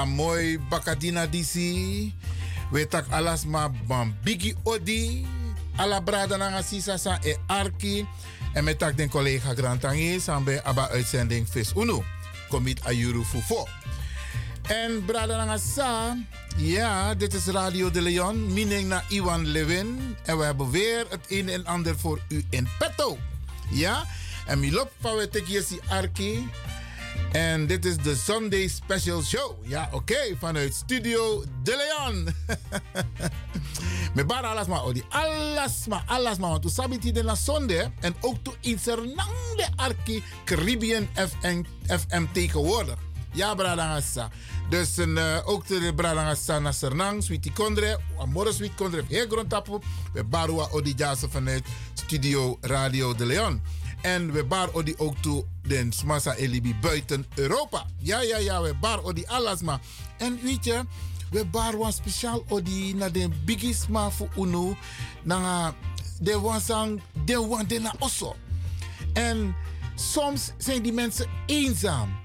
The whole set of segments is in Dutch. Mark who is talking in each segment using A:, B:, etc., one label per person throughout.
A: A mooi bakadina disi. We tak alas ma bam bigi odi. Ala brada na sisa sa e arki. En met tak den collega Grantangi sambe aba uitzending Vis Uno. Komit Ayuru Fufo. En brada na sa. Ja, dit is Radio de Leon. Mining na Iwan Lewin. En we hebben weer het een en ander voor u in petto. Ja? En mi lop van we tekjes arki. En dit is de Sunday Special Show. Ja, oké, vanuit Studio De Leon. Me bar alles maar, odi. Maar, alles maar. Want tu sabiti de la zonde. En ook tu insernang de arki Caribbean FM, FM tegenwoordig. Ja, bradangasa. Dus uh, ook de bradangasa na Sernang, Sweetie Kondre. Amore Sweet Kondre, heel grondtapu. We barua odi jazz vanuit Studio Radio De Leon. En we bar odi ook toe den smasa elibi buiten Europa. Ja, ja, ja, we bar odi alasma. En weet je, we bar was speciaal odi na den bigisma fu unu. Na de wansang, de wan de na osso. En soms zijn die mensen eenzaam.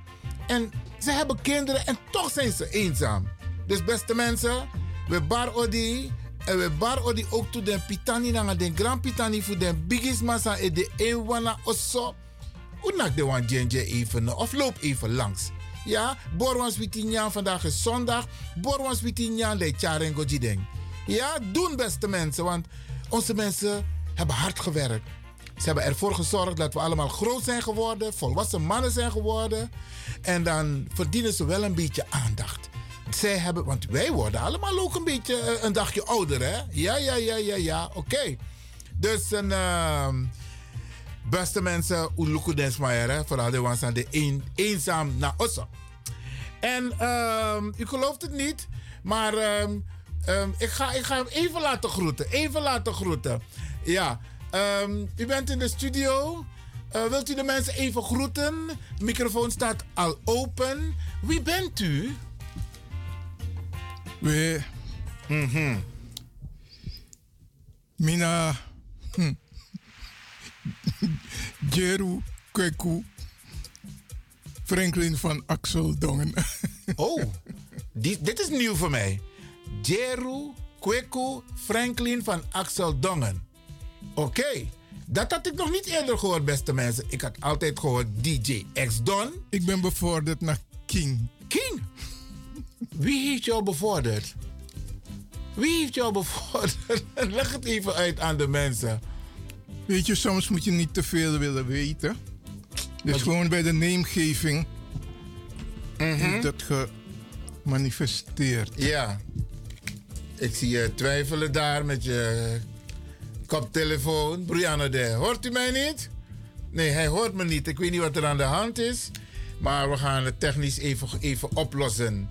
A: En ze hebben kinderen en toch zijn ze eenzaam. Dus beste mensen, we bar odi en we bar odi ook to den pitani na den grand pitani voor den biggest massa e de ewana osso. Unak de wan genje even of loop even langs. Ja, Borwans Witinjan, vandaag is zondag. Borwans Witinjan, de Charengo Jideng. Ja, doen beste mensen, want onze mensen hebben hard gewerkt. Ze hebben ervoor gezorgd dat we allemaal groot zijn geworden, volwassen mannen zijn geworden. En dan verdienen ze wel een beetje aandacht zij hebben, want wij worden allemaal ook een beetje eh, een dagje ouder, hè? Ja, ja, ja, ja, ja, oké. Dus een. Uh, beste mensen, Uluku Densmaier? Vooral de ones aan de een, eenzaam naar Osso. En uh, u gelooft het niet, maar um, ik, ga, ik ga hem even laten groeten. Even laten groeten. Ja, u bent in de studio. Uh, wilt u de mensen even groeten? De microfoon staat al open. Wie bent u?
B: We mm-hmm. mina hm, Jeru Kweku Franklin van Axel Dongen.
A: oh, die, dit is nieuw voor mij. Jeru Kweku Franklin van Axel Dongen. Oké. Dat had ik nog niet eerder gehoord, beste mensen. Ik had altijd gehoord DJ X Don.
B: Ik ben bevorderd naar King.
A: King? Wie heeft jou bevorderd? Wie heeft jou bevorderd? Leg het even uit aan de mensen.
B: Weet je, soms moet je niet te veel willen weten. Dus gewoon bij de naamgeving mm -hmm. dat gemanifesteerd.
A: Ja. Ik zie je twijfelen daar met je Koptelefoon, Brianna de. Hoort u mij niet? Nee, hij hoort me niet. Ik weet niet wat er aan de hand is. Maar we gaan het technisch even, even oplossen.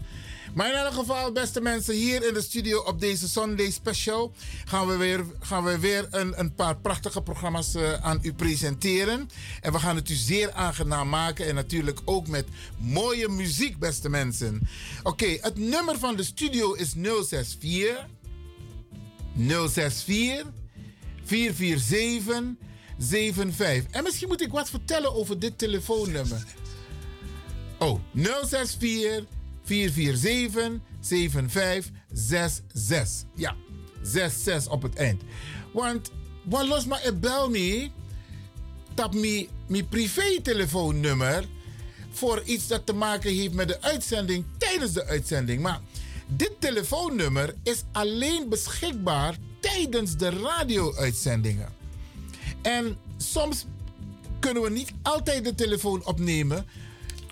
A: Maar in elk geval, beste mensen, hier in de studio op deze Sunday Special gaan we weer, gaan we weer een, een paar prachtige programma's uh, aan u presenteren. En we gaan het u zeer aangenaam maken en natuurlijk ook met mooie muziek, beste mensen. Oké, het nummer van de studio is 064 064 447 75. En misschien moet ik wat vertellen over dit telefoonnummer. Oh, 064 447 7566. Ja, 66 op het eind. Want wat los maar bel me, tap me mijn privé telefoonnummer voor iets dat te maken heeft met de uitzending tijdens de uitzending. Maar dit telefoonnummer is alleen beschikbaar tijdens de radio-uitzendingen. En soms kunnen we niet altijd de telefoon opnemen.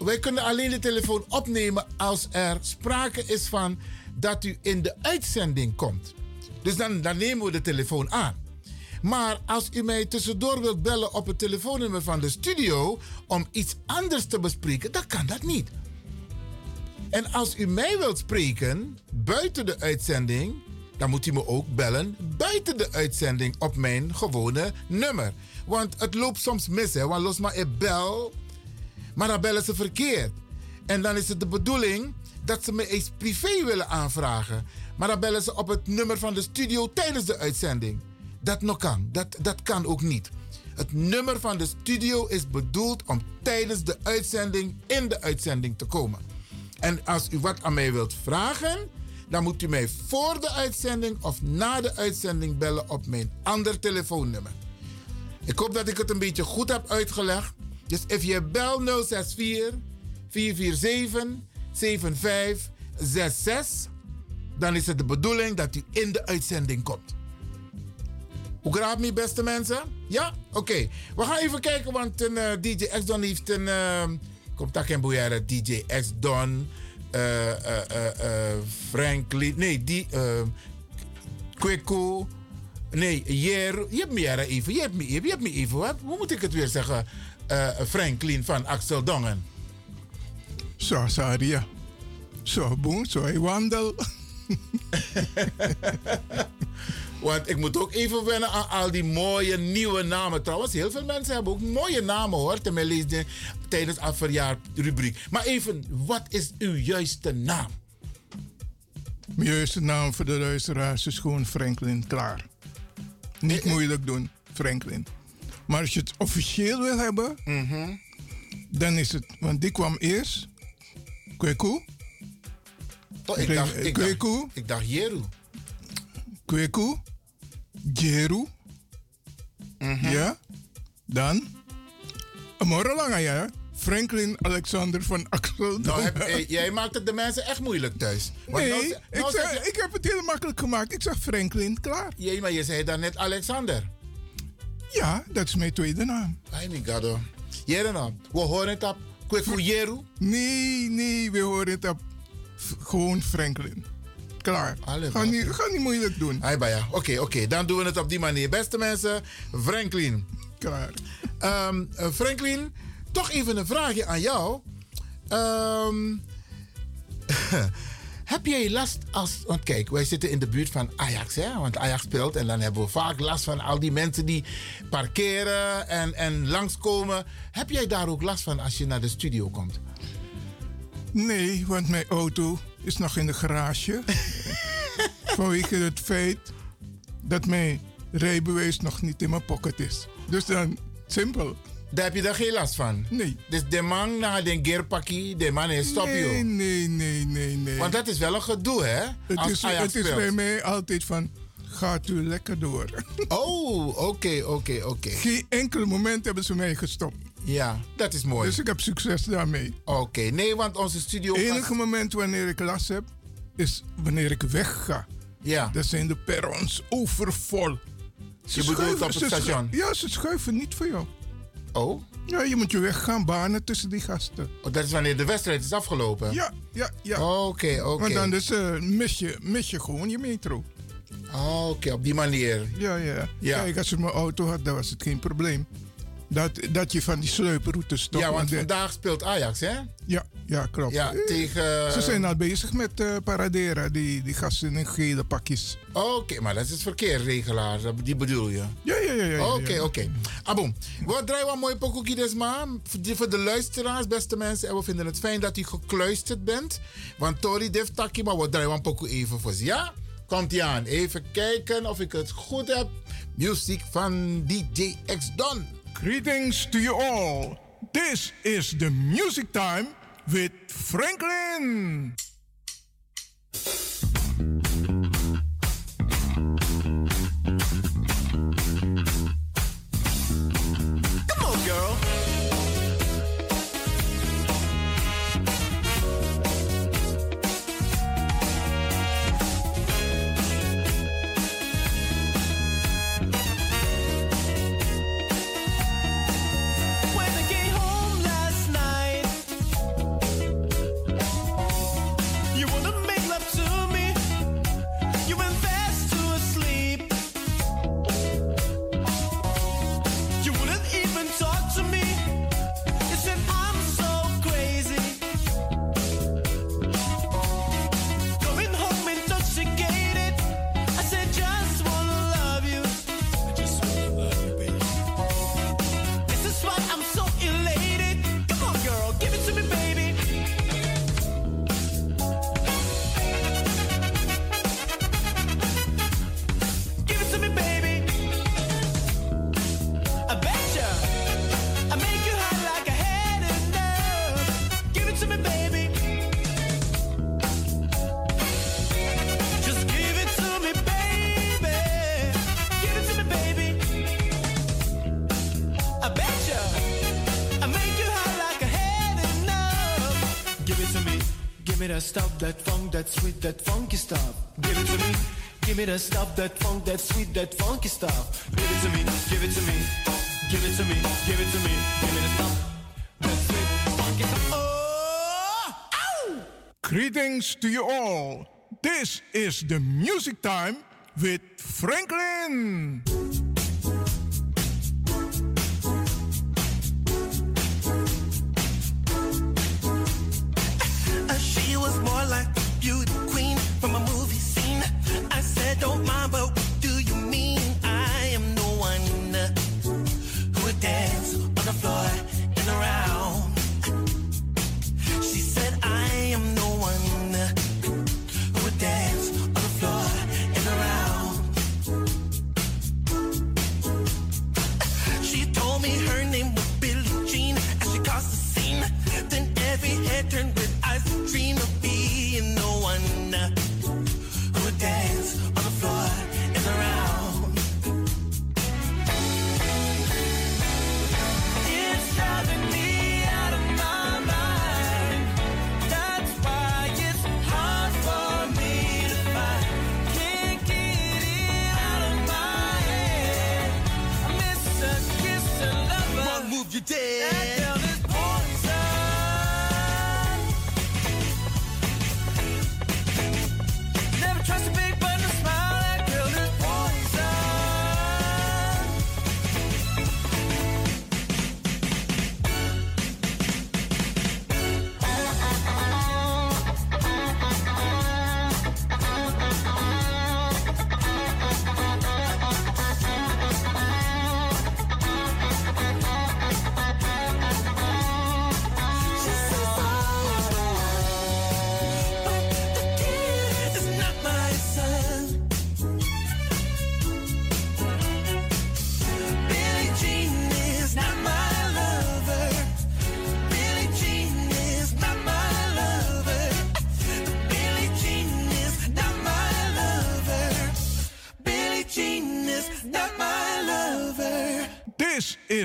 A: Wij kunnen alleen de telefoon opnemen als er sprake is van dat u in de uitzending komt. Dus dan, dan nemen we de telefoon aan. Maar als u mij tussendoor wilt bellen op het telefoonnummer van de studio om iets anders te bespreken, dan kan dat niet. En als u mij wilt spreken buiten de uitzending, dan moet u me ook bellen buiten de uitzending op mijn gewone nummer. Want het loopt soms mis, hè? Want los maar, ik bel, maar dan bellen ze verkeerd. En dan is het de bedoeling dat ze me eens privé willen aanvragen. Maar dan bellen ze op het nummer van de studio tijdens de uitzending. Dat nog kan. Dat, dat kan ook niet. Het nummer van de studio is bedoeld om tijdens de uitzending in de uitzending te komen. En als u wat aan mij wilt vragen, dan moet u mij voor de uitzending of na de uitzending bellen op mijn ander telefoonnummer. Ik hoop dat ik het een beetje goed heb uitgelegd. Dus if je bel 064 447 7566, dan is het de bedoeling dat u in de uitzending komt. Hoe graag me, beste mensen? Ja? Oké. We gaan even kijken, want een uh, DJ X Don heeft een. Uh, komt daar geen boeieren, DJ X Don. Uh, uh, Franklin. Nee, die. Kweku. Nee, Jer. Je hebt me even. Je hebt me even. Je hebt me even. Hoe moet ik het weer zeggen? Franklin van Axel Dongen.
B: Zo, sorry. Ja. Zo, boem. Zo, wandel.
A: Want ik moet ook even wennen aan al die mooie nieuwe namen. Trouwens, heel veel mensen hebben ook mooie namen hoor. Te lezen tijdens de verjaarrubriek. Maar even, wat is uw juiste naam?
B: Mijn juiste naam voor de luisteraars is gewoon Franklin. Klaar. Niet moeilijk doen, Franklin. Maar als je het officieel wil hebben,
A: mm
B: dan is het. Want die kwam eerst. Kweku.
A: Oh, ik, dacht, ik, dacht, ik dacht Jeru.
B: Kweku. Jeru.
A: Mm
B: Ja. Dan. Morgen lang, ja. Franklin Alexander van Axel.
A: Nou, heb, jij maakt het de mensen echt moeilijk thuis.
B: Want nee, nou, nou ik, zeg, ik heb het heel makkelijk gemaakt. Ik zeg Franklin, klaar.
A: Jee, maar je zei dan net Alexander.
B: Ja, dat is mijn tweede naam.
A: Ay, mi gado. Jere naam. We horen het op Jeru?
B: Nee, nee, we horen het op gewoon Franklin. Klaar. ga, niet, ga niet moeilijk doen.
A: Oké, oké. Okay, Dan doen we het op die manier. Beste mensen, Franklin.
B: Klaar.
A: Um, Franklin, toch even een vraagje aan jou. Um, heb jij last als. Want kijk, wij zitten in de buurt van Ajax, hè? Want Ajax speelt en dan hebben we vaak last van al die mensen die parkeren en, en langskomen. Heb jij daar ook last van als je naar de studio komt?
B: Nee, want mijn auto is nog in de garage. Vanwege het feit dat mijn rijbewijs nog niet in mijn pocket is. Dus dan, simpel.
A: Daar heb je daar geen last van?
B: Nee.
A: Dus de man na de gearpakkie, de man is stop
B: nee,
A: je.
B: Nee, nee, nee, nee.
A: Want dat is wel een gedoe, hè?
B: Het Als is, het is bij mij altijd van, gaat u lekker door.
A: Oh, oké, oké, oké.
B: Geen enkel moment hebben ze mij gestopt.
A: Ja, dat is mooi.
B: Dus ik heb succes daarmee.
A: Oké, nee, want onze studio...
B: Het enige moment wanneer ik last heb, is wanneer ik wegga.
A: Ja.
B: Dan zijn de perrons overvol.
A: Ze je bedoelt op het station?
B: Ja, ze schuiven niet voor jou.
A: Oh?
B: Ja, je moet je weg gaan banen tussen die gasten.
A: Oh, dat is wanneer de wedstrijd is afgelopen?
B: Ja, ja, ja.
A: Oké, oké.
B: Want dan dus, uh, mis, je, mis je gewoon je metro.
A: Oh, Oké, op die manier.
C: Ja, ja,
A: Ja.
C: Kijk, als je mijn auto had, dan was het geen probleem. Dat, dat je van die sleuproutes toch...
A: ja, want
C: de-
A: vandaag speelt Ajax, hè?
C: ja, ja, klopt.
A: Ja, tegen...
C: Ze zijn al bezig met eh, paradera, die, die gasten in gele pakjes.
A: Oké, maar dat is het verkeersregelaar, dat- die bedoel je?
C: Ja, ja, ja. ja,
A: Oké,
C: ja.
A: oké. Aboom, we draaien een mooie pokoekie maar. Voor de- luisteraars, beste mensen. En we vinden het fijn dat u gekluisterd bent. Want Tori heeft takkie, maar we draaien een pokoe even voor ze. Ja? Komt ie aan. Even kijken of ik het goed heb. Muziek van DJ X Don.
C: Greetings to you all. This is the music time with Franklin.
D: That sweet, that funky stuff. Give it to me. Give me that stuff, that funk, that sweet, that funky stuff. Give it to me. Give it to me. Give it to me. Give it to me. Give me the stuff. Oh!
C: Greetings to you all. This is the music time with Franklin.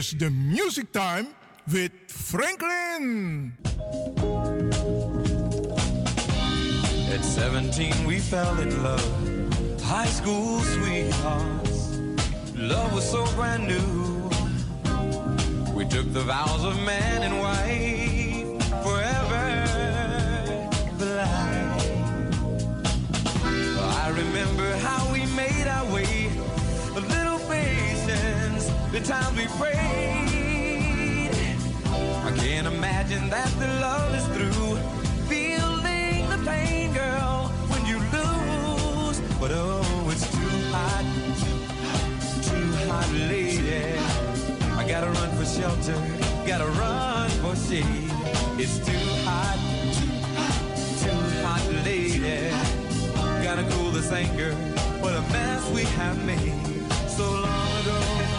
D: Here's the
C: music time with Franklin.
E: At 17, we fell in love. High school sweethearts. Love was so brand new. We took the vows of man and wife forever blind. I remember how we made our way, a little patient the times we prayed. I can't imagine that the love is through. Feeling the pain, girl, when you lose. But oh, it's too hot, too hot, lady. I gotta run for shelter, gotta run for shade. It's too hot, too hot, lady. Gotta cool this anger, what a mess we have made so long ago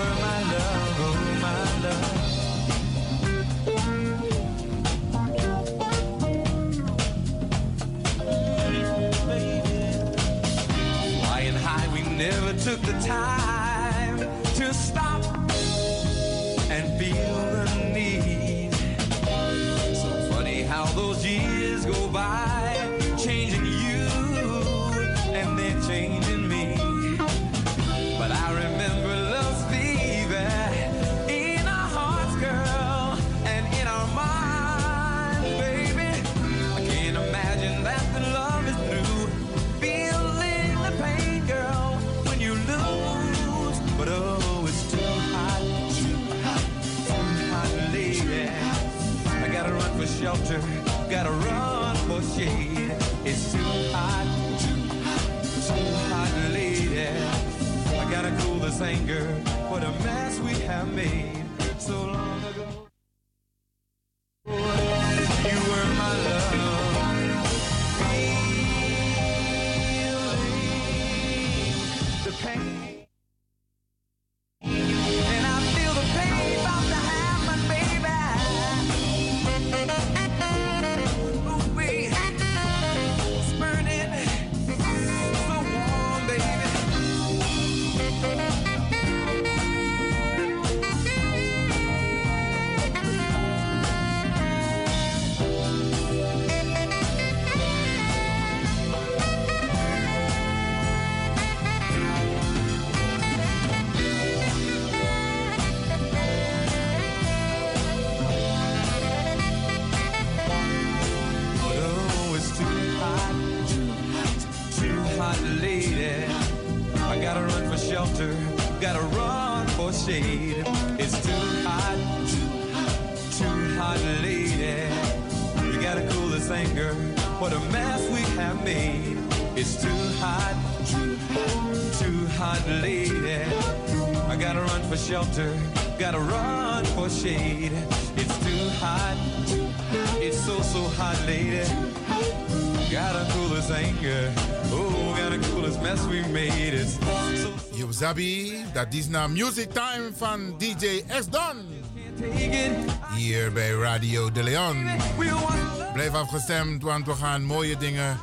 E: were my love, oh my love. High, we never took the time to stop
A: Dat is na Music Time van DJ S. Don. Hier bij Radio De Leon. Blijf afgestemd, want we gaan mooie dingen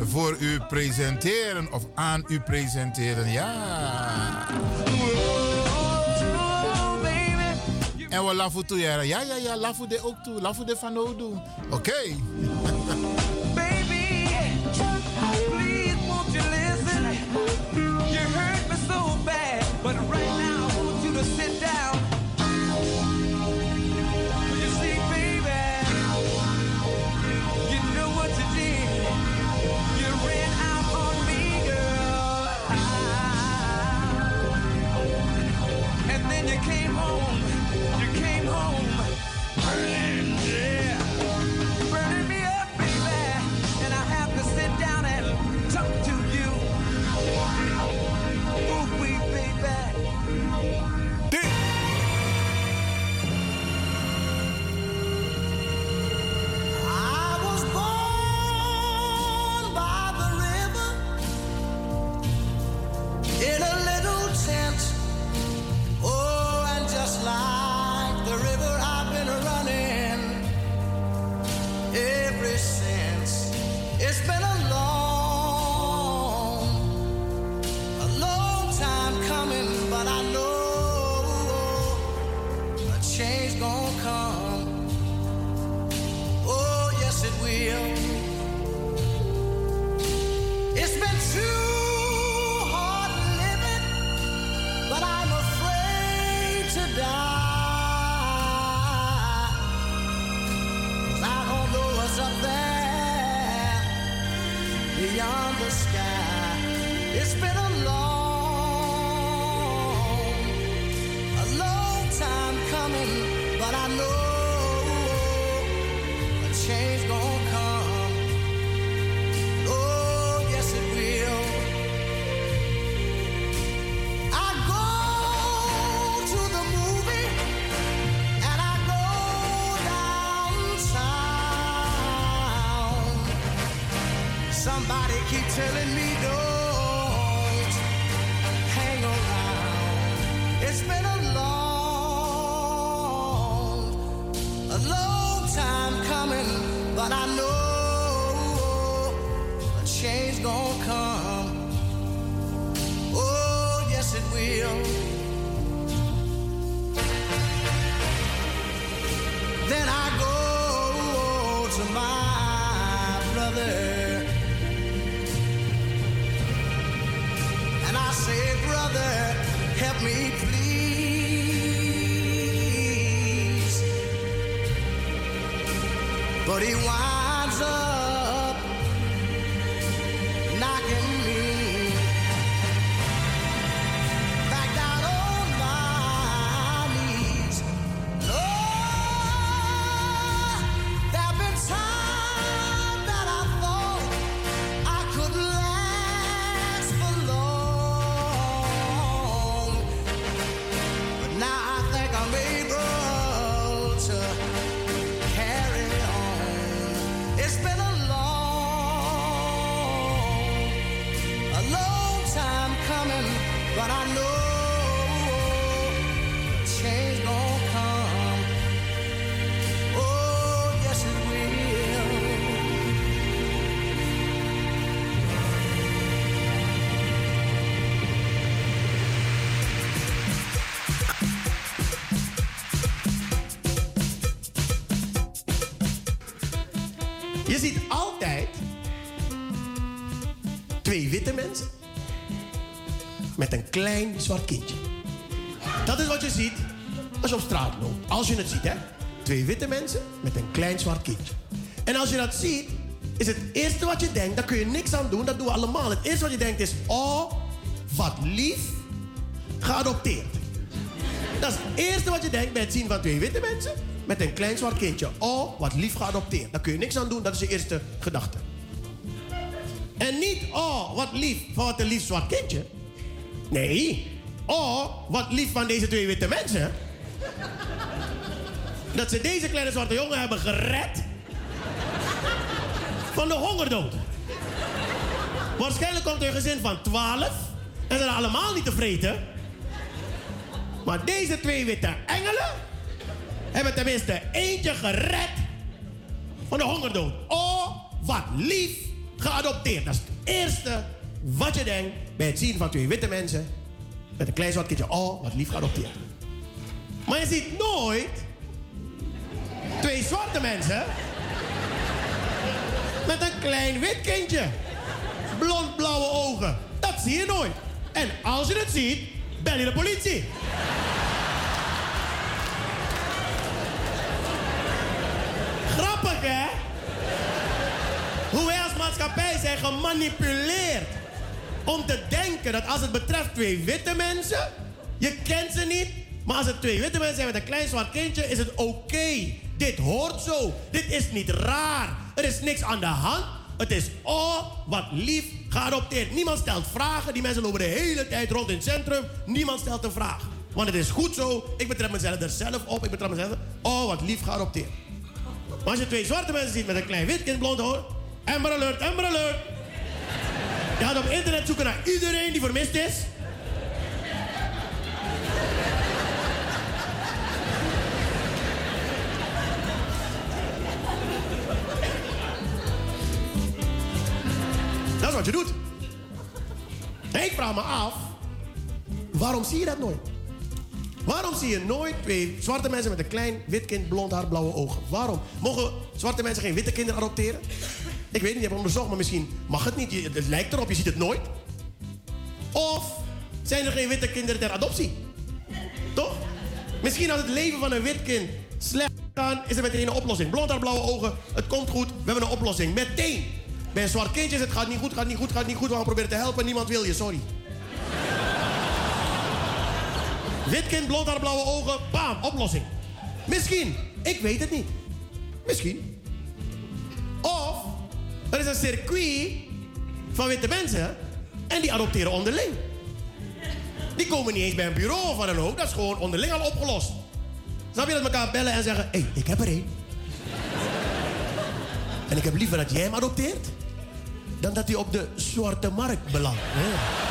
A: voor u presenteren. Of aan u presenteren, ja. En we laffen toe, ja. Ja, ja, ja, laffen de ook toe. Laffen de van ook doen. Oké.
F: witte mensen met een klein zwart kindje. Dat is wat je ziet als je op straat loopt. Als je het ziet, hè? Twee witte mensen met een klein zwart kindje. En als je dat ziet, is het eerste wat je denkt, daar kun je niks aan doen, dat doen we allemaal. Het eerste wat je denkt is, oh, wat lief, geadopteerd. Dat is het eerste wat je denkt bij het zien van twee witte mensen met een klein zwart kindje. Oh, wat lief geadopteerd. Daar kun je niks aan doen, dat is je eerste gedachte. En niet, oh, wat lief wat een lief zwart kindje. Nee, oh, wat lief van deze twee witte mensen. Dat ze deze kleine zwarte jongen hebben gered van de hongerdood. Waarschijnlijk komt er een gezin van 12 en zijn allemaal niet tevreden. Maar deze twee witte engelen hebben tenminste eentje gered van de hongerdood. Oh, wat lief geadopteerd. Dat is het eerste wat je denkt bij het zien van twee witte mensen met een klein zwart kindje. Oh, wat lief geadopteerd. Maar je ziet nooit twee zwarte mensen met een klein wit kindje. Blond-blauwe ogen. Dat zie je nooit. En als je het ziet, bel je de politie. Grappig, hè? Hoe wij als maatschappij zijn gemanipuleerd. Om te denken dat als het betreft twee witte mensen, je kent ze niet. Maar als het twee witte mensen zijn met een klein zwart kindje, is het oké. Dit hoort zo. Dit is niet raar. Er is niks aan de hand. Het is oh, wat lief geadopteerd. Niemand stelt vragen. Die mensen lopen de hele tijd rond in het centrum. Niemand stelt een vraag. Want het is goed zo. Ik betrap mezelf er zelf op. Ik betrap mezelf. Oh, wat lief geadopteerd. Maar als je twee zwarte mensen ziet met een klein wit kind blond hoor. Amber alert, Amber alert. Je gaat op internet zoeken naar iedereen die vermist is. Dat is wat je doet. Ik vraag me af, waarom zie je dat nooit? Waarom zie je nooit twee zwarte mensen met een klein wit kind, blond haar, blauwe ogen? Waarom? Mogen zwarte mensen geen witte kinderen adopteren? Ik weet niet, je hebt onderzocht, maar misschien mag het niet. Het lijkt erop, je ziet het nooit. Of zijn er geen witte kinderen ter adoptie? Toch? Misschien als het leven van een wit kind slecht kan, is er meteen een oplossing. Blond haar, blauwe ogen, het komt goed, we hebben een oplossing. Meteen! Bij een zwart kindje is het gaat niet goed, gaat niet goed, gaat niet goed. We gaan proberen te helpen, niemand wil je, sorry. Wit kind, blond haar, blauwe ogen, bam, oplossing. Misschien, ik weet het niet. Misschien. Of er is een circuit van witte mensen en die adopteren onderling. Die komen niet eens bij een bureau of wat dan ook. Dat is gewoon onderling al opgelost. Snap je dat elkaar bellen en zeggen: Hé, hey, ik heb er één. en ik heb liever dat jij hem adopteert dan dat hij op de zwarte markt belandt. Hè?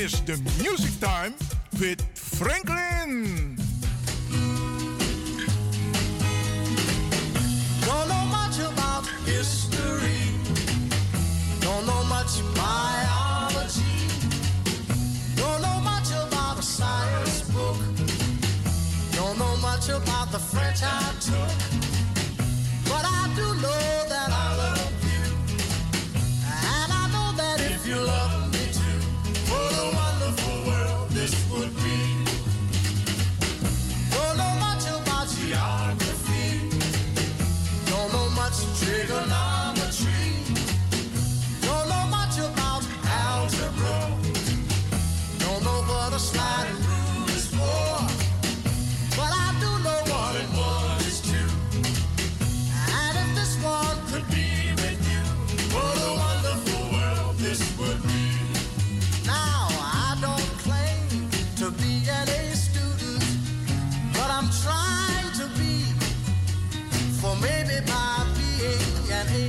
G: is the music time with Franklin.
H: Don't know much about history. Don't know much biology. Don't know much about a science book. Don't know much about the French I took.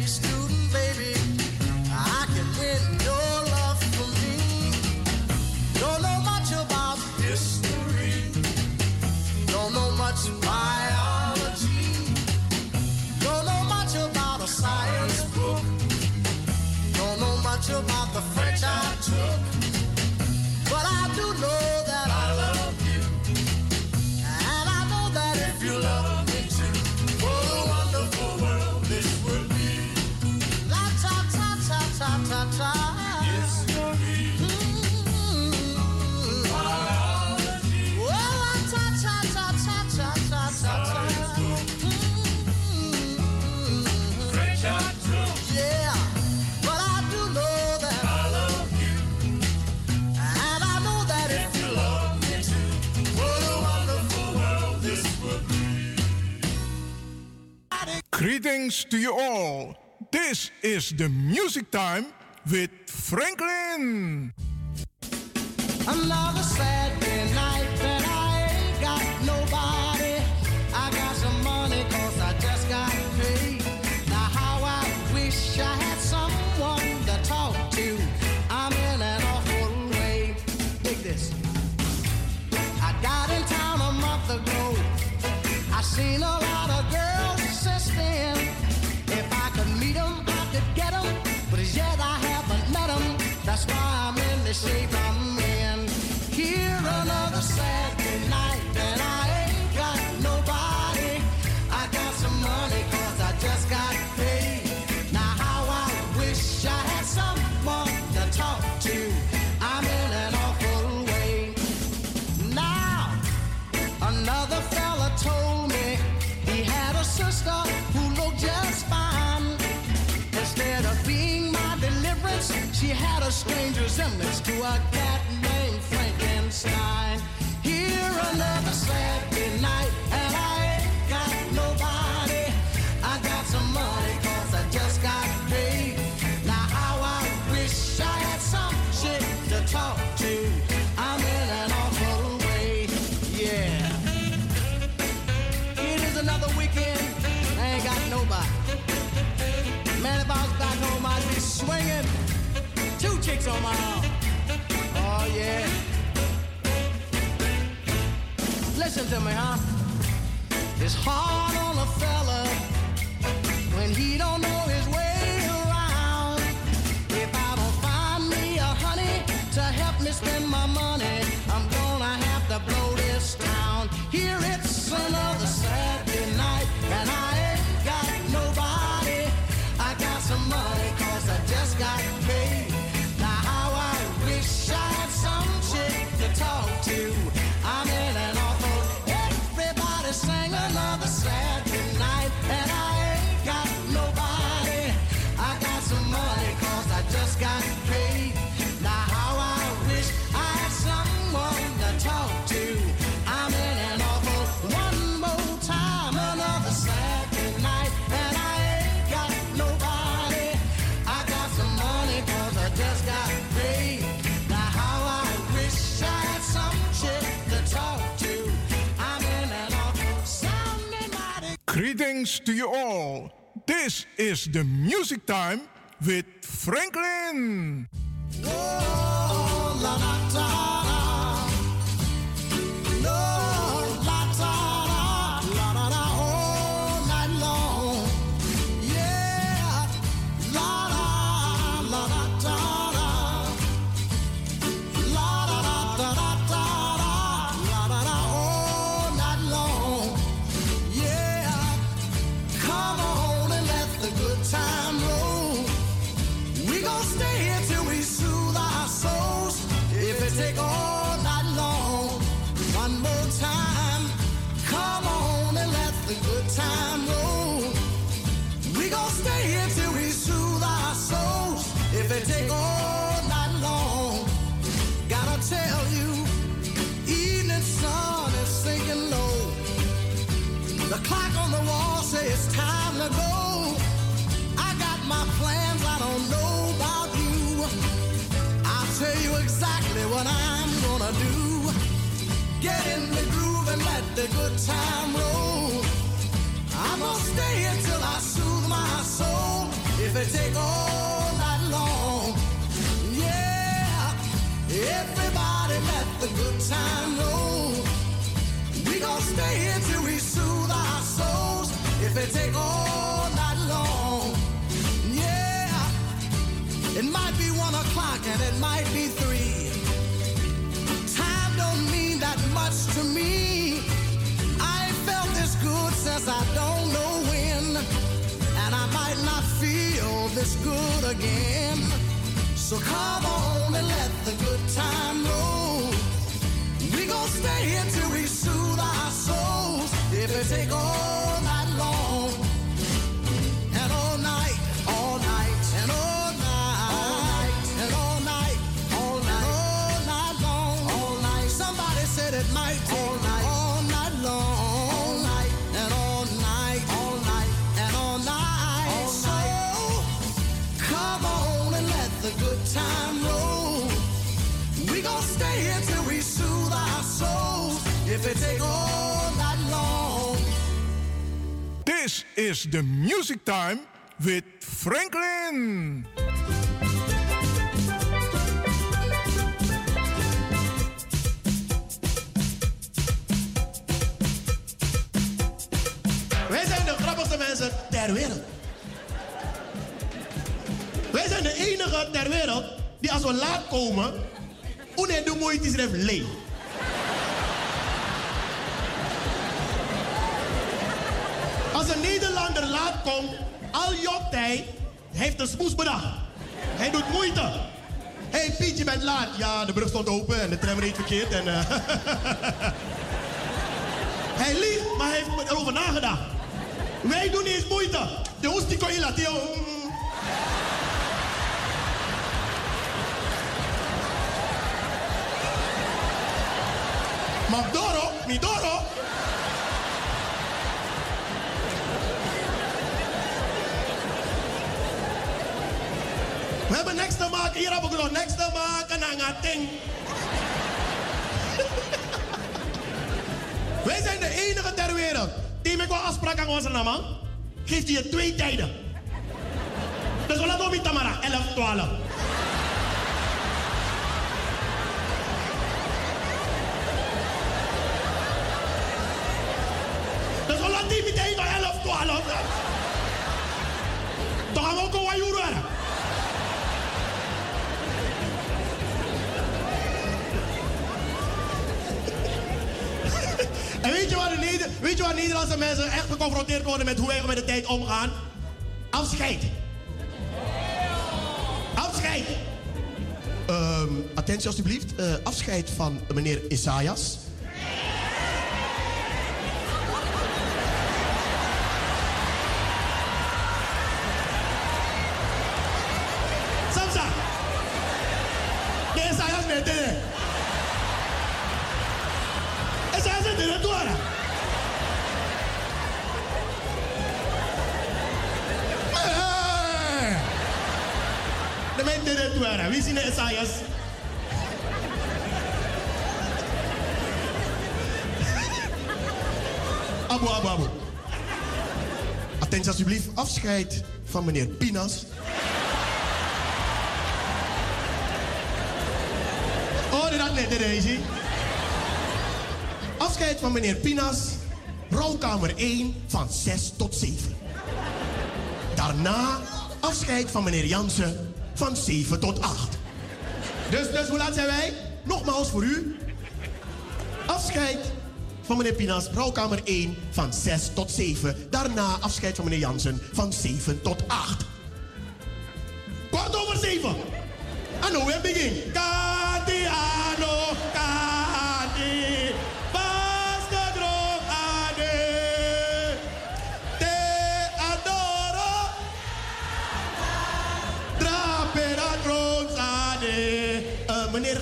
H: wasted.
G: Greetings to you all. This is the music time with Franklin.
H: Night, I ain't got nobody. I got some money, cause I just got paid. Now, how I wish I had someone to talk to. I'm in an awful way. Dig this. I got in town a month ago. I seen a shape. She had a strange resemblance to a cat named Frankenstein. Here another sad night. Oh, yeah. Listen to me, huh? It's hard on a fella when he don't know
G: Greetings to you all. This is the music time with Franklin.
H: La, la, la. The groove and let the good time roll. I'm gonna stay until I soothe my soul. If it take all night long, yeah. Everybody let the good time roll. We gonna stay until we soothe our souls. If it take all night long, yeah. It might be one o'clock and it might be three. Much to me I ain't felt this good since I don't know when. And I might not feel this good again. So come on and let the good time roll. We gon' stay here till we soothe our souls. If it take all night
G: This is the music time with Franklin.
F: Wij zijn de grappigste mensen ter wereld. Wij zijn de enige ter wereld die als we laat komen, une de moeite is leeg. Als een Nederlander laat komt, al jokt hij, heeft een smoes bedacht. Hij doet moeite. Hé hey, Piet, je bent laat. Ja, de brug stond open en de tram reed verkeerd. En, uh... hij liegt, maar hij heeft erover nagedacht. Wij doen niet eens moeite. De hoest die kon je laten. Maar Doro, niet Doro. We hebben niks te maken. Hier hebben we nog niks te maken aan een ding. Wij zijn de enige ter wereld. Die met wel afspraak aan onze naam. Geeft je twee tijden. Dus we laten op Tamara, 11, 12. Dus we laten die meteen 11, 12. Dan gaan we ook een wajoer Weet je waar Nederlandse mensen echt geconfronteerd worden met hoe wij met de tijd omgaan? Afscheid. Afscheid. Um, attentie alstublieft. Uh, afscheid van meneer Isaias. Afscheid van meneer Pinas. Oh, had net Daisy. Afscheid van meneer Pinas. Rouwkamer 1 van 6 tot 7. Daarna afscheid van meneer Jansen van 7 tot 8. Dus, dus hoe laat zijn wij? Nogmaals voor u. Afscheid van meneer Pinas, rouwkamer 1 van 6 tot 7. Daarna afscheid van meneer Jansen van 7 tot 8. Kwart over 7. En nu we begin. Kati ano, kati.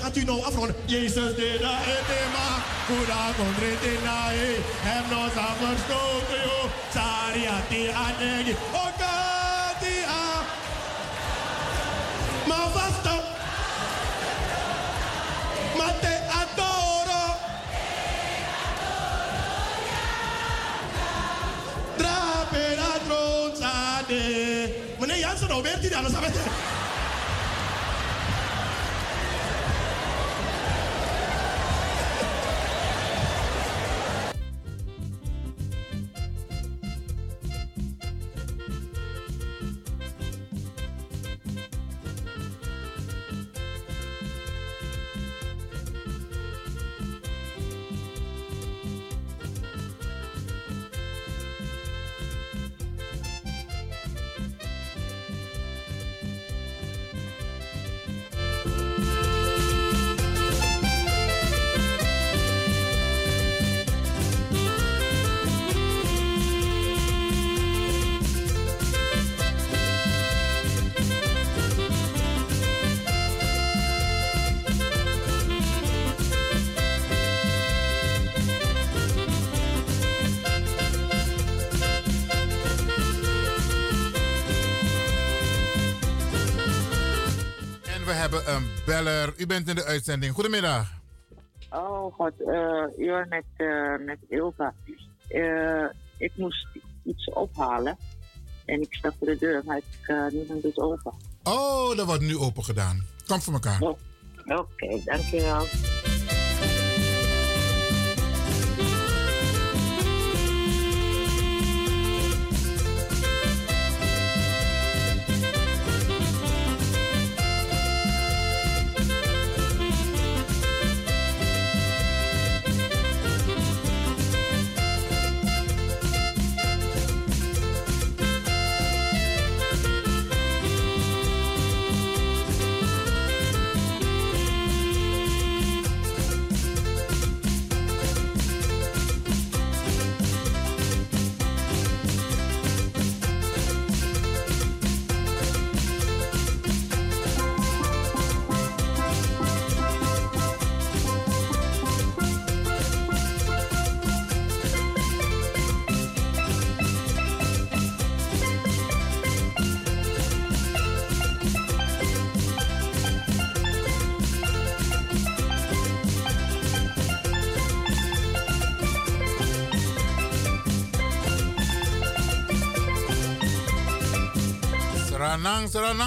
F: Gaat u nou afronden? Jezus, de da etema. Kuda kondrete nae. Hem no sa verstoken, yo. Sariati anegi. Okati a. Ma vasta. Ma te adoro. Drapera droog ade. Meneer Jansen, nou weet hij dat. Anders
A: hebben een beller. U bent in de uitzending. Goedemiddag.
I: Oh god, eh u was met, eh, met Ilva. Eh, ik moest iets ophalen. En ik sta voor de deur, maar ik, uh, niemand doet open.
A: Oh, dat wordt nu open gedaan. Kom voor elkaar.
I: Oh, Oké, dankjewel.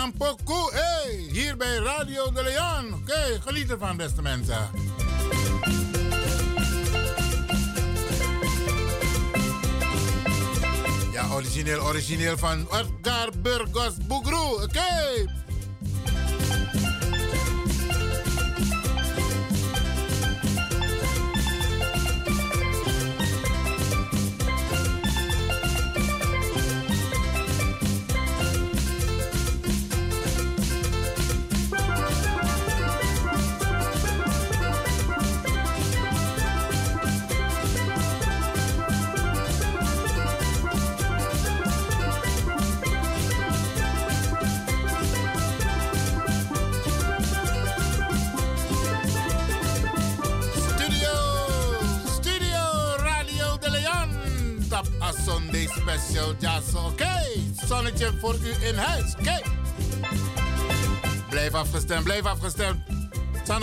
A: Seranang, Seranang Poku. Hey, hier bij Radio de Leon. Oké, geniet ervan, beste mensen. Ja, origineel, origineel van Edgar Burgos Bugru. Oké. Afgestemd, blijf afgestemd. San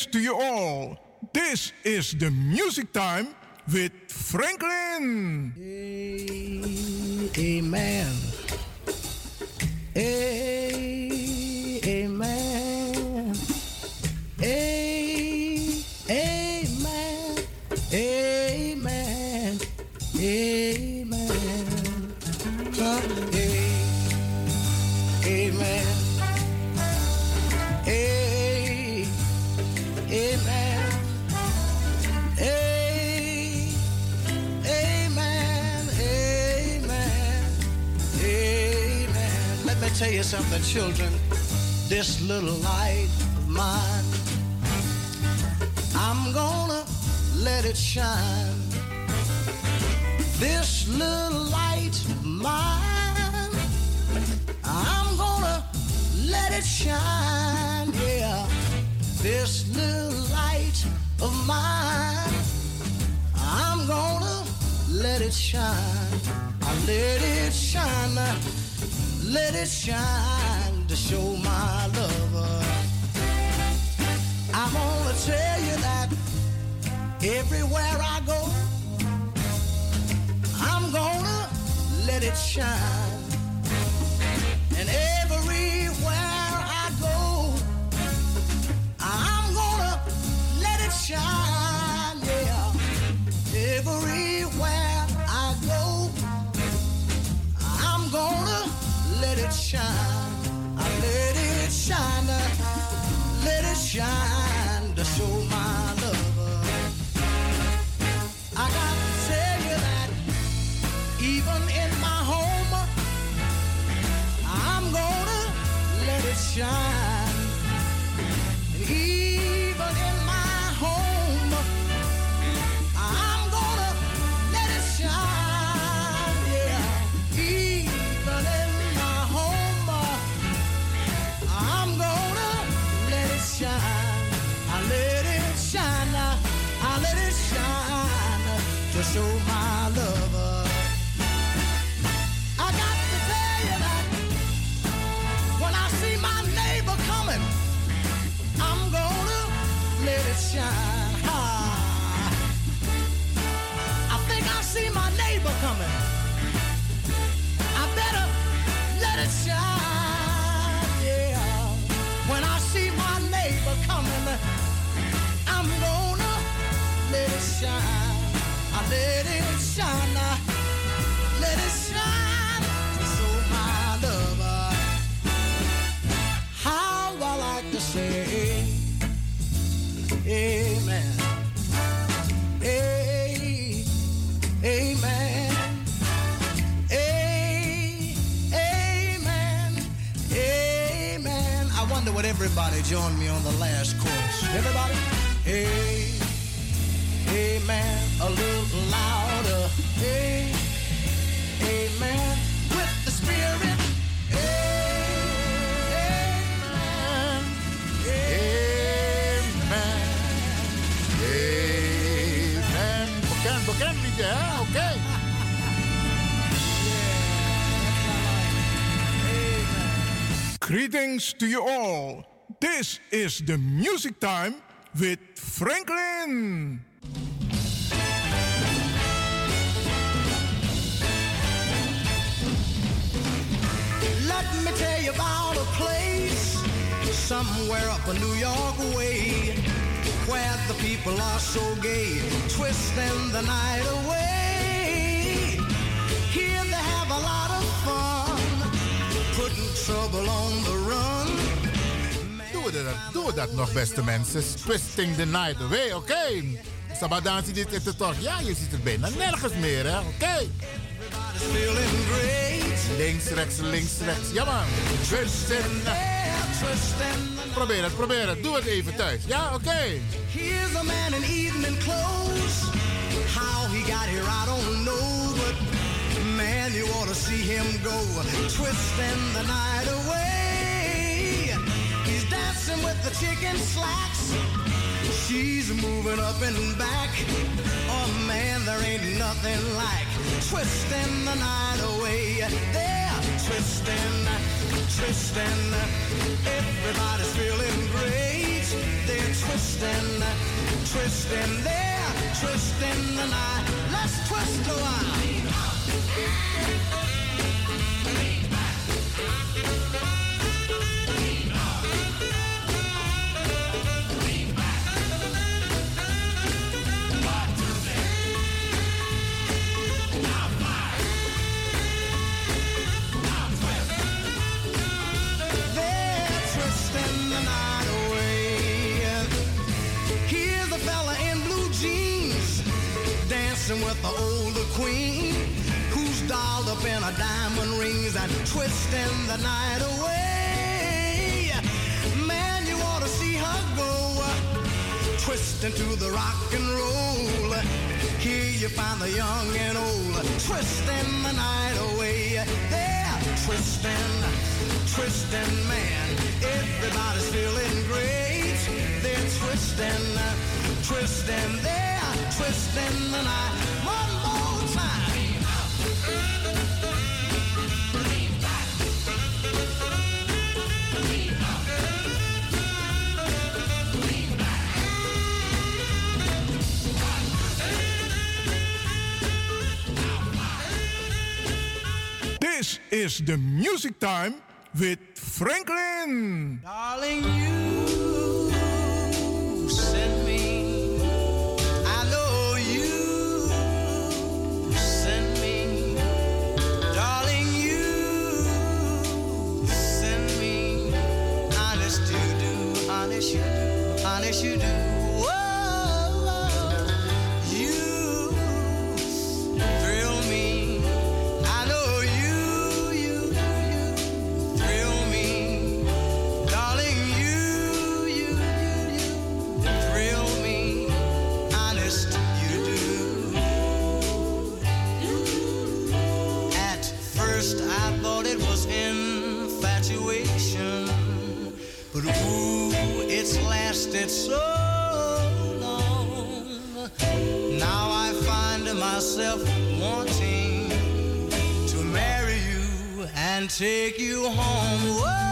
G: Greetings to you all. This is the music time with Franklin.
H: Amen. Amen. Tell you something, children. This little light of mine, I'm gonna let it shine. This little light of mine, I'm gonna let it shine. Yeah, this little light of mine, I'm gonna let it shine. I let it shine, let it shine to show my lover. I wanna tell you that everywhere I go, I'm gonna let it shine. And everywhere I go, I'm gonna let it shine. Shine. I let it shine, uh, let it shine to show my lover. I got to tell you that even in my home, I'm gonna let it shine. Coming. I better let it shine. Yeah. When I see my neighbor coming, I'm gonna let it shine. I let it shine. I let it shine everybody join me on the last chorus. Everybody? A- Amen. A little louder. A- Amen. With the spirit. Amen.
A: Amen. Amen. Bekend, bekend liedje, hè? Oké.
G: Greetings to you all. This is the music time with Franklin.
H: Let me tell you about a place somewhere up a New York way where the people are so gay, twisting the night away. Here they have a lot of fun, putting trouble on the run.
A: Doen we dat, doen we dat nog, beste mensen? Twisting the night away, oké. Okay. Sabadansi, dit is het toch? Ja, je ziet het bijna nergens meer, hè? Oké.
H: Great.
A: Links, rechts, links, rechts. Ja, man. Twisting. Probeer het, probeer het. Doe het even thuis. Ja, oké.
H: Here's a man in evening clothes. How he got here, I don't know, but man, you ought to see him go, twisting the night away. With the chicken slacks. She's moving up and back. Oh man, there ain't nothing like twisting the night away. They're twisting, twisting. Everybody's feeling great. They're twisting, twisting, they're twisting the night. Let's twist a while. The older queen who's dolled up in her diamond rings and twisting the night away. Man, you ought to see her go twisting to the rock and roll. Here you find the young and old twisting the night away. They're twisting, twisting, man. Everybody's feeling great. They're twisting, twisting, they're twisting the night.
G: Is the music time with Franklin.
H: Darling, you send me. I know you send me. Darling, you send me. Honest you do, honest you do, honest you do. Lasted so long. Now I find myself wanting to marry you and take you home. Whoa,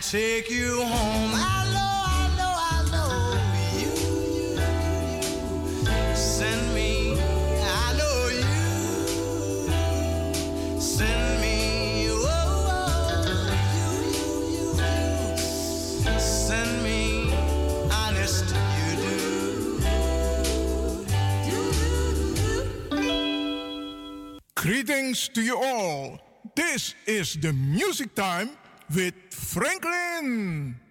H: take you home. I know, I know, I know you, you, send me. I know you send me. Oh, you, you, you, you send me. Honest, you
G: Greetings to you all. This is the music time with Franklin.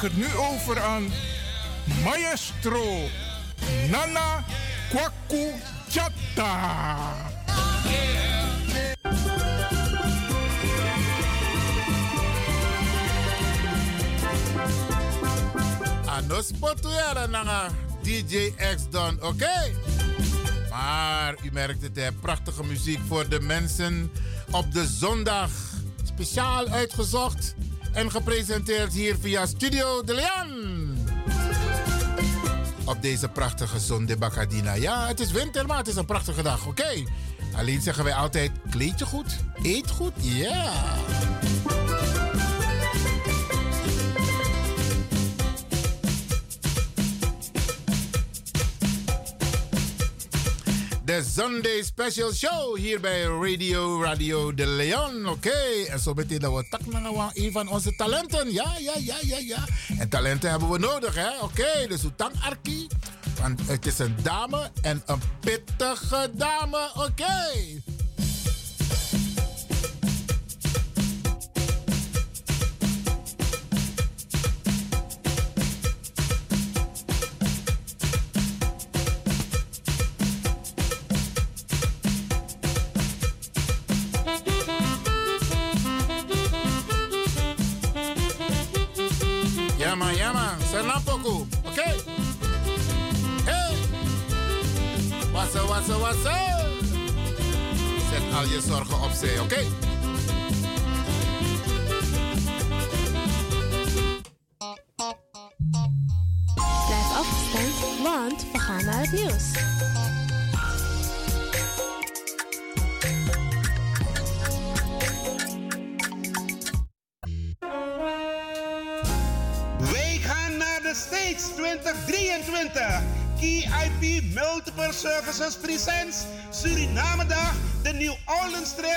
B: Draag het nu over aan Maestro Nana Kwaku Chata.
A: Anos potuera nanga DJ X Don, oké? Maar u merkt het, hè, prachtige muziek voor de mensen op de zondag. Speciaal uitgezocht en gepresenteerd hier via Studio De Leon. Op deze prachtige zonde Bacadina. Ja, het is winter, maar het is een prachtige dag, oké? Alleen zeggen wij altijd, kleed je goed, eet goed, ja. Sunday Special Show hier bij Radio Radio de Leon. Oké, en zo meteen dat we tak naar een van onze talenten. Ja, ja, ja, ja, ja. En talenten hebben we nodig, hè? Oké, dus Utang Arki. Want het is een dame en een pittige dame. Oké. Zorgen opzij, oké?
J: Blijf afgestemd, want we gaan naar het nieuws.
K: Wij gaan naar de States 2023. KIP Multiple Services Presents Surinamedag.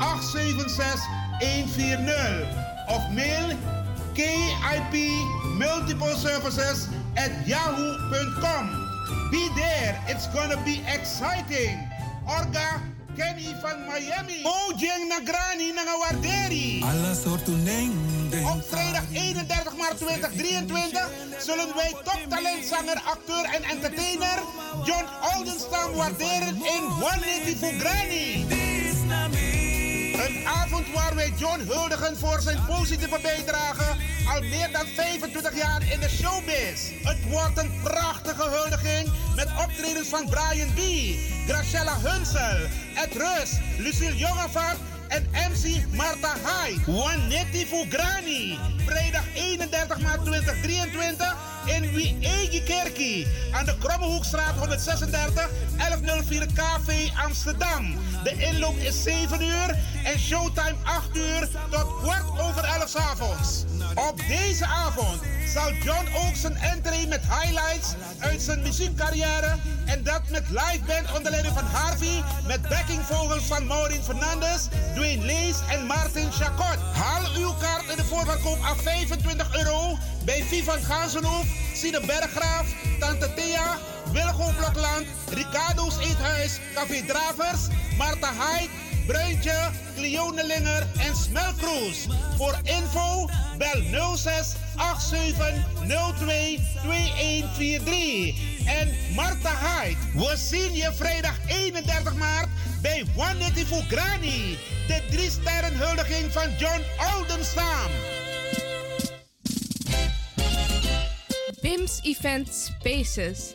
K: 876 140 of mail KIP Multiple Services at yahoo.com. Be there, it's gonna be exciting. Orga Kenny van Miami. Mojang Nagrani Nangawarderi. Op vrijdag 31 maart 2023 zullen wij toptalentzanger, acteur en entertainer John Oldenstam waarderen in One Lady Fugrani. Een avond waar wij John huldigen voor zijn positieve bijdrage al meer dan 25 jaar in de showbiz. Het wordt een prachtige huldiging met optredens van Brian B., Graciela Hunsel, Ed Rus, Lucille Jongevaart en MC Marta Hai. Juanetti Fugrani. Vrijdag 31 maart 2023 in Wiegi Kerkie aan de Krommehoekstraat 136 1104 KV Amsterdam. De inloop is 7 uur en showtime 8 uur tot kwart over 11 's avonds. Op deze avond zal John ook zijn entree met highlights uit zijn muziekcarrière en dat met live band onder leiding van Harvey met backingvogels van Maureen Fernandes, Dwayne Lees en Martin Chacot. Haal uw kaart in de voorverkoop af 25 euro bij Vivan Gansenhoef, Sine Berggraaf, Tante Thea, Wilgo Blokland, Ricardo's Eethuis, Café Dravers, Marta Haid, Bruintje, Cleone en Smelkroes. Voor info bel 06 87 02 2143. En Marta Haid, we zien je vrijdag 31 maart bij One voor Granny. De drie sterren huldiging van John Oldenstam.
L: BIMS Event Spaces.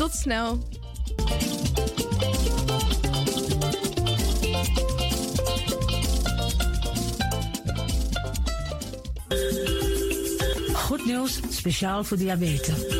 L: Tot snel.
M: Goed nieuws, speciaal voor diabetes.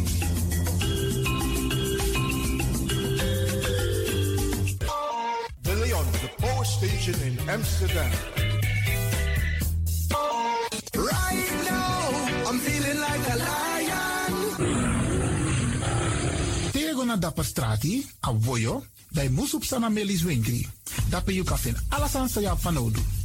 N: Station in Amsterdam.
B: Right now, I'm feeling like a lion.
A: Tego na dapper strati, a voyo, bij Moesop Sana Melis Winkri. Dapper you kafin alles aan sa van nodu.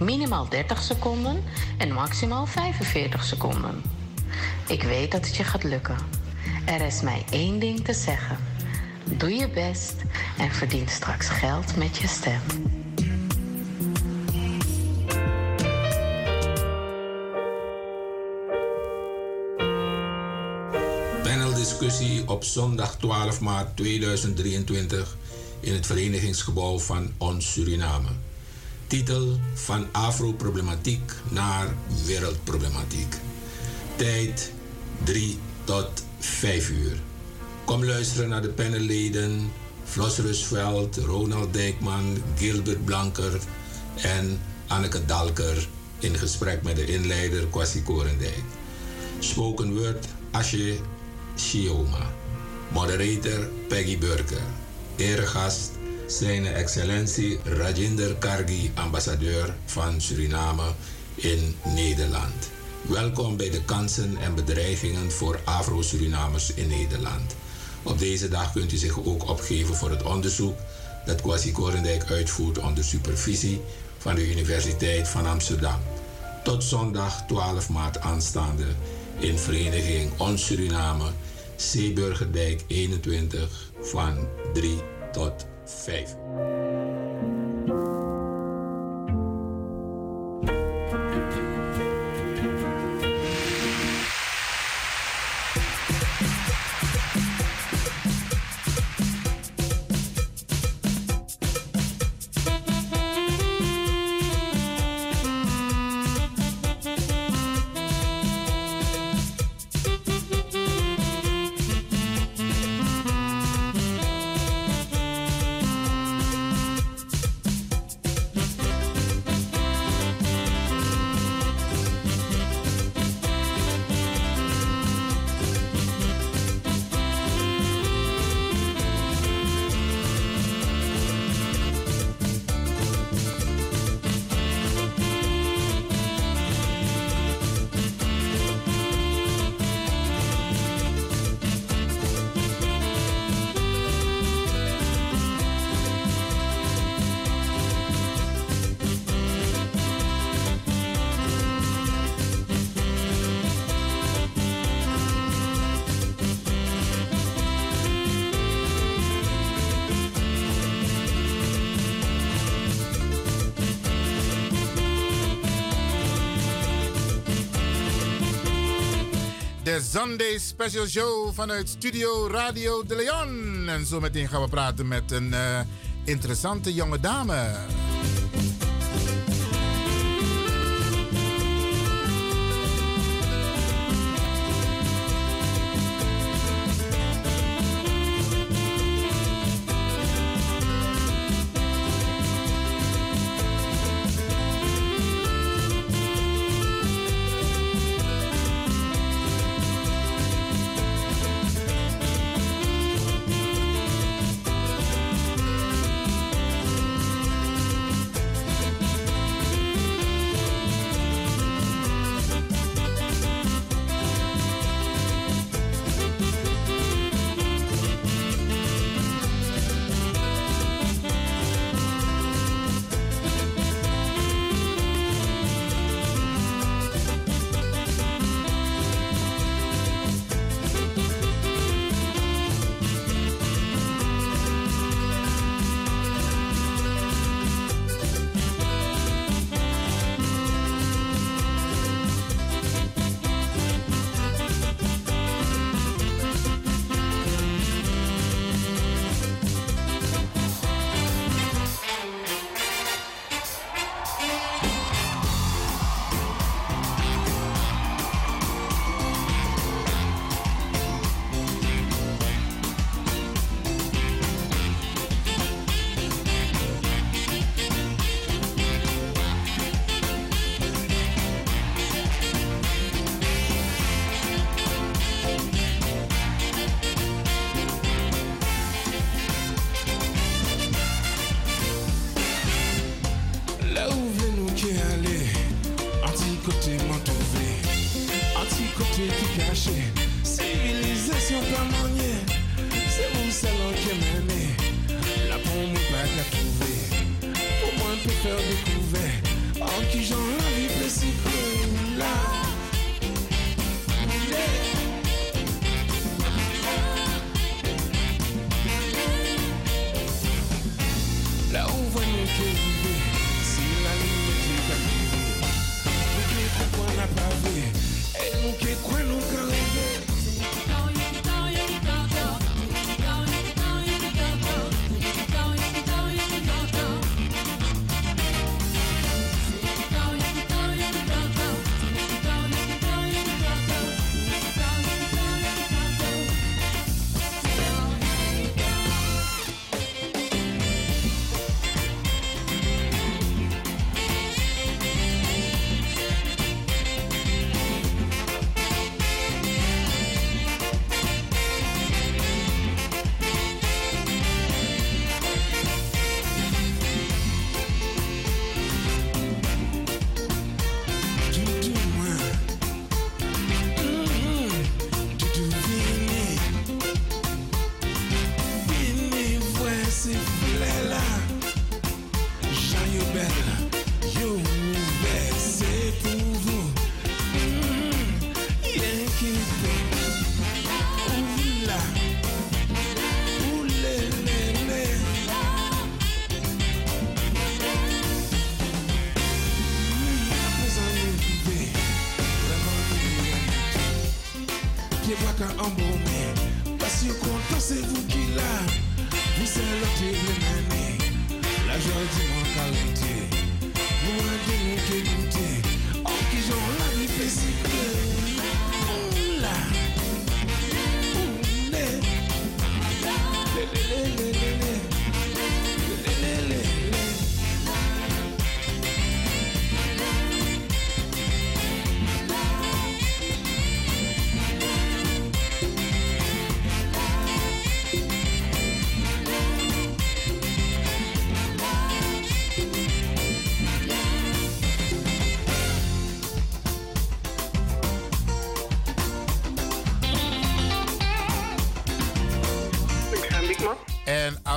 O: Minimaal 30 seconden en maximaal 45 seconden. Ik weet dat het je gaat lukken. Er is mij één ding te zeggen. Doe je best en verdien straks geld met je stem.
P: Paneldiscussie op zondag 12 maart 2023 in het verenigingsgebouw van Ons Suriname. Titel van Afro-problematiek naar wereldproblematiek. Tijd 3 tot 5 uur. Kom luisteren naar de panelleden Flos Rusveld, Ronald Dijkman, Gilbert Blanker en Anneke Dalker in gesprek met de inleider Kwasi Korendijk. Spoken word Asje Shioma. Moderator Peggy Burker. Eregast zijn excellentie Rajinder Kargi, ambassadeur van Suriname in Nederland. Welkom bij de kansen en bedreigingen voor Afro-Surinamers in Nederland. Op deze dag kunt u zich ook opgeven voor het onderzoek dat Kwasi Korendijk uitvoert onder supervisie van de Universiteit van Amsterdam. Tot zondag 12 maart aanstaande in Vereniging Ons Suriname, Zeeburgerdijk 21 van 3 tot 5.
A: Sunday Special Show vanuit Studio Radio de Leon. En zo meteen gaan we praten met een eh, interessante jonge dame.
Q: fait découvert. En qui j'en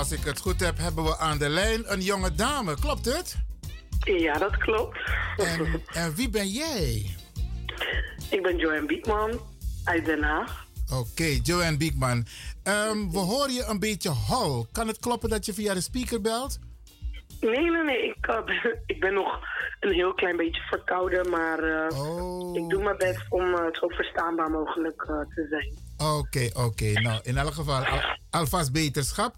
A: als ik het goed heb, hebben we aan de lijn een jonge dame. Klopt het?
R: Ja, dat klopt.
A: En, en wie ben jij?
R: Ik ben Joanne Biekman uit Den Haag.
A: Oké, Joanne Biekman. Ehm, we horen je een beetje hol. Kan het kloppen dat je via de speaker belt?
R: Nee, nee, nee. Ik, eh, ben, ik ben nog een heel klein beetje verkouden, maar eh,
A: Oh.
R: ik doe mijn best om eh, zo verstaanbaar mogelijk eh, te zijn.
A: Oké, oké. Nou, in elk geval al- alvast beterschap.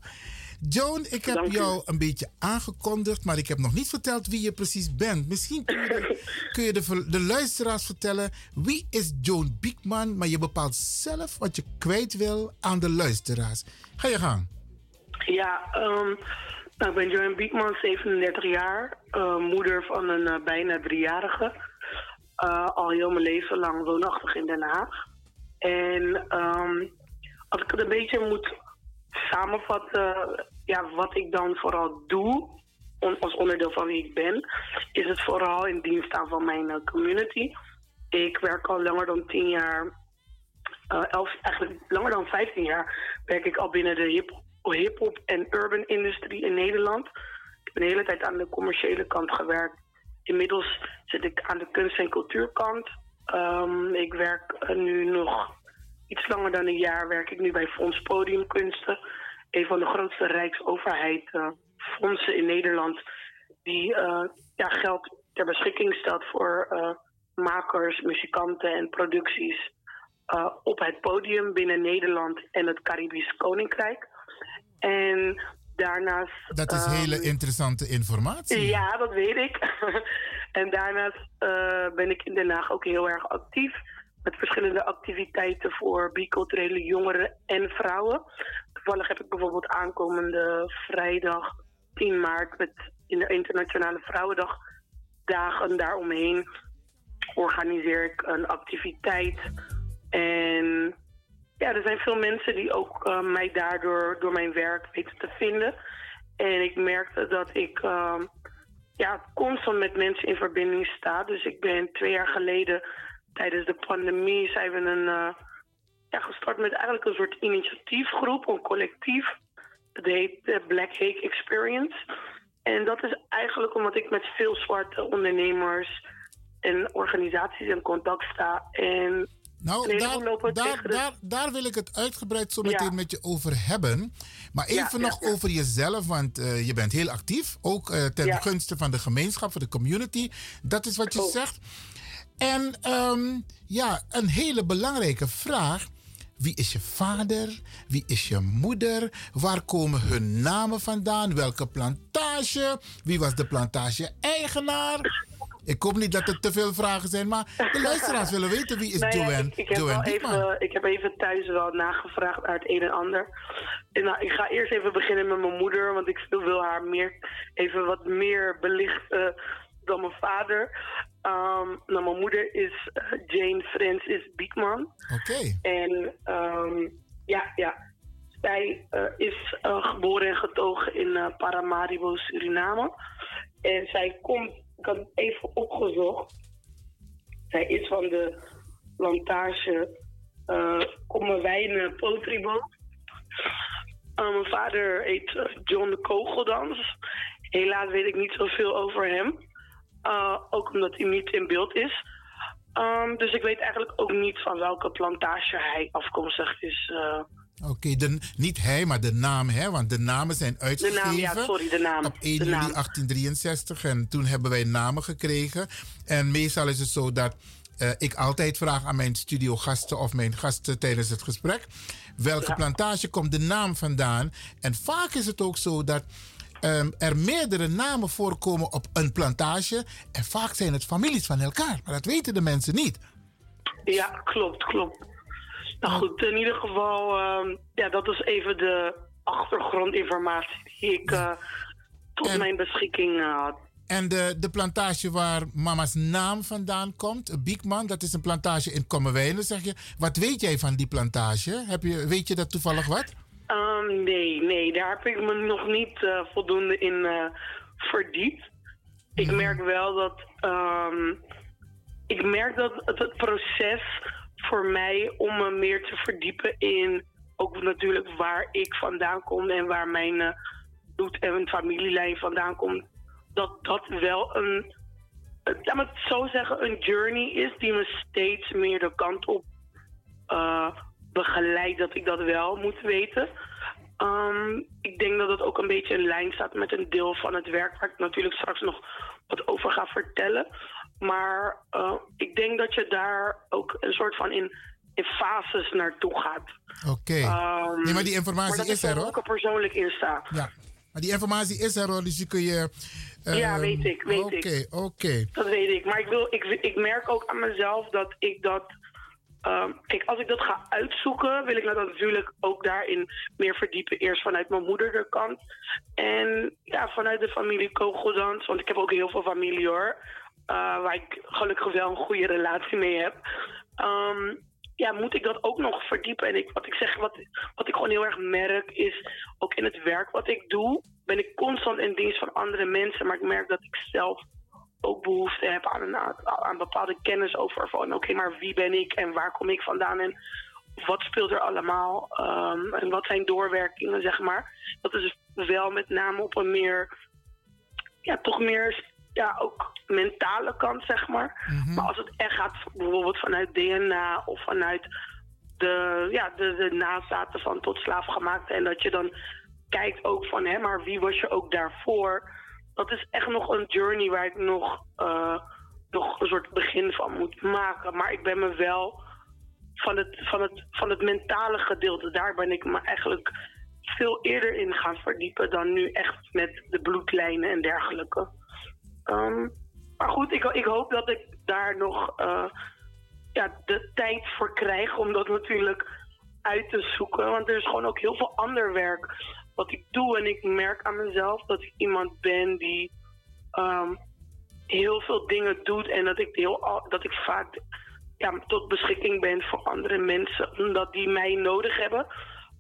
A: Joan, ik heb
R: Dank u.
A: jou een beetje aangekondigd, maar ik heb nog niet verteld wie je precies bent. Misschien kun je de, kun je de, de luisteraars vertellen wie is Joan Biekman, maar je bepaalt zelf wat je kwijt wil aan de luisteraars. Ga je gang.
R: Ja, ehm, nou, ik ben Joanne Biekman, 37 jaar, eh, moeder van een eh, bijna driejarige. Eh, al heel mijn leven lang woonachtig in Den Haag. En ehm, als ik het een beetje moet samenvatten, ja, wat ik dan vooral doe, als onderdeel van wie ik ben, is het vooral in dienst staan van mijn eh, community. Ik werk al langer dan 10 jaar eh, elf, eigenlijk langer dan 15 jaar werk ik al binnen de hip- hip-hop en urban industrie in Nederland. Ik heb een hele tijd aan de commerciële kant gewerkt. Inmiddels zit ik aan de kunst- en cultuurkant. Ehm, ik werk eh, nu nog iets langer dan een jaar werk ik nu bij Fonds Podiumkunsten. Een van de grootste rijksoverheid eh, fondsen in Nederland die eh, ja, geld ter beschikking stelt voor eh, makers, muzikanten en producties op het podium binnen Nederland en het Caribisch Koninkrijk. En daarnaast.
A: Dat is
R: ehm,
A: hele interessante informatie.
R: ja, dat weet ik. en daarnaast ben ik in Den Haag ook heel erg actief. Met verschillende activiteiten voor biculturele jongeren en vrouwen. Toevallig heb ik bijvoorbeeld aankomende vrijdag 10 maart met in de Internationale Vrouwendag dagen daaromheen organiseer ik een activiteit. En ja, er zijn veel mensen die ook eh, mij daardoor door mijn werk weten te vinden. En ik merkte dat ik ehm, ja, constant met mensen in verbinding sta. Dus ik ben twee jaar geleden tijdens de pandemie zijn we een, eh, ja, gestart met eigenlijk een soort initiatiefgroep, een collectief. Dat heet de Black Hake Experience. En dat is eigenlijk omdat ik met veel zwarte ondernemers en organisaties in contact sta. En
A: Nou, daar, daar,
R: de-
A: daar, daar wil ik het uitgebreid zo meteen
R: Ja.
A: met je over hebben. Maar even
R: Ja,
A: nog
R: ja.
A: over jezelf, want eh, je bent heel actief. Ook eh, ten gunste van de gemeenschap, van de community. Dat is wat je
R: Klopt.
A: zegt. En ehm, ja, een hele belangrijke vraag. Wie is je vader? Wie is je moeder? Waar komen hun namen vandaan? Welke plantage? Wie was de plantage-eigenaar? Ik hoop niet dat er te veel vragen zijn, maar de luisteraars willen weten wie is
R: ja,
A: Joanne.
R: ik, ik, heb
A: Joanne
R: even, ik heb even thuis wel nagevraagd het een en ander. En nou, ik ga eerst even beginnen met mijn moeder, want ik wil haar meer, even wat meer belichten dan mijn vader. Nou, mijn moeder is eh, Jane Francis Biekman.
A: Oké.
R: En ehm, ja, ja, zij eh, is eh, geboren en getogen in Paramaribo, Suriname. En zij komt, ik had het even opgezocht. Zij is van de plantage uh, Kommerwijnen Potribo. Mijn vader heet John de Kogeldans. Helaas weet ik niet zoveel over hem. Uh, ook omdat hij niet in beeld is. Um, dus ik weet eigenlijk ook niet van welke plantage hij afkomstig is. Uh,
A: Oké, de- niet hij, maar de naam, hè? Want de namen zijn uitgegeven.
R: naam, ja, sorry, de naam.
A: Op 1
R: De
A: juli
R: naam.
A: 1863. En toen hebben wij namen gekregen. En meestal is het zo dat eh, ik altijd vraag aan mijn studiogasten of mijn gasten tijdens het gesprek. Welke plantage komt de naam vandaan? En vaak is het ook zo dat ehm, er meerdere namen voorkomen op een plantage. En vaak zijn het families van elkaar. Maar dat weten de mensen niet.
R: Ja, klopt, klopt. Nou goed, in ieder geval, ehm, ja, dat is even de achtergrondinformatie die ik eh, tot mijn beschikking eh, had.
A: En de, de plantage waar mama's naam vandaan komt, Biekman, dat is een plantage in Kommerwijnen, zeg je. Wat weet jij van die plantage? Heb je, weet je dat toevallig wat?
R: Ehm, nee, nee, daar heb ik me nog niet eh, voldoende in eh, verdiept. Ik merk wel dat. ehm, ik merk dat het, het proces voor mij om me meer te verdiepen in. Ook natuurlijk waar ik vandaan kom en waar mijn eh, bloed- en familielijn vandaan komt. Dat dat wel een. Laat me het zo zeggen, een journey is die me steeds meer de kant op begeleidt dat ik dat wel moet weten. Ehm, ik denk dat het ook een beetje in lijn staat met een deel van het werk waar ik natuurlijk straks nog wat over ga vertellen. Maar eh, ik denk dat je daar ook een soort van in, in fases naartoe gaat.
A: Oké.
R: Ehm,
A: nee, maar die informatie
R: maar dat
A: is er hoor.
R: ook er persoonlijk in staat.
A: Ja, maar die informatie is er hoor, dus die kun je...
R: Ja,
A: ehm,
R: weet ik, weet
A: Oké,
R: ik.
A: oké.
R: Dat weet ik. Maar ik, wil, ik, ik merk ook aan mezelf dat ik dat. Ehm, kijk, als ik dat ga uitzoeken, wil ik dat natuurlijk ook daarin meer verdiepen. Eerst vanuit mijn moederkant. En ja, vanuit de familie Kogeldans. Want ik heb ook heel veel familie hoor. eh, waar ik gelukkig wel een goede relatie mee heb. Ehm, ja, moet ik dat ook nog verdiepen? En ik, wat ik zeg, wat, wat ik gewoon heel erg merk, is ook in het werk wat ik doe, ben ik constant in dienst van andere mensen. Maar ik merk dat ik zelf ook behoefte heb aan een aan bepaalde kennis over van oké, maar wie ben ik en waar kom ik vandaan en wat speelt er allemaal ehm, en wat zijn doorwerkingen, zeg maar. Dat is wel met name op een meer, ja, toch meer, ja, ook mentale kant, zeg maar. Maar als het echt gaat, bijvoorbeeld vanuit DNA of vanuit de, ja, de, de nazaten van tot slaafgemaakte en dat je dan kijkt ook van, hè, maar wie was je ook daarvoor? Dat is echt nog een journey waar ik nog, eh, nog een soort begin van moet maken. Maar ik ben me wel van het, van het, van het mentale gedeelte, daar ben ik me eigenlijk veel eerder in gaan verdiepen dan nu echt met de bloedlijnen en dergelijke. Ehm, maar goed, ik, ik hoop dat ik daar nog eh, ja, de tijd voor krijg om dat natuurlijk uit te zoeken. Want er is gewoon ook heel veel ander werk wat ik doe. En ik merk aan mezelf dat ik iemand ben die ehm, heel veel dingen doet. En dat ik, heel, dat ik vaak ja, tot beschikking ben voor andere mensen. Omdat die mij nodig hebben.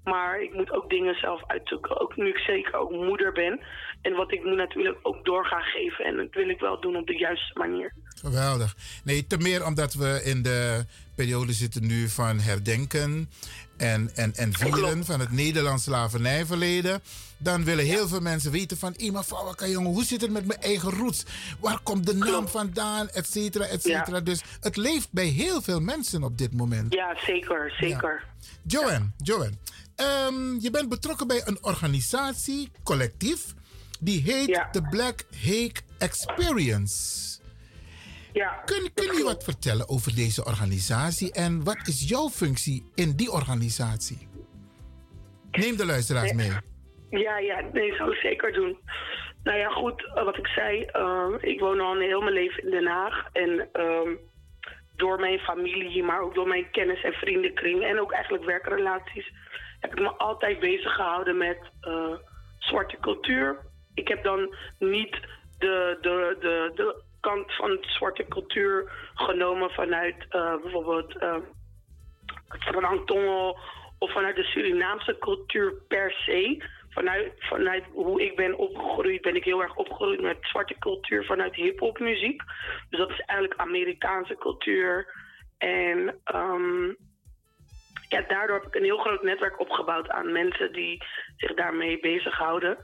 R: Maar ik moet ook dingen zelf uitzoeken. Ook nu ik zeker ook moeder ben. En wat ik moet natuurlijk ook door gaan geven. En dat wil ik wel doen op de juiste manier.
A: Geweldig. Nee, te meer omdat we in de periode zitten nu van herdenken en, en, en vieren van het Nederlands slavernijverleden. Dan willen heel veel mensen weten van, hé maar Fawaka jongen, hoe zit het met mijn eigen roots? Waar komt de naam vandaan, et cetera, et cetera. Dus het leeft bij heel veel mensen op dit moment.
R: Ja, zeker, zeker.
A: Joanne, Joanne ehm, je bent betrokken bij een organisatie, collectief, die heet de Black Hake Experience.
R: Ja,
A: kun kun je wat vertellen over deze organisatie en wat is jouw functie in die organisatie? Neem de luisteraars mee.
R: Ja, ja, nee, zou ik zeker doen. Nou ja, goed, eh, wat ik zei, ehm, ik woon al een heel mijn leven in Den Haag. En ehm, door mijn familie, maar ook door mijn kennis- en vriendenkring en ook eigenlijk werkrelaties, heb ik me altijd bezig gehouden met eh, zwarte cultuur. Ik heb dan niet de, de, de, de kant van zwarte cultuur genomen vanuit eh, bijvoorbeeld Frank Tongel of vanuit de Surinaamse cultuur per se. Vanuit, vanuit hoe ik ben opgegroeid, ben ik heel erg opgegroeid met zwarte cultuur vanuit hip-hop muziek. Dus dat is eigenlijk Amerikaanse cultuur. En ehm, ja, daardoor heb ik een heel groot netwerk opgebouwd aan mensen die zich daarmee bezighouden.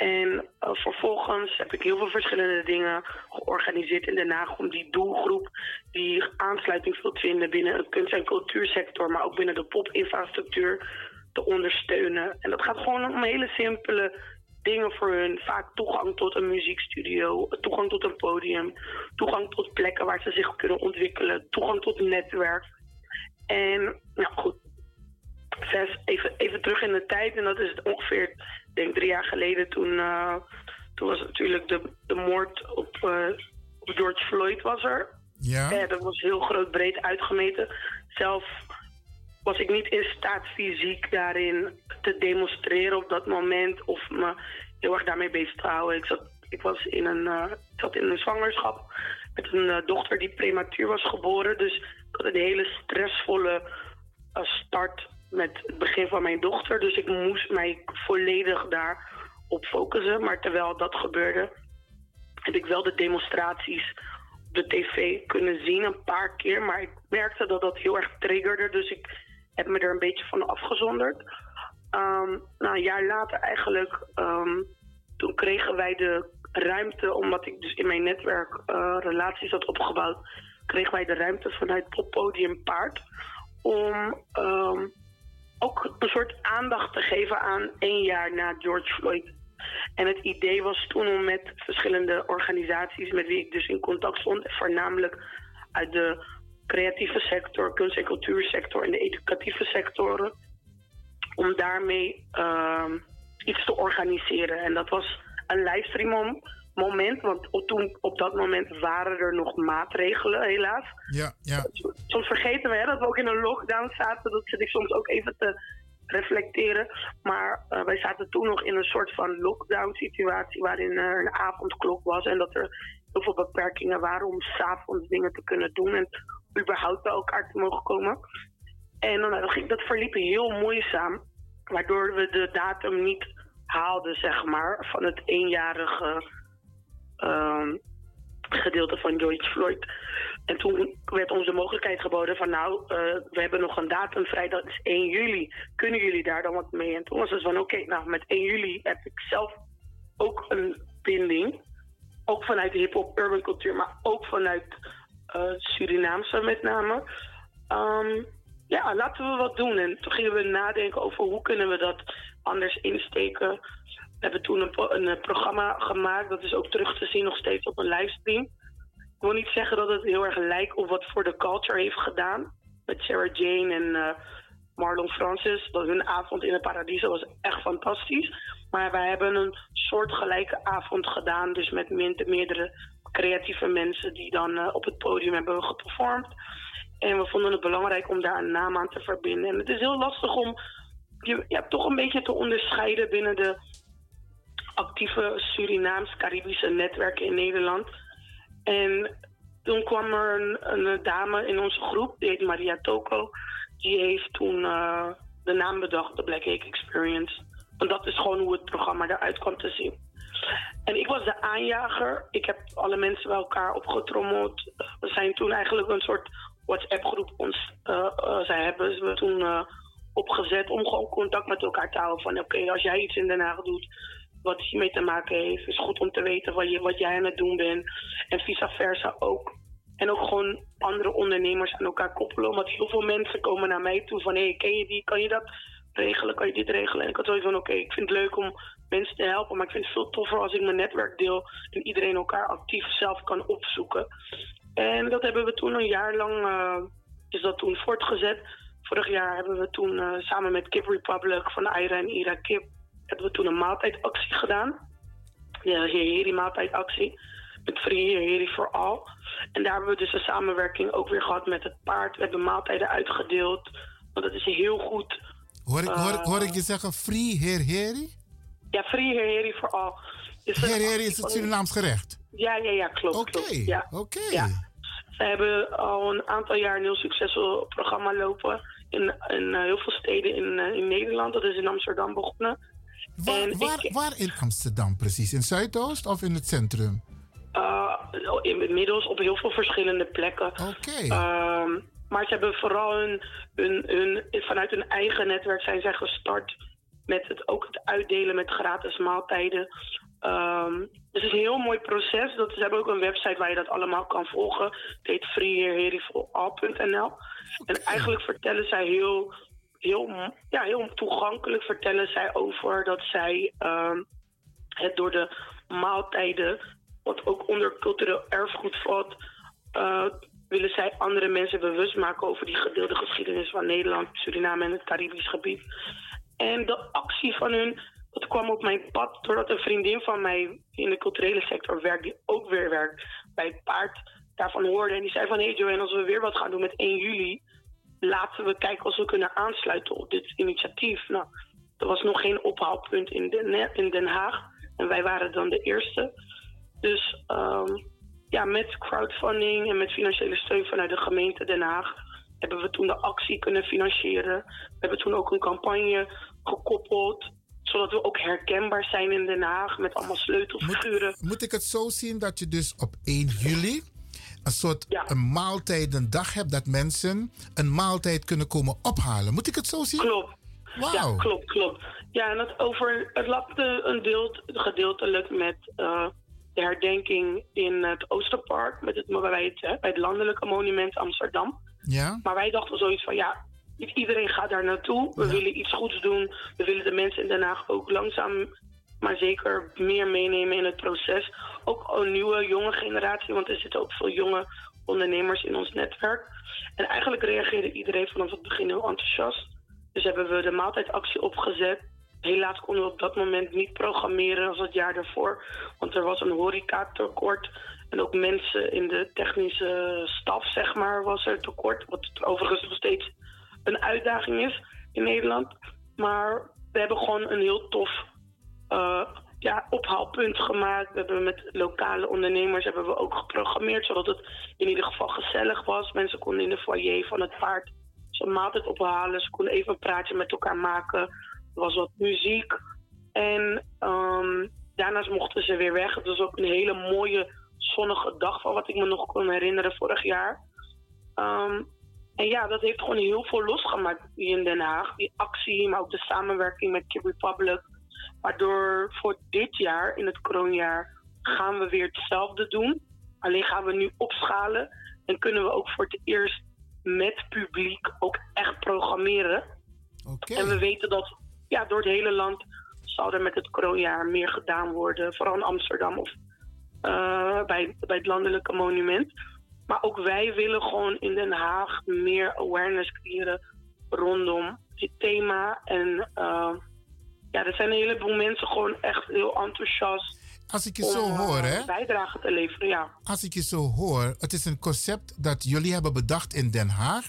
R: En eh, vervolgens heb ik heel veel verschillende dingen georganiseerd in Den Haag om die doelgroep die aansluiting wil vinden binnen het kunst- en cultuursector, maar ook binnen de popinfrastructuur te ondersteunen. En dat gaat gewoon om hele simpele dingen voor hun. Vaak toegang tot een muziekstudio, toegang tot een podium, toegang tot plekken waar ze zich kunnen ontwikkelen, toegang tot netwerk. En nou goed, even, even terug in de tijd. En dat is ongeveer, denk drie jaar geleden. Toen, eh, toen was natuurlijk de, de moord op, eh, op George Floyd was er.
A: Ja.
R: Eh, dat was heel groot breed uitgemeten. Zelf was ik niet in staat fysiek daarin te demonstreren op dat moment. Of me heel erg daarmee bezig te houden. Ik zat, ik was in een, ik zat in een zwangerschap met een dochter die prematuur was geboren. Dus ik had een hele stressvolle start met het begin van mijn dochter. Dus ik moest mij volledig daarop focussen. Maar terwijl dat gebeurde, heb ik wel de demonstraties op de tv kunnen zien een paar keer. Maar ik merkte dat dat heel erg triggerde. Dus ik heb me er een beetje van afgezonderd. Ehm, nou, een jaar later eigenlijk, ehm, toen kregen wij de ruimte, omdat ik dus in mijn netwerk eh, relaties had opgebouwd, kregen wij de ruimte vanuit Poppodium Paard om ehm, ook een soort aandacht te geven aan één jaar na George Floyd. En het idee was toen om met verschillende organisaties met wie ik dus in contact stond, voornamelijk uit de creatieve sector, kunst- en cultuursector en de educatieve sectoren, om daarmee ehm, iets te organiseren. En dat was een livestream mom- moment, want op, toen, op dat moment waren er nog maatregelen, helaas.
A: Ja, ja.
R: Soms vergeten we hè, dat we ook in een lockdown zaten. Dat zit ik soms ook even te reflecteren. Maar eh, wij zaten toen nog in een soort van lockdown situatie waarin er een avondklok was en dat er heel veel beperkingen waren om s'avonds dingen te kunnen doen en überhaupt bij elkaar te mogen komen. En dan, dat, ging, dat verliep heel moeizaam, waardoor we de datum niet haalden, zeg maar, van het eenjarige ehm, gedeelte van George Floyd. En toen werd ons de mogelijkheid geboden van nou, eh, we hebben nog een datum vrij, dat is 1 juli. Kunnen jullie daar dan wat mee? En toen was het van oké, nou met 1 juli heb ik zelf ook een binding. Ook vanuit de hip-hop urban cultuur, maar ook vanuit eh, Surinaamse met name. Ehm, ja, laten we wat doen. En toen gingen we nadenken over hoe kunnen we dat anders insteken. We hebben toen een, een, eh, programma gemaakt, dat is ook terug te zien nog steeds op een livestream. Ik wil niet zeggen dat het heel erg lijkt op wat voor de culture heeft gedaan. Met Sarah Jane en eh, Marlon Francis. Dat hun avond in het Paradiso was echt fantastisch. Maar wij hebben een soortgelijke avond gedaan. Dus met meerdere creatieve mensen die dan eh, op het podium hebben geperformed. En we vonden het belangrijk om daar een naam aan te verbinden. En het is heel lastig om je, ja, toch een beetje te onderscheiden binnen de actieve Surinaams-Caribische netwerken in Nederland. En toen kwam er een, dame in onze groep, die heet Maria Toko. Die heeft toen eh, de naam bedacht, de Black Cake Experience. Want dat is gewoon hoe het programma eruit kwam te zien. En ik was de aanjager. Ik heb alle mensen bij elkaar opgetrommeld. We zijn toen eigenlijk een soort WhatsApp-groep ons, eh, eh, zij hebben ze toen opgezet om gewoon contact met elkaar te houden. Van oké, als jij iets in Den Haag doet wat hiermee te maken heeft, is goed om te weten wat, je, wat jij aan het doen bent. En vice versa ook. En ook gewoon andere ondernemers aan elkaar koppelen. Omdat heel veel mensen komen naar mij toe van hé, hey, ken je die, kan je dat regelen, kan je dit regelen? En ik had zoiets van oké, ik vind het leuk om mensen te helpen, maar ik vind het veel toffer als ik mijn netwerk deel en iedereen elkaar actief zelf kan opzoeken. En dat hebben we toen een jaar lang, eh, is dat toen voortgezet. Vorig jaar hebben we toen eh, samen met Kip Republic van Ira en Ira Kip, hebben we toen een maaltijdactie gedaan. De Heri maaltijdactie. Met Free Heri for All. En daar hebben we dus een samenwerking ook weer gehad met het paard. We hebben maaltijden uitgedeeld. Want dat is heel goed.
A: Hoor ik, hoor,
R: Eh,
A: hoor ik je zeggen free heer heri?
R: Ja, Free Heri for All. Is een
A: Heer heri is het Surinaams gerecht.
R: Ja, ja, ja, klopt.
A: Oké.
R: Ja. Ze hebben al een aantal jaar een heel succesvol programma lopen. In, in eh, heel veel steden in, eh, in Nederland. Dat is in Amsterdam begonnen.
A: Waar, in Amsterdam precies? In Zuidoost of in het centrum?
R: Uh, inmiddels op heel veel verschillende plekken.
A: Oké.
R: Ehm, maar ze hebben vooral hun, hun, hun, vanuit hun eigen netwerk zijn zij gestart met het, ook het uitdelen met gratis maaltijden. Ehm, dus het is een heel mooi proces. Dat, ze hebben ook een website waar je dat allemaal kan volgen. Het heet. En eigenlijk vertellen zij heel, heel, ja, heel toegankelijk vertellen zij over dat zij ehm, het door de maaltijden, wat ook onder cultureel erfgoed valt, eh, willen zij andere mensen bewust maken over die gedeelde geschiedenis van Nederland, Suriname en het Caribisch gebied. En de actie van hun, dat kwam op mijn pad doordat een vriendin van mij in de culturele sector werkt, die ook weer werkt bij het paard, daarvan hoorde. En die zei van, hé hey Joanne, als we weer wat gaan doen met 1 juli, laten we kijken of we kunnen aansluiten op dit initiatief. Nou, er was nog geen ophaalpunt in Den, in Den Haag. En wij waren dan de eerste. Dus ehm, ja, met crowdfunding en met financiële steun vanuit de gemeente Den Haag hebben we toen de actie kunnen financieren. We hebben toen ook een campagne gekoppeld, zodat we ook herkenbaar zijn in Den Haag met allemaal sleutelfiguren.
A: Moet ik het zo zien dat je dus op 1 juli een soort een maaltijdendag hebt dat mensen een maaltijd kunnen komen ophalen? Moet ik het zo zien?
R: Klopt.
A: Wauw.
R: Ja, klopt, klopt. Ja, en het, over, het lapte een deel, gedeeltelijk met eh, de herdenking in het Oosterpark, met het, bij, het, hè, bij het landelijke monument Amsterdam.
A: Ja?
R: Maar wij dachten zoiets van, ja, niet iedereen gaat daar naartoe. We willen iets goeds doen. We willen de mensen in Den Haag ook langzaam, maar zeker meer meenemen in het proces. Ook een nieuwe, jonge generatie, want er zitten ook veel jonge ondernemers in ons netwerk. En eigenlijk reageerde iedereen vanaf het begin heel enthousiast. Dus hebben we de maaltijdactie opgezet. Helaas konden we op dat moment niet programmeren als het jaar daarvoor. Want er was een horecatekort. En ook mensen in de technische staf, zeg maar, was er tekort. Wat overigens nog steeds een uitdaging is in Nederland. Maar we hebben gewoon een heel tof uh, ja, ophaalpunt gemaakt. We hebben met lokale ondernemers hebben we ook geprogrammeerd, zodat het in ieder geval gezellig was. Mensen konden in de foyer van het paard zijn maaltijd ophalen. Ze konden even een praatje met elkaar maken. Er was wat muziek. En um, daarnaast mochten ze weer weg. Het was ook een hele mooie zonnige dag van wat ik me nog kon herinneren vorig jaar. Um, en ja, dat heeft gewoon heel veel losgemaakt hier in Den Haag. Die actie, maar ook de samenwerking met Kid Republic. Waardoor voor dit jaar, in het kroonjaar, gaan we weer hetzelfde doen. Alleen gaan we nu opschalen. En kunnen we ook voor het eerst met publiek ook echt programmeren.
A: Oké.
R: En we weten dat ja, door het hele land zal er met het kroonjaar meer gedaan worden. Vooral in Amsterdam of uh, bij, bij het landelijke monument. Maar ook wij willen gewoon in Den Haag meer awareness creëren rondom dit thema. En uh, ja, er zijn een heleboel mensen gewoon echt heel enthousiast.
A: Als ik je zo hoor, hè?
R: bijdrage te leveren, ja.
A: Als ik je zo hoor, het is een concept dat jullie hebben bedacht in Den Haag.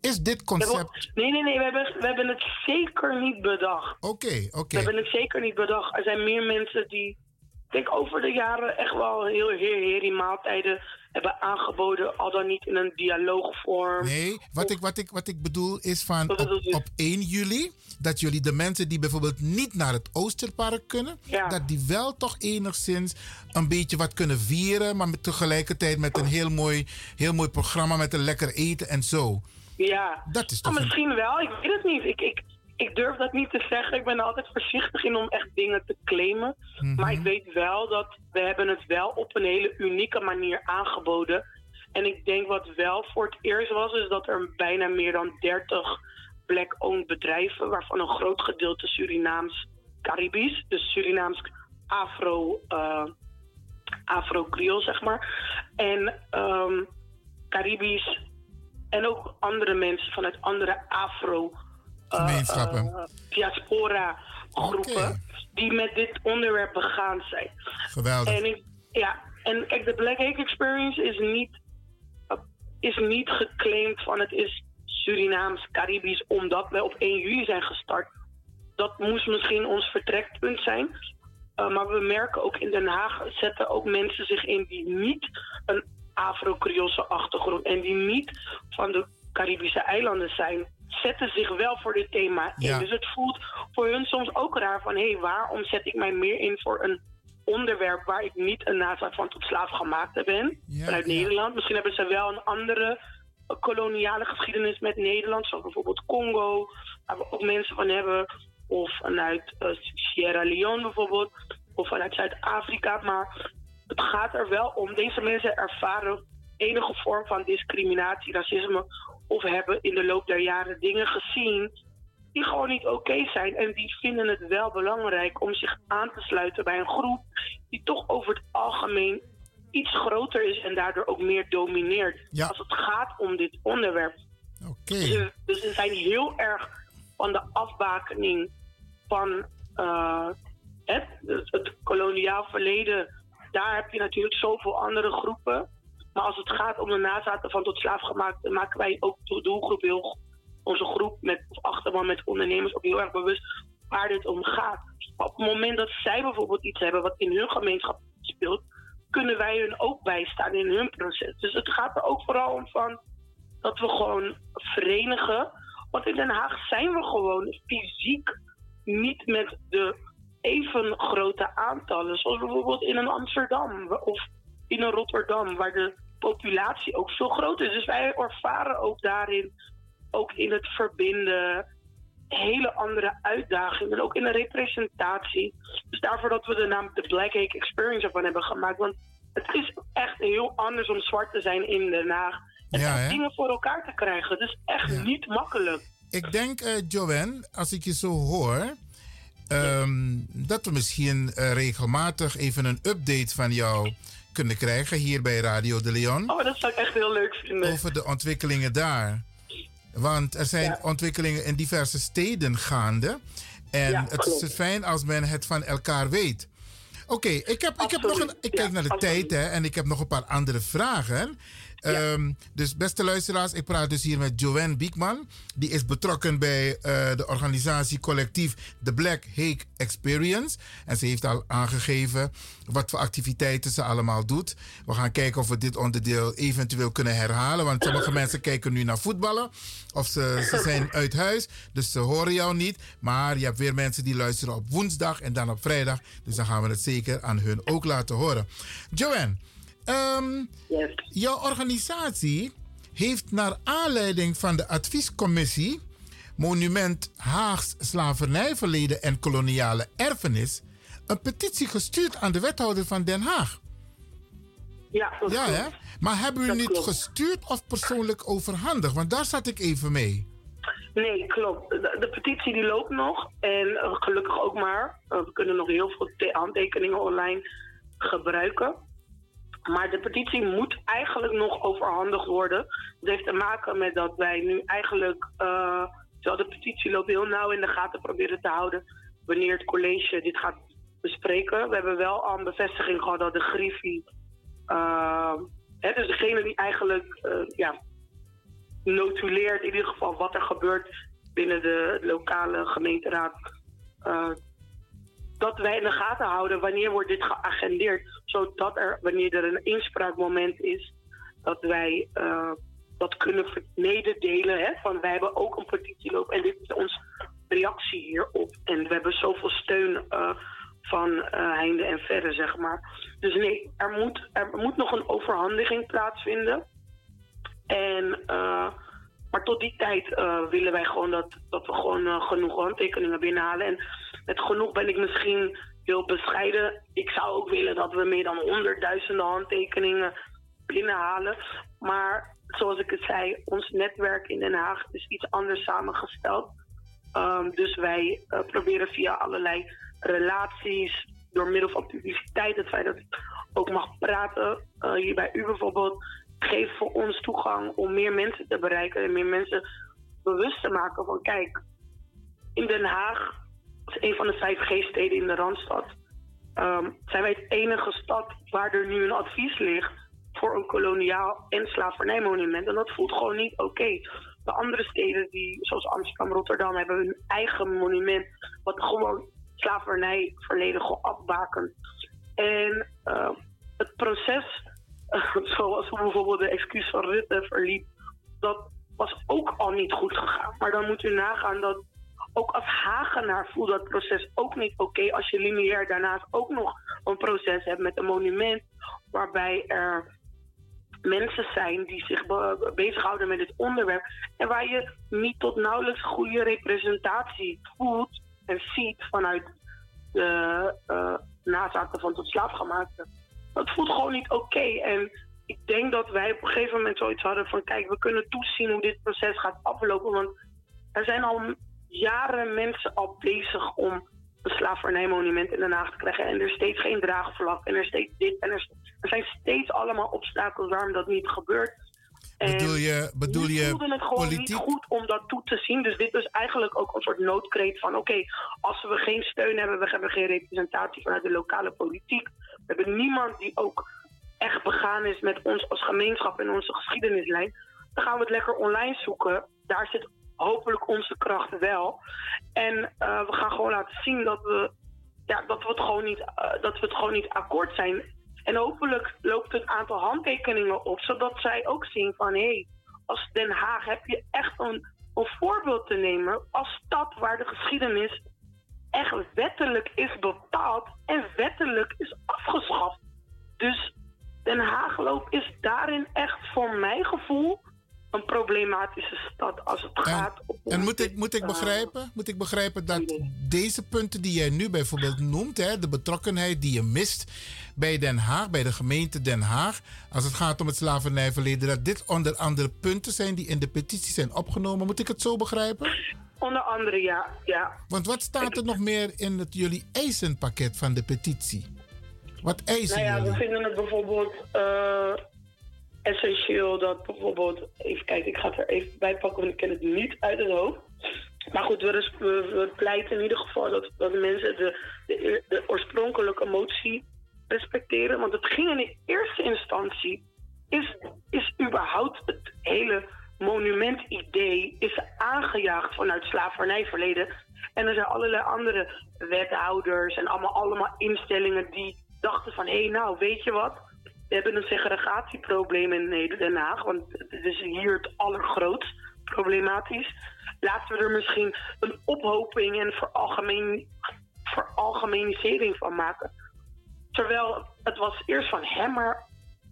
A: Is dit concept.
R: Nee, nee, nee, we hebben, we hebben het zeker niet bedacht.
A: Oké, okay, oké. Okay.
R: We hebben het zeker niet bedacht. Er zijn meer mensen die, ik denk over de jaren, echt wel heel heer, heer die maaltijden hebben aangeboden, al dan niet in een dialoogvorm.
A: Nee, wat, ik, wat, ik, wat ik bedoel is van op, op 1 juli, dat jullie de mensen die bijvoorbeeld niet naar het Oosterpark kunnen,
R: ja.
A: dat die wel toch enigszins een beetje wat kunnen vieren, maar met, tegelijkertijd met een heel mooi, heel mooi programma met een lekker eten en zo.
R: Ja,
A: dat is toch
R: nou, misschien een... wel, ik weet het niet. Ik, ik, ik durf dat niet te zeggen. Ik ben er altijd voorzichtig in om echt dingen te claimen. Mm -hmm. Maar ik weet wel dat we hebben het wel op een hele unieke manier aangeboden. En ik denk wat wel voor het eerst was, is dat er bijna meer dan 30 black-owned bedrijven, waarvan een groot gedeelte Surinaams-Caribisch, dus Surinaams Afro, uh, Afro-Creole, zeg maar. En um, Caribisch en ook andere mensen vanuit andere Afro-
A: gemeenschappen.
R: Uh, uh, diaspora groepen okay. die met dit onderwerp begaan zijn.
A: Geweldig.
R: En ik, ja, en kijk, de Black Hake Experience is niet, uh, is niet geclaimd van het is Surinaams, Caribisch, omdat we op 1 juli zijn gestart. Dat moest misschien ons vertrekpunt zijn. Uh, maar we merken ook in Den Haag zetten ook mensen zich in die niet een Afro-Creoolse achtergrond en die niet van de Caribische eilanden zijn, zetten zich wel voor dit thema in.
A: Ja.
R: Dus het voelt voor hun soms ook raar van... hé, hey, waarom zet ik mij meer in voor een onderwerp... waar ik niet een nazaat van tot slaaf gemaakt ben
A: Ja,
R: vanuit
A: ja.
R: Nederland. Misschien hebben ze wel een andere koloniale geschiedenis met Nederland... zoals bijvoorbeeld Congo, waar we ook mensen van hebben... of vanuit eh, Sierra Leone bijvoorbeeld, of vanuit Zuid-Afrika. Maar het gaat er wel om, deze mensen ervaren enige vorm van discriminatie, racisme of hebben in de loop der jaren dingen gezien die gewoon niet oké zijn. En die vinden het wel belangrijk om zich aan te sluiten bij een groep die toch over het algemeen iets groter is en daardoor ook meer domineert als het gaat om dit onderwerp. Dus, we- dus ze zijn heel erg van de afbakening van eh, het, het, het koloniaal verleden. Daar heb je natuurlijk zoveel andere groepen. Maar als het gaat om de nazaten van tot slaafgemaakten, maken wij ook de doelgroep onze groep met of achterban met ondernemers ook heel erg bewust waar dit om gaat. Op het moment dat zij bijvoorbeeld iets hebben wat in hun gemeenschap speelt, kunnen wij hun ook bijstaan in hun proces. Dus het gaat er ook vooral om van dat we gewoon verenigen. Want in Den Haag zijn we gewoon fysiek niet met de even grote aantallen. Zoals bijvoorbeeld in een Amsterdam of in een Rotterdam, waar de populatie ook veel groter is. Dus wij ervaren ook daarin, ook in het verbinden, hele andere uitdagingen. Ook in de representatie. Dus daarvoor dat we de naam de Black Cake Experience ervan hebben gemaakt. Want het is echt heel anders om zwart te zijn in Den Haag. En
A: Ja,
R: dingen voor elkaar te krijgen. Het is echt niet makkelijk.
A: Ik denk, eh Joanne, als ik je zo hoor, ehm, dat we misschien eh, regelmatig even een update van jou kunnen krijgen hier bij Radio de Leon.
R: Oh, dat zou ik echt heel leuk vinden.
A: Over de ontwikkelingen daar. Want er zijn ontwikkelingen in diverse steden gaande. En
R: Ja,
A: het is fijn als men het van elkaar weet. Oké, ik, heb, ik heb nog een. Ik kijk naar de tijd hè, en ik heb nog een paar andere vragen. Ehm, dus beste luisteraars, ik praat dus hier met Joanne Biekman. Die is betrokken bij eh, de organisatie collectief The Black Hake Experience. En ze heeft al aangegeven wat voor activiteiten ze allemaal doet. We gaan kijken of we dit onderdeel eventueel kunnen herhalen. Want sommige mensen kijken nu naar voetballen. Of ze, ze zijn uit huis, dus ze horen jou niet. Maar je hebt weer mensen die luisteren op woensdag en dan op vrijdag. Dus dan gaan we het zeker aan hun ook laten horen. Joanne, ehm, jouw organisatie heeft naar aanleiding van de adviescommissie Monument Haags Slavernijverleden en Koloniale Erfenis een petitie gestuurd aan de wethouder van Den Haag.
R: Ja, dat
A: ja
R: klopt.
A: hè? Maar hebben u
R: Dat
A: niet
R: klopt.
A: gestuurd of persoonlijk overhandigd? Want daar zat ik even mee.
R: Nee, klopt. De, de petitie die loopt nog. En eh, gelukkig ook maar. Eh, we kunnen nog heel veel te- handtekeningen online gebruiken. Maar de petitie moet eigenlijk nog overhandigd worden. Dat heeft te maken met dat wij nu eigenlijk... eh, terwijl de petitie loopt heel nauw in de gaten proberen te houden... wanneer het college dit gaat bespreken. We hebben wel al een bevestiging gehad dat de Griffie... hè, dus degene die eigenlijk eh, ja, notuleert in ieder geval wat er gebeurt binnen de lokale gemeenteraad. Dat wij in de gaten houden wanneer wordt dit geagendeerd. Zodat er, wanneer er een inspraakmoment is, dat wij eh, dat kunnen mededelen. Hè? Van wij hebben ook een petitie lopen en dit is onze reactie hierop. En we hebben zoveel steun eh, van eh heinde en verre, zeg maar. Dus nee, er moet, er moet nog een overhandiging plaatsvinden. En, maar tot die tijd willen wij gewoon dat, dat we gewoon genoeg handtekeningen binnenhalen. En met genoeg ben ik misschien heel bescheiden. Ik zou ook willen dat we meer dan honderdduizenden handtekeningen binnenhalen. Maar zoals ik het zei, ons netwerk in Den Haag is iets anders samengesteld. Ehm, dus wij eh, proberen via allerlei relaties, door middel van publiciteit, het feit dat ik ook mag praten, eh, hier bij u bijvoorbeeld, geeft voor ons toegang om meer mensen te bereiken en meer mensen bewust te maken van kijk, in Den Haag, is een van de vijf G-steden in de Randstad, ehm, zijn wij het enige stad waar er nu een advies ligt voor een koloniaal en slavernijmonument. En dat voelt gewoon niet oké. De andere steden, die, zoals Amsterdam, Rotterdam, hebben hun eigen monument, wat gewoon slavernijverleden gewoon afbakent. En eh, het proces, zoals bijvoorbeeld de excuus van Rutte verliep, dat was ook al niet goed gegaan. Maar dan moet u nagaan dat ook als Hagenaar voelt dat proces ook niet oké als je lineair daarnaast ook nog een proces hebt met een monument waarbij er mensen zijn die zich be- bezighouden met dit onderwerp en waar je niet tot nauwelijks goede representatie voelt en ziet vanuit de uh, nazaten van tot slaafgemaakten. Dat voelt gewoon niet oké. En ik denk dat wij op een gegeven moment zoiets hadden van... kijk, we kunnen toezien hoe dit proces gaat aflopen. Want er zijn al jaren mensen al bezig om een slavernijmonument in Den Haag te krijgen. En er is steeds geen draagvlak. En er is steeds dit. En er, er zijn steeds allemaal obstakels waarom dat niet gebeurt. En
A: Bedoel je, bedoel
R: we
A: je
R: voelden het gewoon niet
A: politiek?
R: goed om dat toe te zien. Dus dit is eigenlijk ook een soort noodkreet van... oké, als we geen steun hebben, we hebben geen representatie vanuit de lokale politiek. We hebben niemand die ook echt begaan is met ons als gemeenschap en onze geschiedenislijn. Dan gaan we het lekker online zoeken. Daar zit hopelijk onze kracht wel. En eh, we gaan gewoon laten zien dat we, ja, dat we, het, gewoon niet, eh, dat we het gewoon niet akkoord zijn. En hopelijk loopt het aantal handtekeningen op, zodat zij ook zien van hé, hey, als Den Haag heb je echt een, een voorbeeld te nemen als stad waar de geschiedenis echt wettelijk is bepaald en wettelijk is afgeschaft. Dus Den Haagloop is daarin echt voor mijn gevoel een problematische stad als het gaat om.
A: En moet ik, moet ik begrijpen, moet ik begrijpen dat deze punten die jij nu bijvoorbeeld noemt, hè, de betrokkenheid die je mist bij Den Haag, bij de gemeente Den Haag, als het gaat om het slavernijverleden, dat dit onder andere punten zijn die in de petitie zijn opgenomen. Moet ik het zo begrijpen?
R: Onder andere, ja. ja.
A: Want wat staat er nog meer in het jullie eisenpakket van de petitie? Wat eisen
R: Nou ja, we vinden het bijvoorbeeld eh, essentieel dat bijvoorbeeld... Even kijken, ik ga het er even bij pakken, want ik ken het niet uit het hoofd. Maar goed, we, we, pleiten in ieder geval dat, dat mensen de, de, de oorspronkelijke motie respecteren. Want het ging in de eerste instantie... is, is überhaupt het hele monumentidee is aangejaagd vanuit slavernijverleden. En er zijn allerlei andere wethouders en allemaal, allemaal instellingen die dachten van... hé, hey, nou, weet je wat? We hebben een segregatieprobleem in Den Haag, want het is hier het allergrootst problematisch. Laten we er misschien een ophoping en veralgemeen, veralgemenisering van maken. Terwijl het was eerst van hem, maar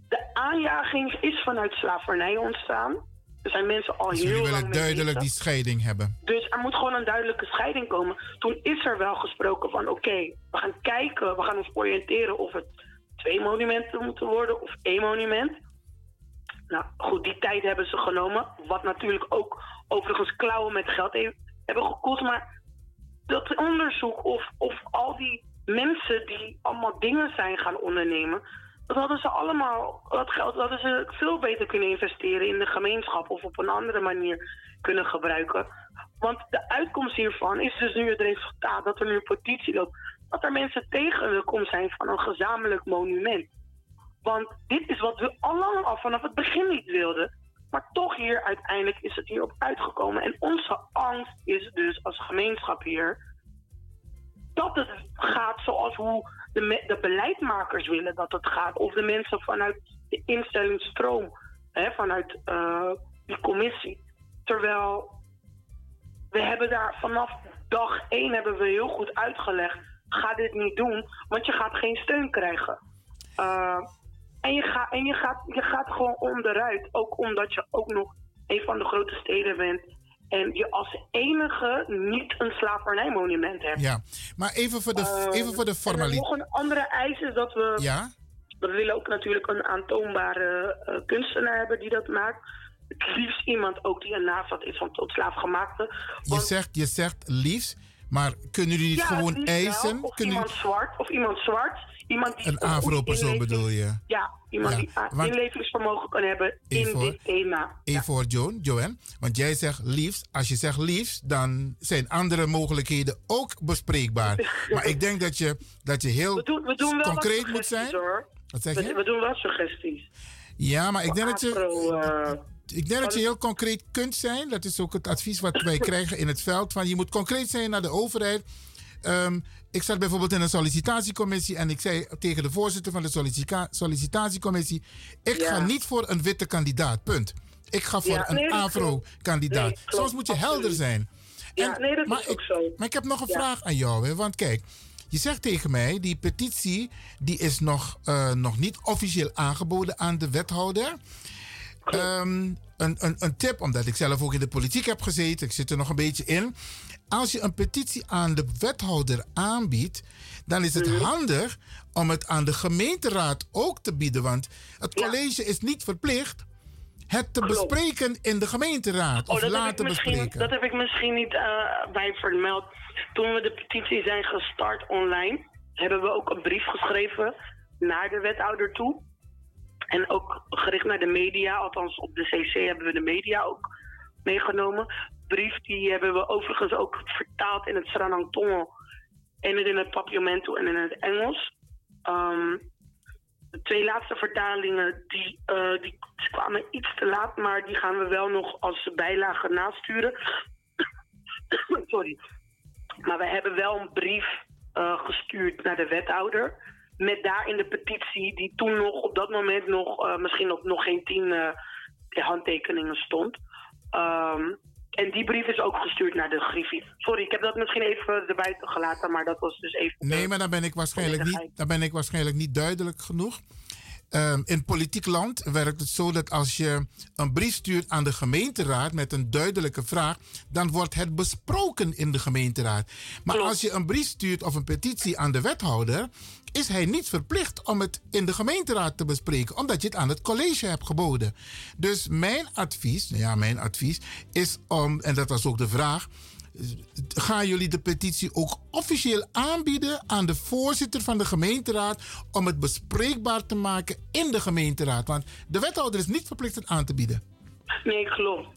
R: de aanjaging is vanuit slavernij ontstaan. Er zijn mensen al
A: Dus
R: heel lang
A: willen
R: mee
A: duidelijk die scheiding hebben.
R: Dus er moet gewoon een duidelijke scheiding komen. Toen is er wel gesproken van oké, we gaan kijken, we gaan ons oriënteren of het twee monumenten moeten worden of één monument. Nou goed, die tijd hebben ze genomen. Wat natuurlijk ook overigens klauwen met geld hebben gekost. Maar dat onderzoek of, of al die mensen die allemaal dingen zijn gaan ondernemen, dat hadden ze allemaal, dat geld hadden ze veel beter kunnen investeren in de gemeenschap of op een andere manier kunnen gebruiken. Want de uitkomst hiervan is dus nu het resultaat dat er nu een petitie loopt. Dat er mensen tegen de zijn van een gezamenlijk monument. Want dit is wat we al lang al vanaf het begin niet wilden. Maar toch hier uiteindelijk is het hierop uitgekomen. En onze angst is dus als gemeenschap hier dat het gaat zoals hoe de, de beleidmakers willen dat het gaat. Of de mensen vanuit de instellingsstroom, hè, vanuit eh, die commissie. Terwijl we hebben daar vanaf dag één hebben we heel goed uitgelegd. Ga dit niet doen, want je gaat geen steun krijgen. Eh, en je, gaat en je, gaat, je gaat gewoon onderuit. Ook omdat je ook nog een van de grote steden bent. En je als enige niet een slavernijmonument hebt.
A: Ja, maar even voor de,
R: Eh,
A: even voor de formaliteit.
R: nog een andere eis is dat we...
A: Ja?
R: We willen ook natuurlijk een aantoonbare eh, kunstenaar hebben die dat maakt. Het liefst iemand ook die een navat is van tot slaafgemaakte.
A: Je zegt, je zegt liefst, maar kunnen jullie niet
R: Ja, het
A: gewoon
R: wel.
A: eisen?
R: Of
A: Kunnen
R: iemand
A: jullie,
R: zwart, of iemand zwart. Iemand die
A: een afro-persoon bedoel je?
R: Ja, iemand
A: Ja,
R: die a-
A: want-
R: inlevingsvermogen kan hebben in dit thema.
A: Even voor Joan, Joanne, want jij zegt liefst. Als je zegt liefst, dan zijn andere mogelijkheden ook bespreekbaar. maar ik denk dat je, dat je heel
R: We doen, we doen wel
A: concreet moet zijn.
R: Hoor.
A: Wat zeg
R: We,
A: je?
R: we doen wel suggesties.
A: Ja, maar ik denk dat je,
R: eh,
A: ik denk dat je heel concreet kunt zijn. Dat is ook het advies wat wij krijgen in het veld. Van je moet concreet zijn naar de overheid. Ehm, ik zat bijvoorbeeld in een sollicitatiecommissie en ik zei tegen de voorzitter van de sollicita- sollicitatiecommissie: Ik
S: Ja.
A: ga niet voor een witte kandidaat, punt. Ik ga voor
S: Ja,
A: een
S: nee,
A: afro-kandidaat.
S: Nee,
A: Soms moet je helder zijn.
S: Ja, nee, dat
A: maar
S: is ook
A: ik,
S: zo.
A: Maar ik heb nog een
S: Ja.
A: vraag aan jou. Hè? Want kijk, je zegt tegen mij, die petitie die is nog, eh, nog niet officieel aangeboden aan de wethouder. Ehm, een, een, een tip, omdat ik zelf ook in de politiek heb gezeten, ik zit er nog een beetje in. Als je een petitie aan de wethouder aanbiedt, dan is het
S: Mhm.
A: handig om het aan de gemeenteraad ook te bieden. Want het college is niet verplicht het te
R: Klopt.
A: bespreken in de gemeenteraad.
R: Oh,
A: of
R: dat, heb ik
A: laten
R: misschien,
A: bespreken.
R: dat heb ik misschien niet eh, bij vermeld. Toen we de petitie zijn gestart online, hebben we ook een brief geschreven naar de wethouder toe. En ook gericht naar de media, althans op de CC hebben we de media ook meegenomen. Brief die hebben we overigens ook vertaald in het Sranang Tongo en in het Papiamento en in het Engels. Ehm, de twee laatste vertalingen die, eh, die kwamen iets te laat, maar die gaan we wel nog als bijlage nasturen. Sorry. Maar we hebben wel een brief eh, gestuurd naar de wethouder. Met daarin de petitie die toen nog op dat moment nog eh, misschien op nog geen tien eh, handtekeningen stond. Ehm, en die brief is ook gestuurd naar de Griffie. Sorry, ik heb dat misschien even erbij gelaten, maar dat was dus even.
A: Nee, maar dan ben ik waarschijnlijk niet, dan ben ik waarschijnlijk niet duidelijk genoeg. Ehm, in politiek land werkt het zo dat als je een brief stuurt aan de gemeenteraad met een duidelijke vraag, dan wordt het besproken in de gemeenteraad. Maar als je een brief stuurt of een petitie aan de wethouder, is hij niet verplicht om het in de gemeenteraad te bespreken, omdat je het aan het college hebt geboden. Dus mijn advies, nou ja, mijn advies is om, en dat was ook de vraag, gaan jullie de petitie ook officieel aanbieden aan de voorzitter van de gemeenteraad om het bespreekbaar te maken in de gemeenteraad? Want de wethouder is niet verplicht het aan te bieden.
R: Nee, klopt.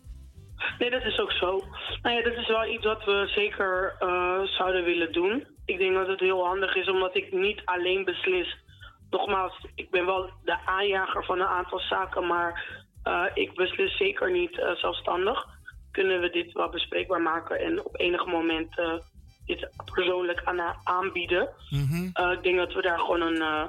R: Nee, dat is ook zo. Nou ja, dat is wel iets wat we zeker eh, zouden willen doen. Ik denk dat het heel handig is, omdat ik niet alleen beslis. Nogmaals, ik ben wel de aanjager van een aantal zaken, maar eh, ik beslis zeker niet eh, zelfstandig. Kunnen we dit wel bespreekbaar maken en op enig moment eh, dit persoonlijk aan aanbieden? Eh, ik denk dat we daar gewoon een, eh,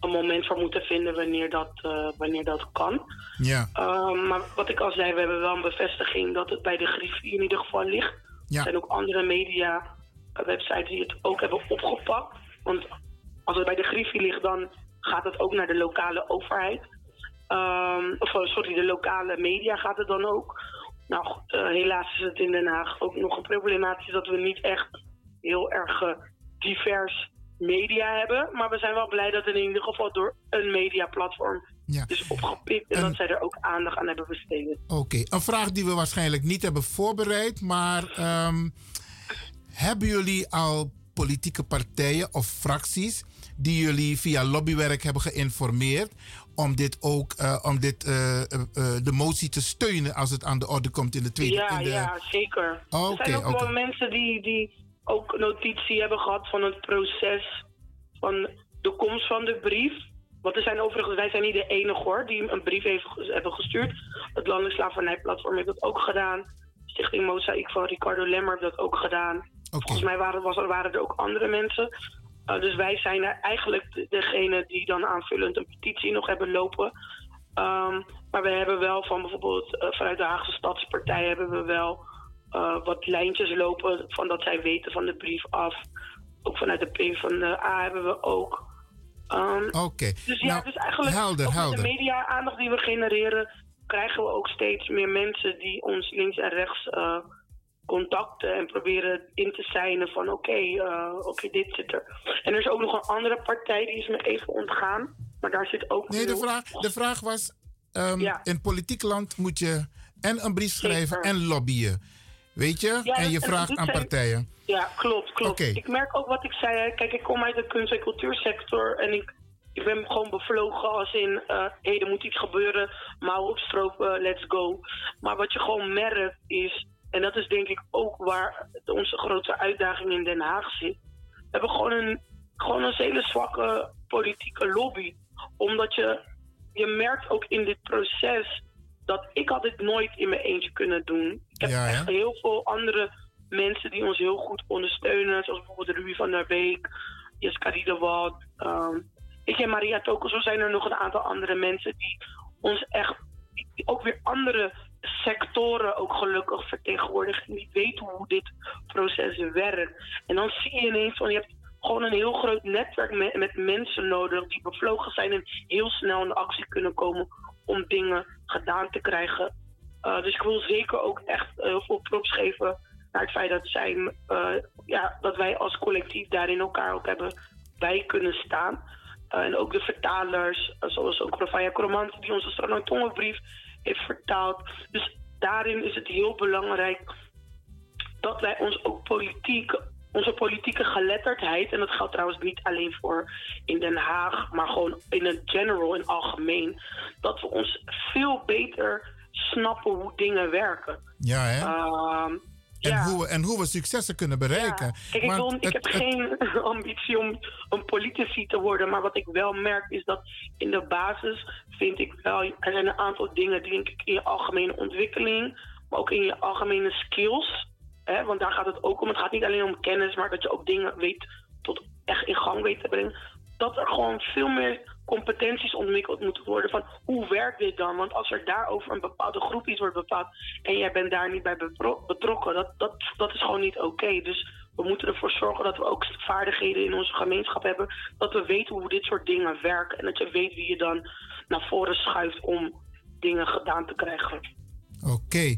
R: een moment voor moeten vinden wanneer dat, wanneer dat kan.
A: Ja.
R: Uh, maar wat ik al zei, we hebben wel een bevestiging dat het bij de Griffie in ieder geval ligt.
A: Ja.
R: Er zijn ook andere media, websites die het ook hebben opgepakt. Want als het bij de Griffie ligt, dan gaat het ook naar de lokale overheid. Ehm, of sorry, de lokale media gaat het dan ook. Nou, goed, eh, helaas is het in Den Haag ook nog een problematisch dat we niet echt heel erg eh, divers media hebben. Maar we zijn wel blij dat het in ieder geval door een mediaplatform
A: Ja.
R: is opgepikt. En,
A: En-
R: dat zij er ook aandacht aan hebben besteed.
A: Oké, een vraag die we waarschijnlijk niet hebben voorbereid, maar ehm, hebben jullie al politieke partijen of fracties die jullie via lobbywerk hebben geïnformeerd om dit ook eh, om dit, eh, eh, de motie te steunen als het aan de orde komt in de tweede
R: Ja,
A: in de,
R: ja, zeker.
A: Oh,
R: er zijn
A: oké,
R: ook wel mensen die, die ook notitie hebben gehad van het proces van de komst van de brief. Want er zijn overigens, wij zijn niet de enige hoor, die een brief heeft, hebben gestuurd. Het Landelijk Slavernijplatform heeft dat ook gedaan. Stichting Mozaïek van Ricardo Lemmer heeft dat ook gedaan. Volgens mij waren, was, er- waren er ook andere mensen. Uh, dus wij zijn eigenlijk de- degene die dan aanvullend een petitie nog hebben lopen. Um, maar we hebben wel van bijvoorbeeld uh, vanuit de Haagse Stadspartij hebben we wel uh, wat lijntjes lopen van dat zij weten van de brief af. Ook vanuit de P van de A hebben we ook. Um,
A: Oké,
R: dus ja,
A: nou,
R: dus eigenlijk
A: helder,
R: de media-aandacht die we genereren, krijgen we ook steeds meer mensen die ons links en rechts uh, contacten en proberen in te zijnen van oké, uh, oké, dit zit er. En er is ook nog een andere partij, die is me even ontgaan, maar daar zit ook...
A: Nee, de vraag, de vraag was: ehm, in politiek land moet je en een brief schrijven en lobbyen. Weet je?
R: Ja,
A: en je vraagt aan
R: zijn-
A: partijen.
R: Ja, klopt, klopt. Ik merk ook wat ik zei. Kijk, ik kom uit de kunst- en cultuursector en ik, ik ben gewoon bevlogen als in... hé, hey, er moet iets gebeuren, mouwen opstropen, let's go. Maar wat je gewoon merkt is... en dat is denk ik ook waar onze grootste uitdaging in Den Haag zit... we hebben gewoon een, gewoon een hele zwakke politieke lobby. Omdat je, je merkt ook in dit proces dat ik had dit nooit in mijn eentje kunnen doen. Ik heb
A: Ja,
R: echt heel veel andere mensen die ons heel goed ondersteunen. Zoals bijvoorbeeld Ruby van der Beek, Jeska ehm ik en Maria Toko. Zo zijn er nog een aantal andere mensen die ons echt... die ook weer andere sectoren ook gelukkig vertegenwoordigen. En die weten hoe dit proces werkt. En dan zie je ineens van... Je hebt gewoon een heel groot netwerk met, mensen nodig die bevlogen zijn en heel snel in actie kunnen komen om dingen gedaan te krijgen. Uh, dus ik wil zeker ook echt heel veel props geven naar het feit dat, zij, uh, ja, dat wij als collectief daarin elkaar ook hebben bij kunnen staan. Uh, en ook de vertalers, zoals ook Rafaya Kromant, die onze Stranotongenbrief heeft vertaald. Dus daarin is het heel belangrijk dat wij ons ook politiek, onze politieke geletterdheid, en dat geldt trouwens niet alleen voor in Den Haag, maar gewoon in het general, in het algemeen, dat we ons veel beter snappen hoe dingen werken.
A: Ja, hè?
R: Ehm,
A: en,
R: ja.
A: hoe we, en hoe we successen kunnen bereiken.
R: Kijk, ik, wil, ik
A: het-
R: heb
A: het-
R: geen ambitie om een politici te worden. Maar wat ik wel merk is dat in de basis vind ik wel... Er zijn een aantal dingen, denk ik, in je algemene ontwikkeling. Maar ook in je algemene skills. Hè, want daar gaat het ook om. Het gaat niet alleen om kennis, maar dat je ook dingen weet tot echt in gang weet te brengen. Dat er gewoon veel meer competenties ontwikkeld moeten worden van hoe werkt dit dan? Want als er daarover een bepaalde groep iets wordt bepaald en jij bent daar niet bij betro- betrokken, dat, dat, dat is gewoon niet oké. Dus we moeten ervoor zorgen dat we ook vaardigheden in onze gemeenschap hebben, dat we weten hoe dit soort dingen werken en dat je weet wie je dan naar voren schuift om dingen gedaan te krijgen.
A: Oké.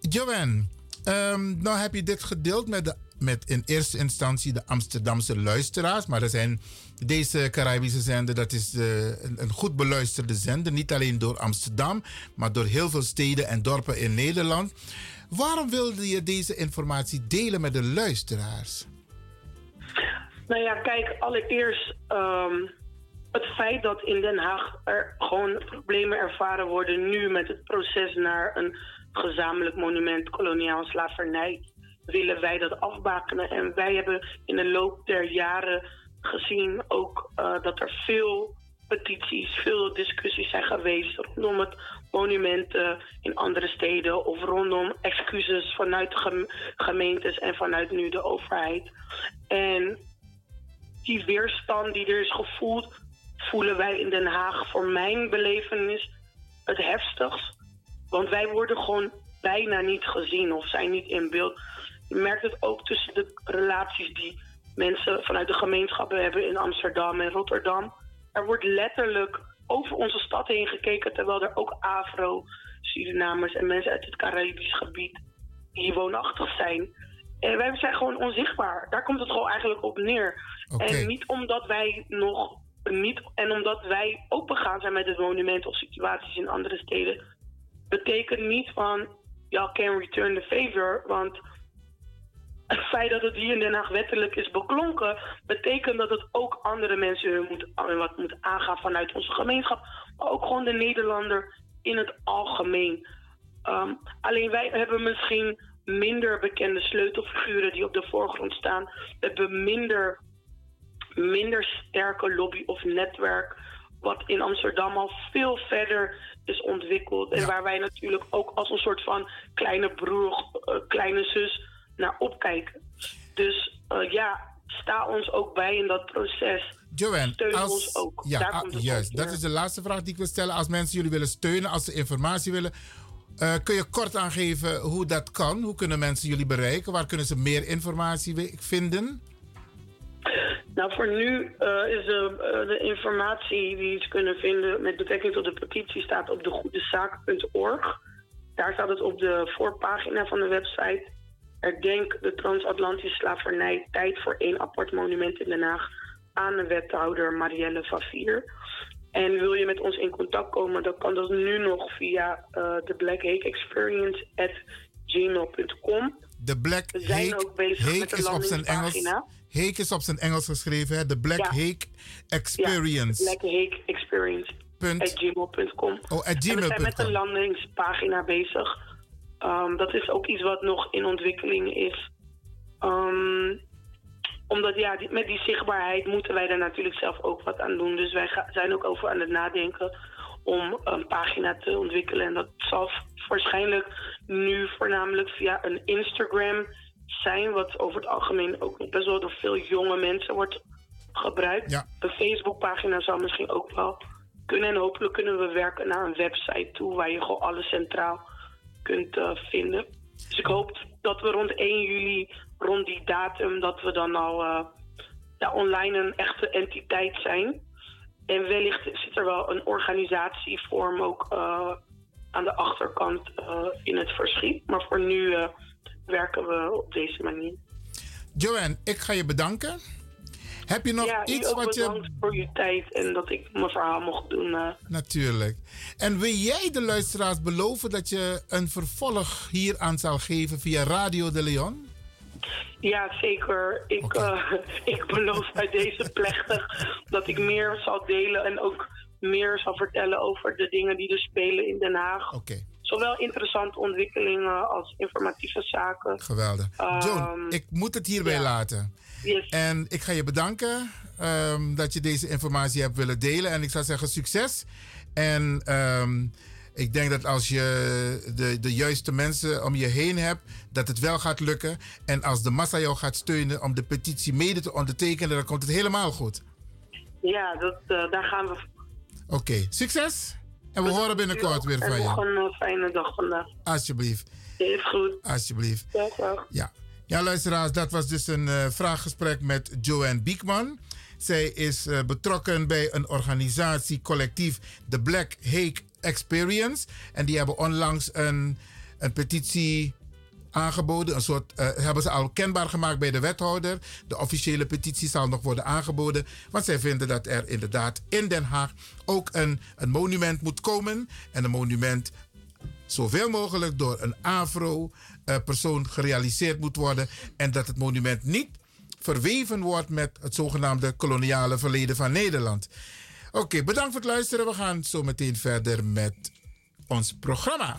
A: Joanne, ehm, nou heb je dit gedeeld met, de, met in eerste instantie de Amsterdamse luisteraars. Maar er zijn deze Caribische zender, dat is eh, een, goed beluisterde zender. Niet alleen door Amsterdam, maar door heel veel steden en dorpen in Nederland. Waarom wilde je deze informatie delen met de luisteraars?
R: Nou ja, kijk, allereerst ehm, het feit dat in Den Haag er gewoon problemen ervaren worden nu met het proces naar een gezamenlijk monument koloniale slavernij, willen wij dat afbakenen. En wij hebben in de loop der jaren gezien ook eh, dat er veel petities, veel discussies zijn geweest rondom het monumenten in andere steden of rondom excuses vanuit gemeentes en vanuit nu de overheid. En die weerstand die er is gevoeld, voelen wij in Den Haag voor mijn belevenis het heftigst. Want wij worden gewoon bijna niet gezien of zijn niet in beeld. Je merkt het ook tussen de relaties die mensen vanuit de gemeenschappen hebben in Amsterdam en Rotterdam. Er wordt letterlijk over onze stad heen gekeken, terwijl er ook Afro, Surinamers en mensen uit het Caribisch gebied hier woonachtig zijn. En wij zijn gewoon onzichtbaar. Daar komt het gewoon eigenlijk op neer. En niet omdat wij nog niet en omdat wij open gaan zijn met het monument of situaties in andere steden, betekent niet van y'all can return the favor. Want het feit dat het hier in Den Haag wettelijk is beklonken, betekent dat het ook andere mensen hun moet, wat moet aangaan vanuit onze gemeenschap. Maar ook gewoon de Nederlander in het algemeen. Um, alleen wij hebben misschien minder bekende sleutelfiguren die op de voorgrond staan. We hebben minder, minder sterke lobby of netwerk. Wat in Amsterdam al veel verder is ontwikkeld. En waar wij natuurlijk ook als een soort van kleine broer, eh, kleine zus naar opkijken. Dus eh, ja, sta ons ook bij in dat proces.
A: Joanne,
R: Steun
A: als,
R: ons ook.
A: Ja,
R: Daar
A: ah,
R: komt
A: juist. Dat is de laatste vraag die ik wil stellen. Als mensen jullie willen steunen, als ze informatie willen, eh, kun je kort aangeven hoe dat kan? Hoe kunnen mensen jullie bereiken? Waar kunnen ze meer informatie vinden?
R: Nou, voor nu eh, is de, de informatie die ze kunnen vinden met betrekking tot de petitie staat op degoedezaak.org. Daar staat het op de voorpagina van de website. Herdenk de transatlantische slavernij. Tijd voor één apart monument in Den Haag aan de wethouder Marielle Favier. En wil je met ons in contact komen, dan kan dat nu nog via eh, de Black Hake Experience at gmail.com.
A: De Black
R: We zijn
A: Hake,
R: ook bezig
A: Hake
R: met de
A: is op zijn Engels. Hake is op zijn Engels geschreven, hè? De Black
R: Ja.
A: Hake Experience.
R: Ja, Black Hake Experience.
A: Punt.
R: At gmail.com.
A: Oh, at
R: En we zijn met
A: gmail.com.
R: een landingspagina bezig. Ehm, dat is ook iets wat nog in ontwikkeling is. Ehm, omdat ja, die- met die zichtbaarheid moeten wij er natuurlijk zelf ook wat aan doen. Dus wij ga- zijn ook over aan het nadenken om een pagina te ontwikkelen. En dat zal waarschijnlijk nu voornamelijk via een Instagram zijn, wat over het algemeen ook best wel door veel jonge mensen wordt gebruikt.
A: Ja.
R: Een Facebookpagina zou misschien ook wel kunnen. En hopelijk kunnen we werken naar een website toe waar je gewoon alles centraal kunt eh, vinden. Dus ik hoop dat we rond 1 juli, rond die datum, dat we dan al eh, ja, online een echte entiteit zijn. En wellicht zit er wel een organisatievorm ook eh, aan de achterkant in het verschiet. Maar voor nu werken we op deze manier.
A: Joanne, ik ga je bedanken. Heb je nog
R: ja,
A: iets wat je...
R: bedankt voor uw tijd en dat ik mijn verhaal mocht doen. eh.
A: Natuurlijk. En wil jij de luisteraars beloven dat je een vervolg hieraan zal geven via Radio de Leon?
R: Ja, zeker. Ik, eh, ik beloof bij deze plechtig dat ik meer zal delen en ook meer zal vertellen over de dingen die er spelen in Den Haag. Zowel interessante ontwikkelingen als informatieve zaken.
A: Geweldig. Joan,
R: Ehm,
A: ik moet het hierbij
R: ja.
A: laten.
R: Yes.
A: En ik ga je bedanken ehm, dat je deze informatie hebt willen delen. En ik zou zeggen succes. En ehm, ik denk dat als je de, de juiste mensen om je heen hebt, dat het wel gaat lukken. En als de massa jou gaat steunen om de petitie mede te ondertekenen, dan komt het helemaal goed.
R: Ja, dat, eh, daar gaan we.
A: Oké, succes. En we horen binnenkort weer van
R: nog
A: je.
R: een eh, fijne dag vandaag.
A: Alsjeblieft.
R: Is goed.
A: Alsjeblieft.
R: Dag.
A: Ja. Ja, luisteraars, dat was dus een eh, vraaggesprek met Joanne Biekman. Zij is eh, betrokken bij een organisatie, collectief, de Black Hake Experience. En die hebben onlangs een, een petitie aangeboden. Een soort, eh, hebben ze al kenbaar gemaakt bij de wethouder. De officiële petitie zal nog worden aangeboden. Want zij vinden dat er inderdaad in Den Haag ook een, een monument moet komen. En een monument zoveel mogelijk door een Afro-persoon gerealiseerd moet worden. En dat het monument niet verweven wordt met het zogenaamde koloniale verleden van Nederland. Oké, bedankt voor het luisteren. We gaan zo meteen verder met ons programma.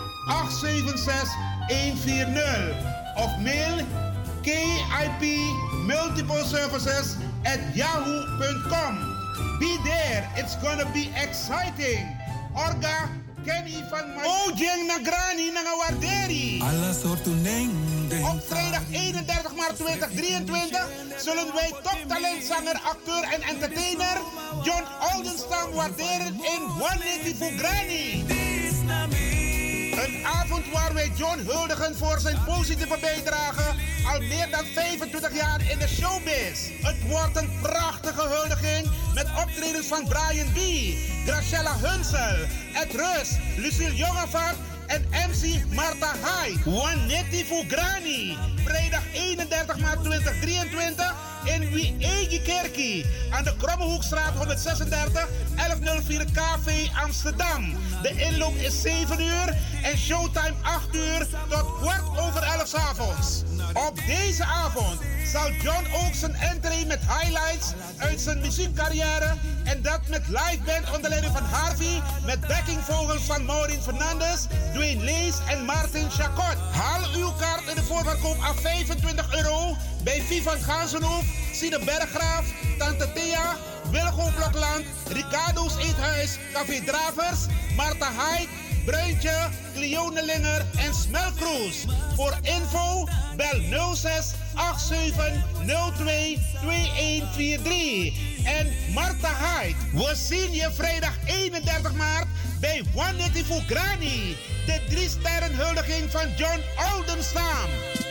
K: 876 140 of mail KIP Multiple Services at yahoo.com. Be there, it's gonna be exciting. Orga Kenny van Ojeng Nagrani Nangawarderi.
Q: Alla soorten.
K: Op vrijdag 31 maart 2023 zullen wij toptalentzanger, acteur en entertainer John Oldenstam waarderen in 180 Granny. Een avond waar wij John huldigen voor zijn positieve bijdrage al meer dan 25 jaar in de showbiz. Het wordt een prachtige huldiging met optredens van Brian B., Graciela Hunsel, Ed Rus, Lucille Jongevaart en MC Marta Hai. Juanetti Fugrani. Vrijdag 31 maart 2023 in Wiegi Kerkie aan de Krommehoekstraat 136 1104 KV Amsterdam. De inloop is 7 uur en showtime 8 uur tot kwart over 11 's avonds. Op deze avond zal John ook zijn entree met highlights uit zijn muziekcarrière en dat met live band onder leiding van Harvey met backingvogels van Maureen Fernandes, Dwayne Lees en Martin Chacot. Haal uw kaart in de voorverkoop af 25 euro bij Vivan Gansenhoef, Sine Berggraaf, Tante Thea, Wilgo Blokland, Ricardo's Eethuis, Café Dravers, Marta Haik, Bruintje, Cleone Linger en Smelkroes. Voor info bel 06 87 02 2143. En Marta Haik, we zien je vrijdag 31 maart bij One Granny. De drie sterren huldiging van John Oldenstam.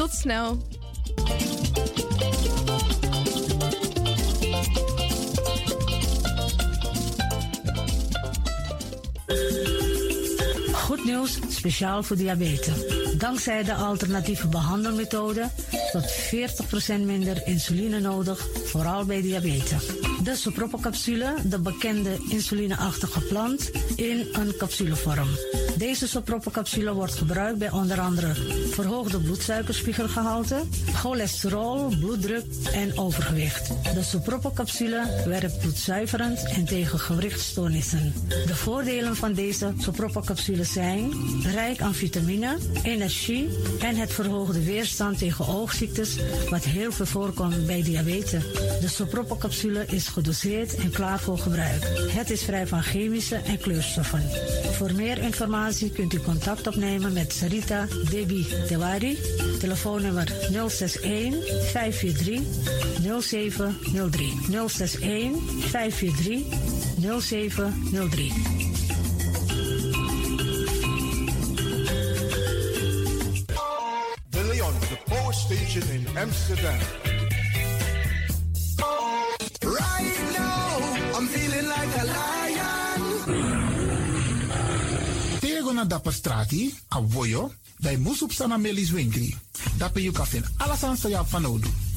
L: Tot snel.
M: Goed nieuws, speciaal voor diabetes. Dankzij de alternatieve behandelmethode tot 40% minder insuline nodig, vooral bij diabetes. De sopropocapsule, de bekende insulineachtige plant, in een capsulevorm. Deze sopropocapsule wordt gebruikt bij onder andere verhoogde bloedsuikerspiegelgehalte, cholesterol, bloeddruk en overgewicht. De sopropocapsule werkt bloedzuiverend en tegen gewrichtstoornissen. De voordelen van deze sopropocapsule zijn rijk aan vitamine, energie en het verhoogde weerstand tegen oogziektes, wat heel veel voorkomt bij diabetes. De sopropocapsule is gedoseerd en klaar voor gebruik. Het is vrij van chemische en kleurstoffen. Voor meer informatie kunt u contact opnemen met Sarita Debi Dewari. Telefoonnummer 061 543 0703. 061 543 0703.
B: De Leon, the power station in Amsterdam.
A: Na dapper strati, a voyo, bij Moesop Sana Melis Winkri. Dapper you kafin alasan sa fanodu.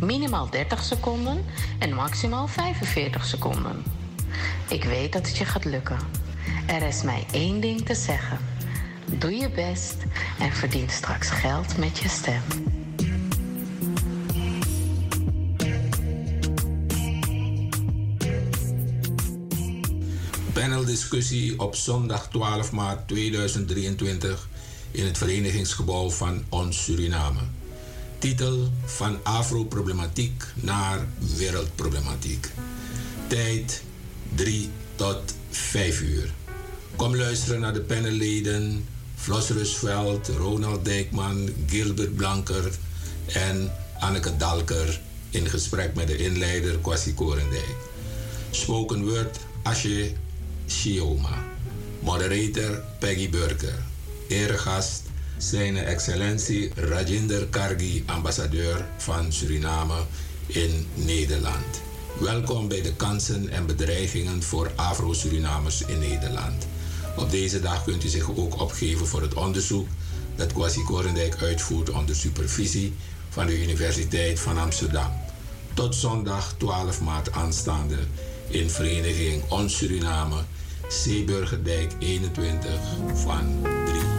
O: Minimaal 30 seconden en maximaal 45 seconden. Ik weet dat het je gaat lukken. Er is mij één ding te zeggen. Doe je best en verdien straks geld met je stem.
P: Paneldiscussie op zondag 12 maart 2023 in het verenigingsgebouw van Ons Suriname. Titel van Afro-problematiek naar wereldproblematiek. Tijd 3 tot 5 uur. Kom luisteren naar de panelleden Flos Rusveld, Ronald Dijkman, Gilbert Blanker en Anneke Dalker in gesprek met de inleider Kwasi Korendijk. Spoken word Asje Shioma. Moderator Peggy Burker. Eregast zijn excellentie Rajinder Kargi, ambassadeur van Suriname in Nederland. Welkom bij de kansen en bedreigingen voor Afro-Surinamers in Nederland. Op deze dag kunt u zich ook opgeven voor het onderzoek dat Kwasi Korendijk uitvoert onder supervisie van de Universiteit van Amsterdam. Tot zondag 12 maart aanstaande in vereniging Ons Suriname, Zeeburgerdijk 21 van 3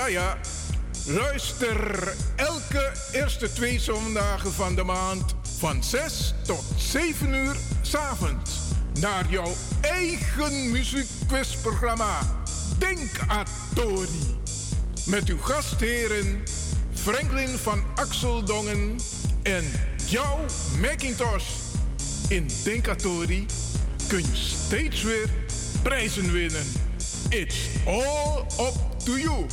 B: Ja, ja. Luister elke eerste twee zondagen van de maand van 6 tot 7 uur s'avonds naar jouw eigen muziekquizprogramma Denk Atori. Met uw gastheren Franklin van Axeldongen en jouw Macintosh. In Denkatori kun je steeds weer prijzen winnen. It's all up to you.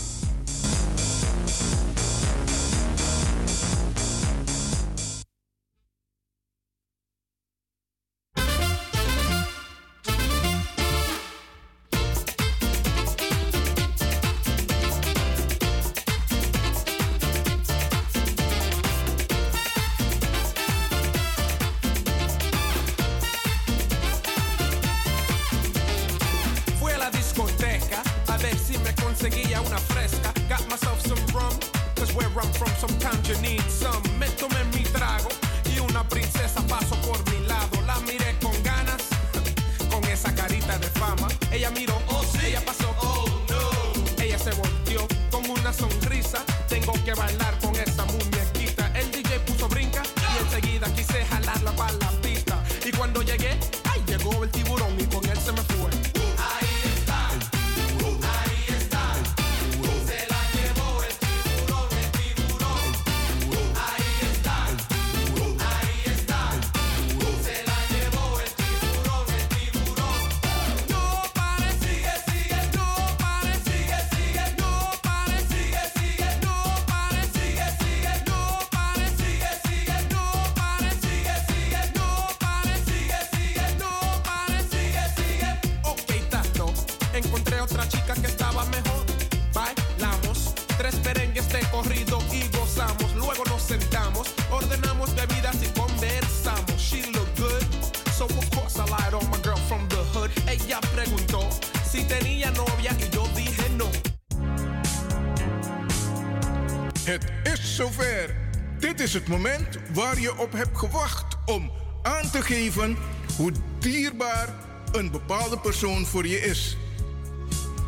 B: Moment waar je op hebt gewacht om aan te geven hoe dierbaar een bepaalde persoon voor je is.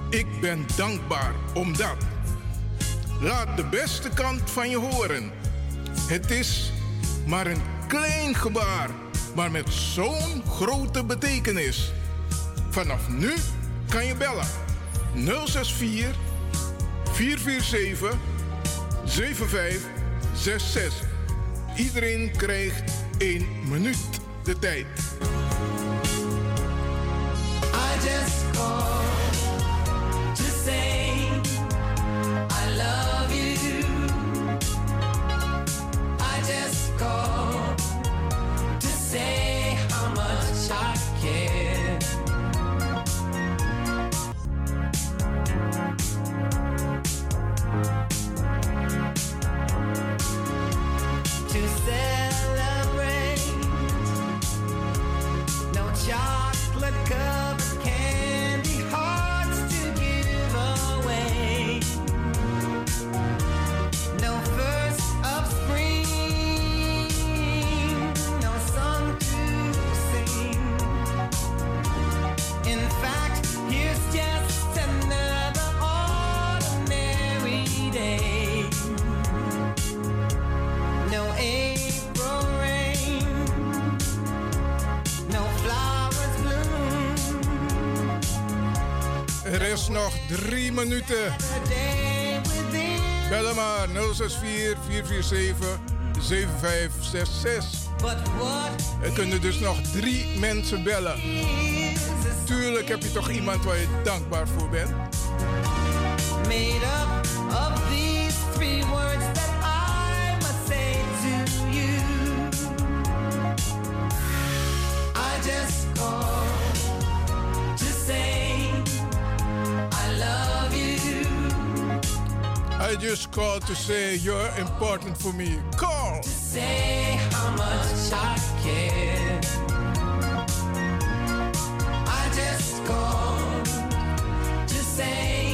B: Ik ben dankbaar omdat. Laat de beste kant van je horen. Het is maar een klein gebaar, maar met zo'n grote betekenis. Vanaf nu kan je bellen 064 447 7566. Iedereen krijgt één minuut de tijd. Minuten. Bel maar 064 447 7566. Er kunnen dus nog drie mensen bellen. Tuurlijk heb je toch iemand waar je dankbaar voor bent.
T: Just called to say
B: you're important for me. Call!
T: Say how much I care. I just called to say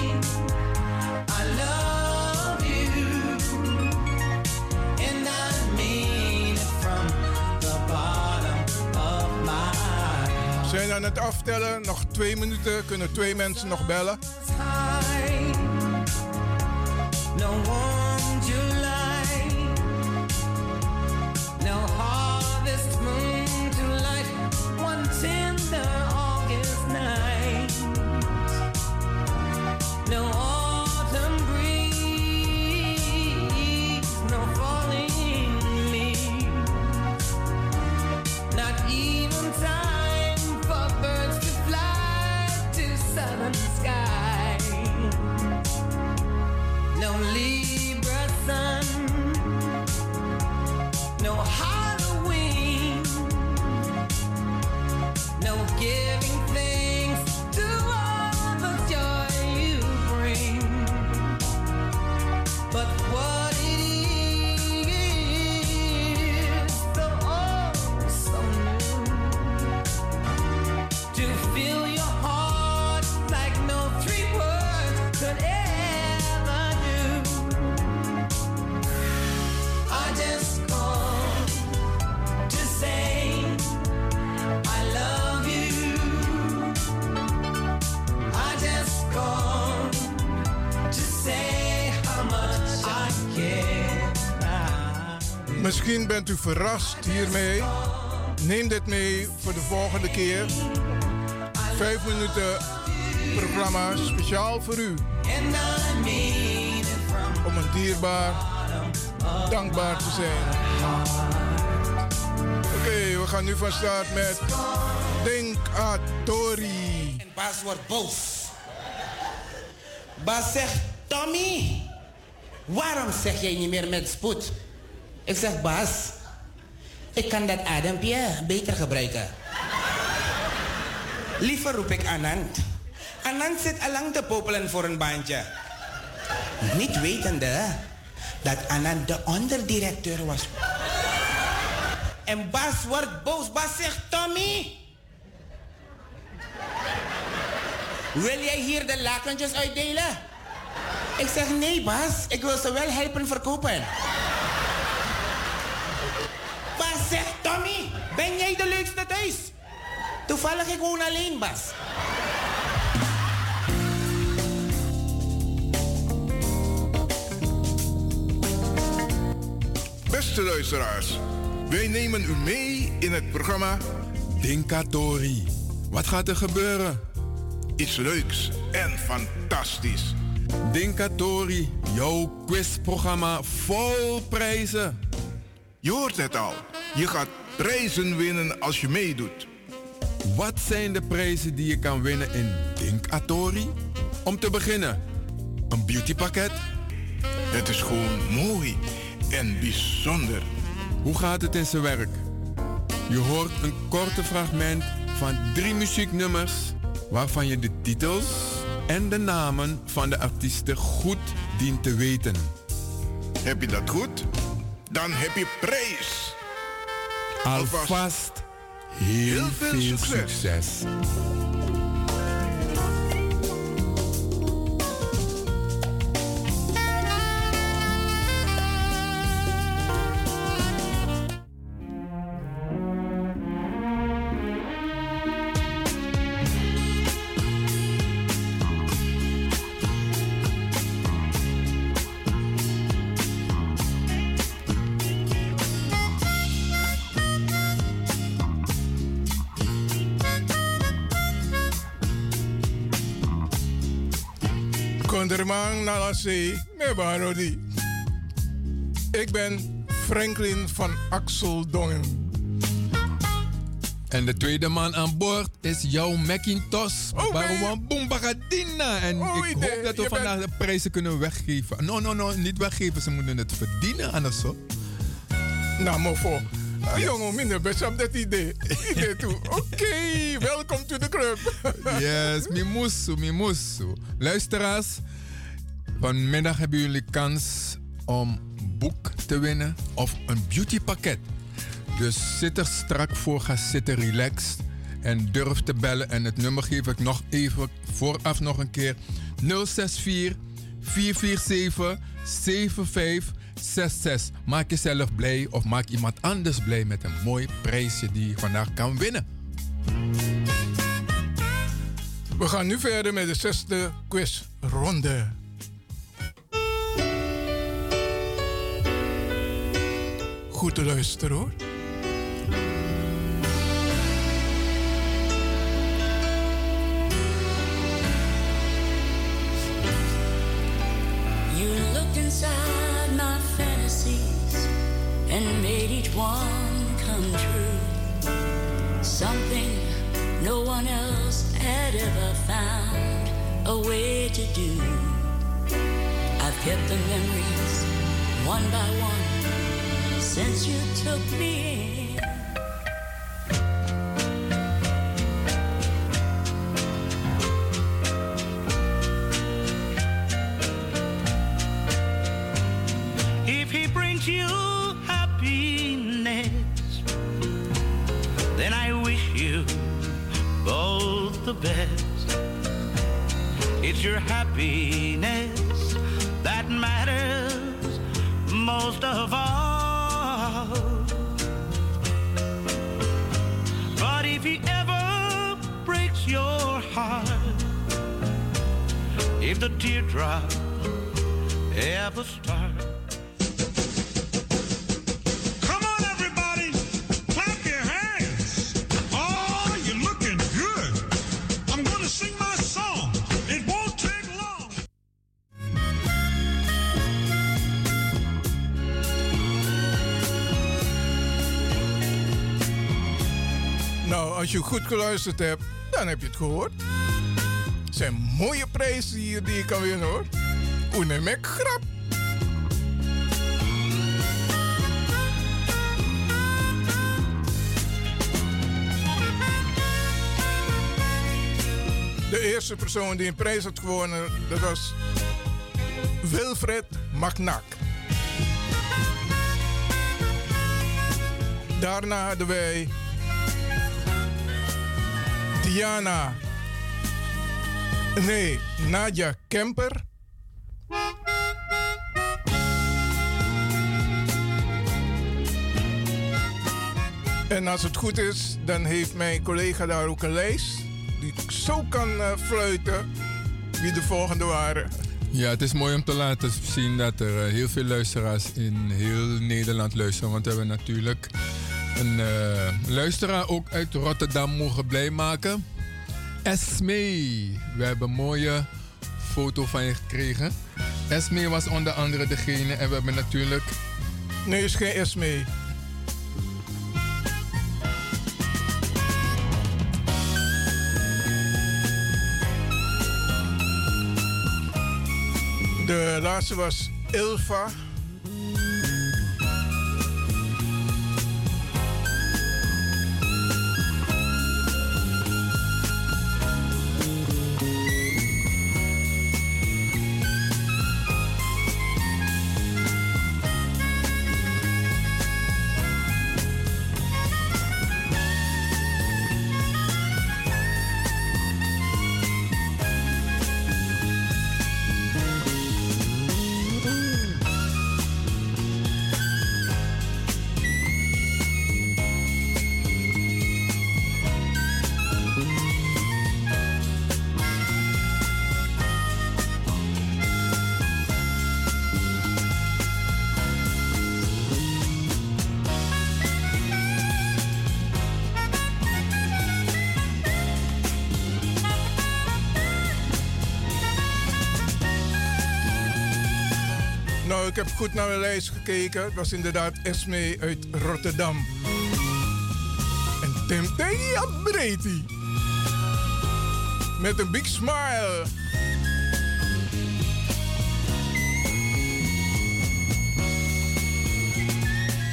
T: I love you. And I mean it from the bottom of my heart.
B: We zijn aan het aftellen. Nog twee minuten. Kunnen twee mensen nog bellen.
T: No warm
B: u verrast hiermee. Neem dit mee voor de volgende keer. Vijf minuten programma speciaal voor u. Om een dierbaar, dankbaar te zijn. Oké, we gaan nu van start met Denk Atori.
C: En Bas wordt boos. Bas zegt, Tommy, waarom zeg jij niet meer met spoed? Ik zeg, Bas, ik kan dat adempje beter gebruiken. Liever roep ik Anand. Anand zit allang te popelen voor een baantje. Niet wetende dat Anand de onderdirecteur was. En Bas wordt boos. Bas zegt, Tommy, Wil jij hier de lakentjes uitdelen? Ik zeg nee, Bas. Ik wil ze wel helpen verkopen. Tommy, ben jij de leukste thuis? Toevallig ik woon alleen, Bas.
E: Beste luisteraars, wij nemen u mee in het programma
U: Dinkatori. Wat gaat er gebeuren?
E: Iets leuks en fantastisch.
U: Dinkatori, jouw quizprogramma vol prijzen.
E: Je hoort het al. Je gaat prijzen winnen als je meedoet.
U: Wat zijn de prijzen die je kan winnen in Dinkatori? Om te beginnen, een beautypakket.
E: Het is gewoon mooi en bijzonder.
U: Hoe gaat het in zijn werk? Je hoort een korte fragment van drie muzieknummers waarvan je de titels en de namen van de artiesten goed dient te weten.
E: Heb je dat goed? Dan heb je prijs.
U: Alvast heel, veel, succes.
B: Konderman Nalase, Mebarodi. Ik ben Franklin van Axel Dongen.
U: En de tweede man aan boord is jouw Macintosh.
B: Oh,
U: Baruwan Bumbagadina. En
B: Oh,
U: ik hoop dat we vandaag de prijzen kunnen weggeven. No, no, no, niet weggeven. Ze moeten het verdienen, anders zo.
B: Nou, mofo. Ah, Jongen, minder best op dat idee. idee toe. Oké, welkom to the club.
U: Yes, mimusu, mimusu. Luisteraars, vanmiddag hebben jullie kans om boek te winnen of een beautypakket. Dus zit er strak voor, ga zitten relaxed en durf te bellen. En het nummer geef ik nog even vooraf nog een keer. 064 447 7566. Maak jezelf blij of maak iemand anders blij met een mooi prijsje die je vandaag kan winnen.
B: We gaan nu verder met de zesde quizronde. Goed te luisteren hoor.
V: You looked inside my fantasies and made each one come true. Something no one else had ever found a way to do. I've kept the memories one by one since you took me in.
W: If he brings you happiness, then I wish you both the best. It's your happiness that matters most of all. If he ever breaks your heart, if the teardrop ever starts.
B: Je goed geluisterd hebt, dan heb je het gehoord. Het zijn mooie prijzen hier die je kan winnen hoor. Oenemek grap. De eerste persoon die een prijs had gewonnen, dat was Wilfred Magnak. Daarna hadden wij Diana. Nee, Nadja Kemper. En als het goed is, dan heeft mijn collega daar ook een lijst die ik zo kan eh, fluiten wie de volgende waren.
U: Ja, het is mooi om te laten zien dat er eh, heel veel luisteraars in heel Nederland luisteren. Want we hebben natuurlijk een eh, luisteraar ook uit Rotterdam mogen blij maken. Esme, we hebben een mooie foto van je gekregen. Esme was onder andere degene en we hebben natuurlijk...
B: Nee, is geen Esme. De laatste was Ilva. Ik heb goed naar de lijst gekeken. Het was inderdaad Esme uit Rotterdam. En Temteia Breti. Met een big smile.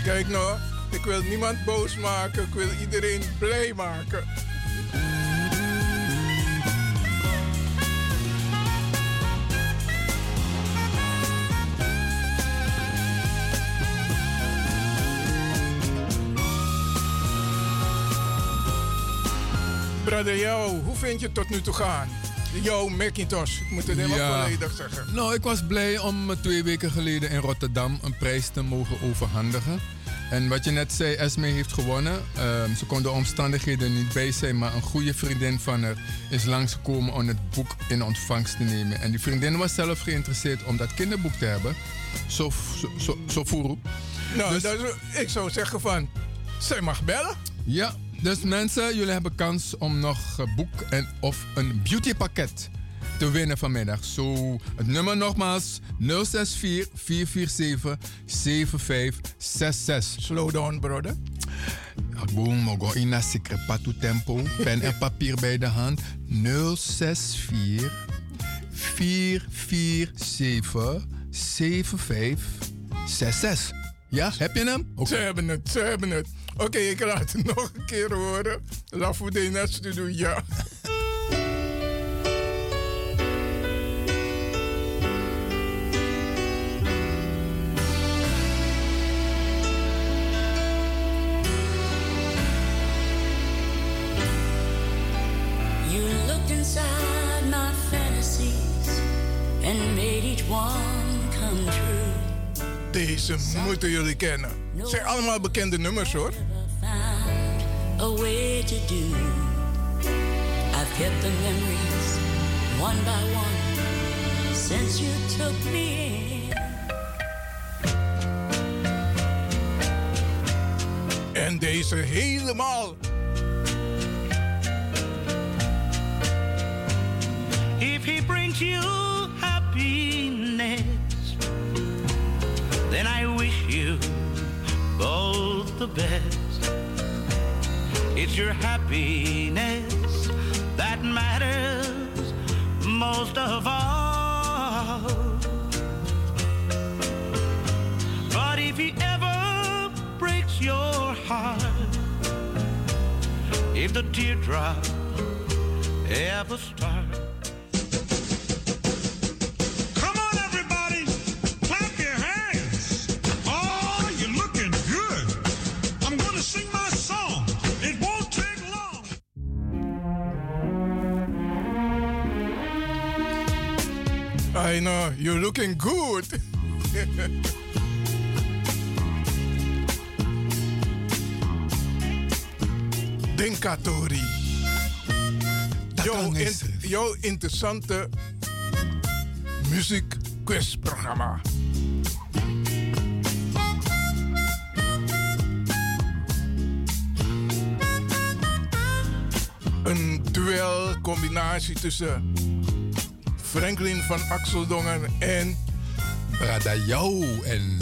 B: Kijk nou, ik wil niemand boos maken. Ik wil iedereen blij maken. Jou, hoe vind je het tot nu toe gaan? Jouw Macintosh, ik moet het helemaal
U: Ja.
B: volledig zeggen.
U: Nou, ik was blij om eh, twee weken geleden in Rotterdam een prijs te mogen overhandigen. En wat je net zei, Esme heeft gewonnen. Ehm, ze kon de omstandigheden niet bij zijn, maar een goede vriendin van haar is langsgekomen om het boek in ontvangst te nemen. En die vriendin was zelf geïnteresseerd om dat kinderboek te hebben. Zo, zo, zo.
B: Nou,
U: Dus-
B: dat is- ik zou zeggen van, zij mag bellen.
U: Ja, dus mensen, jullie hebben kans om nog een boek en of een beautypakket te winnen vanmiddag. Zo, het nummer nogmaals 064 447 7566.
B: Slow down, brother.
U: Boom, mogo in een secret patu tempo. Pen en papier bij de hand. 064 447 7566. Ja, heb je hem?
B: Ze hebben het, ze hebben het. Oké, ik laat het nog een keer horen. La Fudena Studio, ja. Deze moeten jullie kennen. Het zijn allemaal bekende nummers hoor.
V: a way to do. I've kept the memories one by one since you took me in.
B: En deze helemaal.
W: If he brings you happiness, then I wish you both the best. It's your happiness that matters most of all. But if he ever breaks your heart, if the teardrop ever starts.
B: Know, you're looking good. Denkatori. Jouw, in, jouw interessante muziekquizprogramma. Een duel combinatie tussen Franklin van Axeldongen en
U: Brada jou en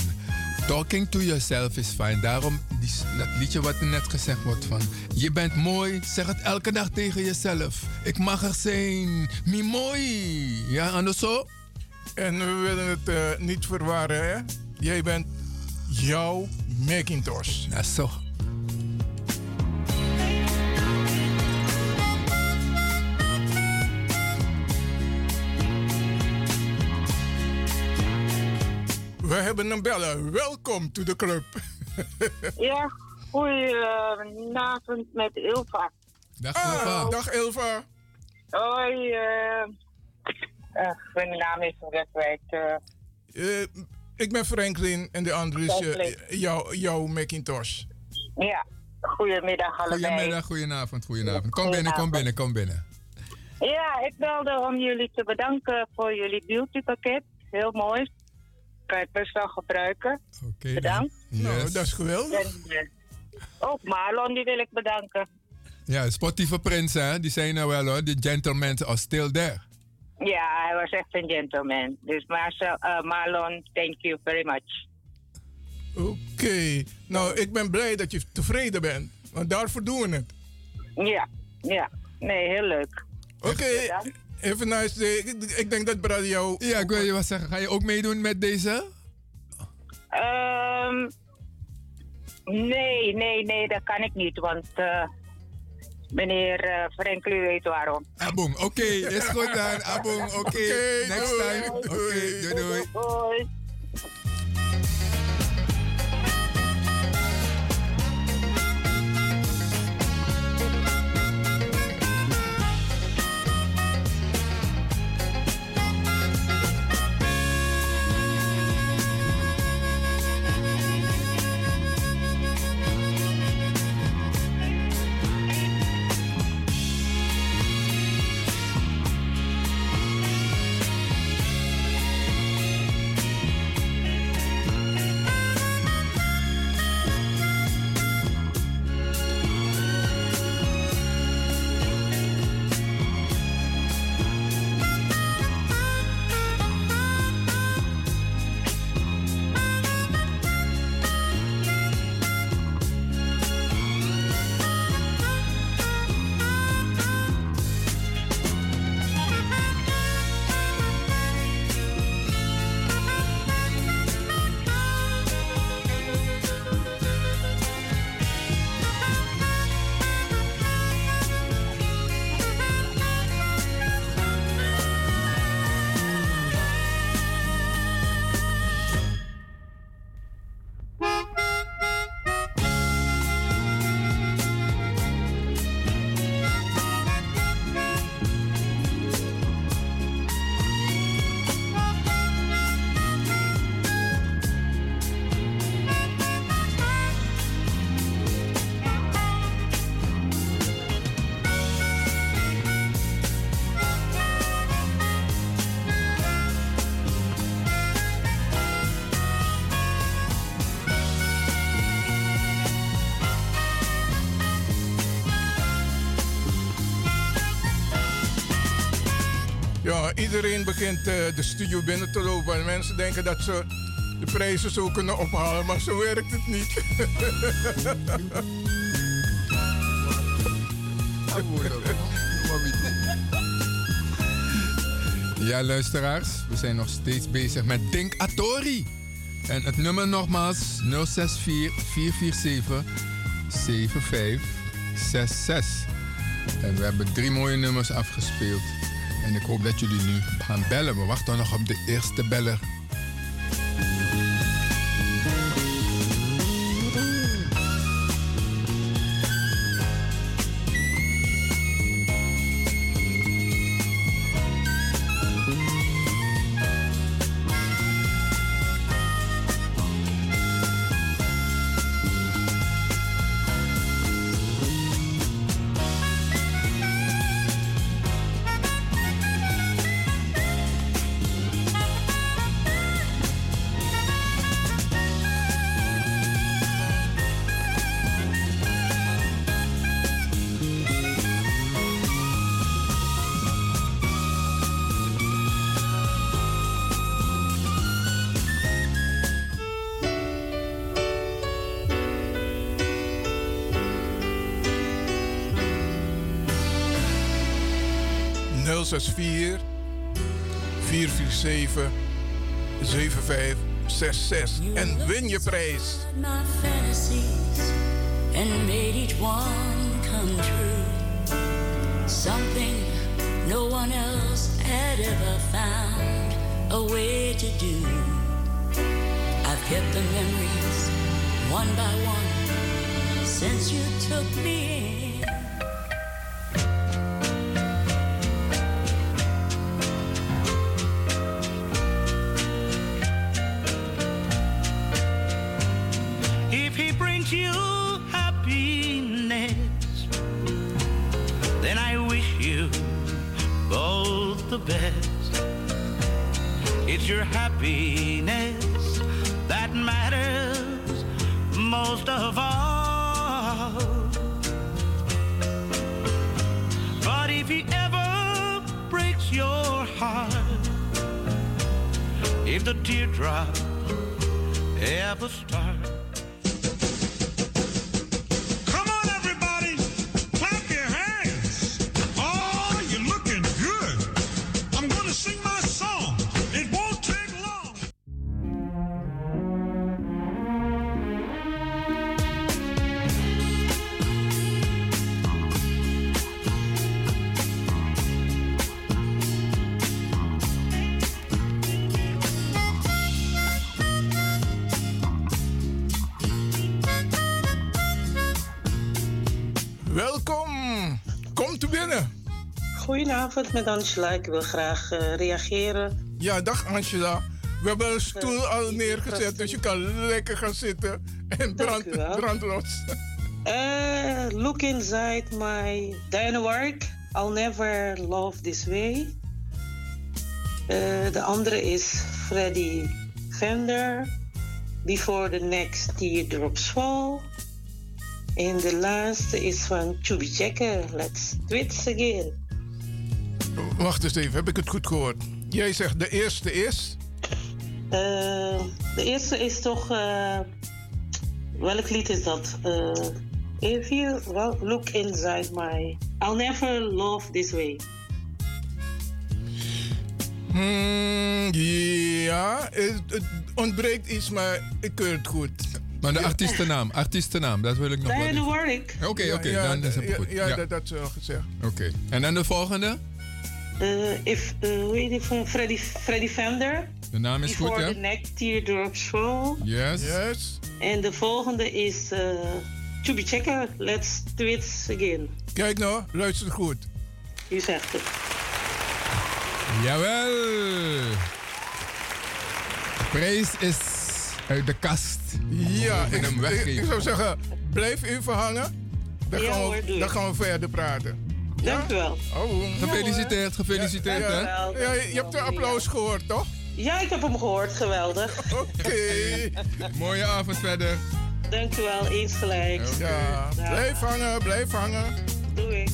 U: talking to yourself is fine. Daarom die, dat liedje wat er net gezegd wordt van je bent mooi, zeg het elke dag tegen jezelf. Ik mag er zijn, mi mooi. Ja, anders zo?
B: En we willen het eh, niet verwarren, hè? Jij bent jouw Macintosh.
U: Ja, zo.
B: Hebben een bellen. Welkom to the club.
X: Ja, goedenavond met Ilva.
U: Dag
B: Ilva. dag Ilva.
X: Hoi, eh eh, mijn naam is weer kwijt. eh.
B: Eh, ik ben Franklin en de andere is eh,
X: Franklin.
B: jouw, jouw Macintosh.
X: ja, goedemiddag allebei.
U: Goedemiddag, goedenavond, goedenavond. Kom binnen, kom binnen, kom binnen.
X: Ja, ik belde om jullie te bedanken voor jullie beautypakket. Heel mooi. Kan het best wel gebruiken.
U: Oké.
X: Bedankt.
B: Nou, dat is geweldig.
X: En, eh, ook Marlon, die wil ik bedanken.
U: Ja, sportieve prins, hè? Die zijn er wel hoor. The gentlemen are still there.
X: Ja, hij was echt een gentleman. Dus Marcel, eh, Marlon, thank you very much.
B: Oké. Nou, ik ben blij dat je tevreden bent. Want daarvoor doen we het.
X: Ja, ja. Nee, heel leuk.
B: Oké. A nice day. Ik, ik denk dat Brad jou...
U: Ja, ik wil je wat zeggen. Ga je ook meedoen met deze?
X: Ehm nee, nee, nee, dat kan ik niet. Want eh, meneer uh, Franklin weet waarom.
U: Abong, oké, is goed dan. Abong, oké. Next time. Oké, doei doei.
B: Iedereen begint eh, de studio binnen te lopen. En mensen denken dat ze de prijzen zo kunnen ophalen, maar zo werkt het niet.
U: Ja, luisteraars, we zijn nog steeds bezig met Dink Atori. En het nummer nogmaals 064 447 7566. En we hebben drie mooie nummers afgespeeld. En ik hoop dat jullie nu gaan bellen. We wachten nog op de eerste beller.
B: ...064 447 7566 en win je prijs.
V: and made each one come true. Something no one else had ever found a way to do. I've kept the memories one by one since you took me in.
Y: Goedenavond met Angela. Ik wil graag eh, reageren.
B: Ja, dag Angela. We hebben een stoel al neergezet, dus je kan lekker gaan zitten en brand, brandlos.
Y: Eh, look inside my Dinamark. I'll never love this way. Eh, de andere is Freddy Fender. Before the next teardrops fall. En de laatste is van Chubby Checker. Let's twits again.
B: Wacht eens even, heb ik het goed gehoord? Jij zegt de eerste is.
Y: Eh, de eerste is toch. eh, welk lied is dat? Eh, if you look inside my. I'll never love this way.
B: Hmm, ja, het, het ontbreekt iets, maar ik keur het goed.
U: Maar de artiestennaam, artiestennaam, dat wil ik nog wel
Y: Diana Warwick.
U: Oké, oké,
B: Ja,
U: dan is het goed.
B: Ja,
U: Ja.
B: Dat, dat is wel gezegd.
U: Oké. En dan de volgende?
Y: Eh, if, eh, hoe heet die van Freddy, Freddy Fender?
U: De naam is goed,
Y: Before
U: ja?
Y: the next teardrops fall.
U: Yes.
B: Yes.
Y: En de volgende is eh Chubby Checker. Let's twits again.
B: Kijk nou, luister goed.
Y: U zegt het.
U: Jawel. De prijs is uit de kast.
B: Ja, ik,
U: hem
B: ik, zou zeggen, blijf even hangen. Dan,
Y: Ja
B: gaan,
Y: hoor,
B: we,
Y: doe
B: dan gaan we verder praten.
Y: Dank u wel.
B: Oh,
U: Gefeliciteerd, gefeliciteerd, hè?
B: Ja, je hebt de applaus gehoord, toch?
Y: Ja, ik heb hem gehoord. Geweldig.
B: Oké.
U: Mooie avond verder.
Y: Dank u wel. Eens gelijk.
B: Ja, blijf hangen, blijf hangen.
Y: Doei.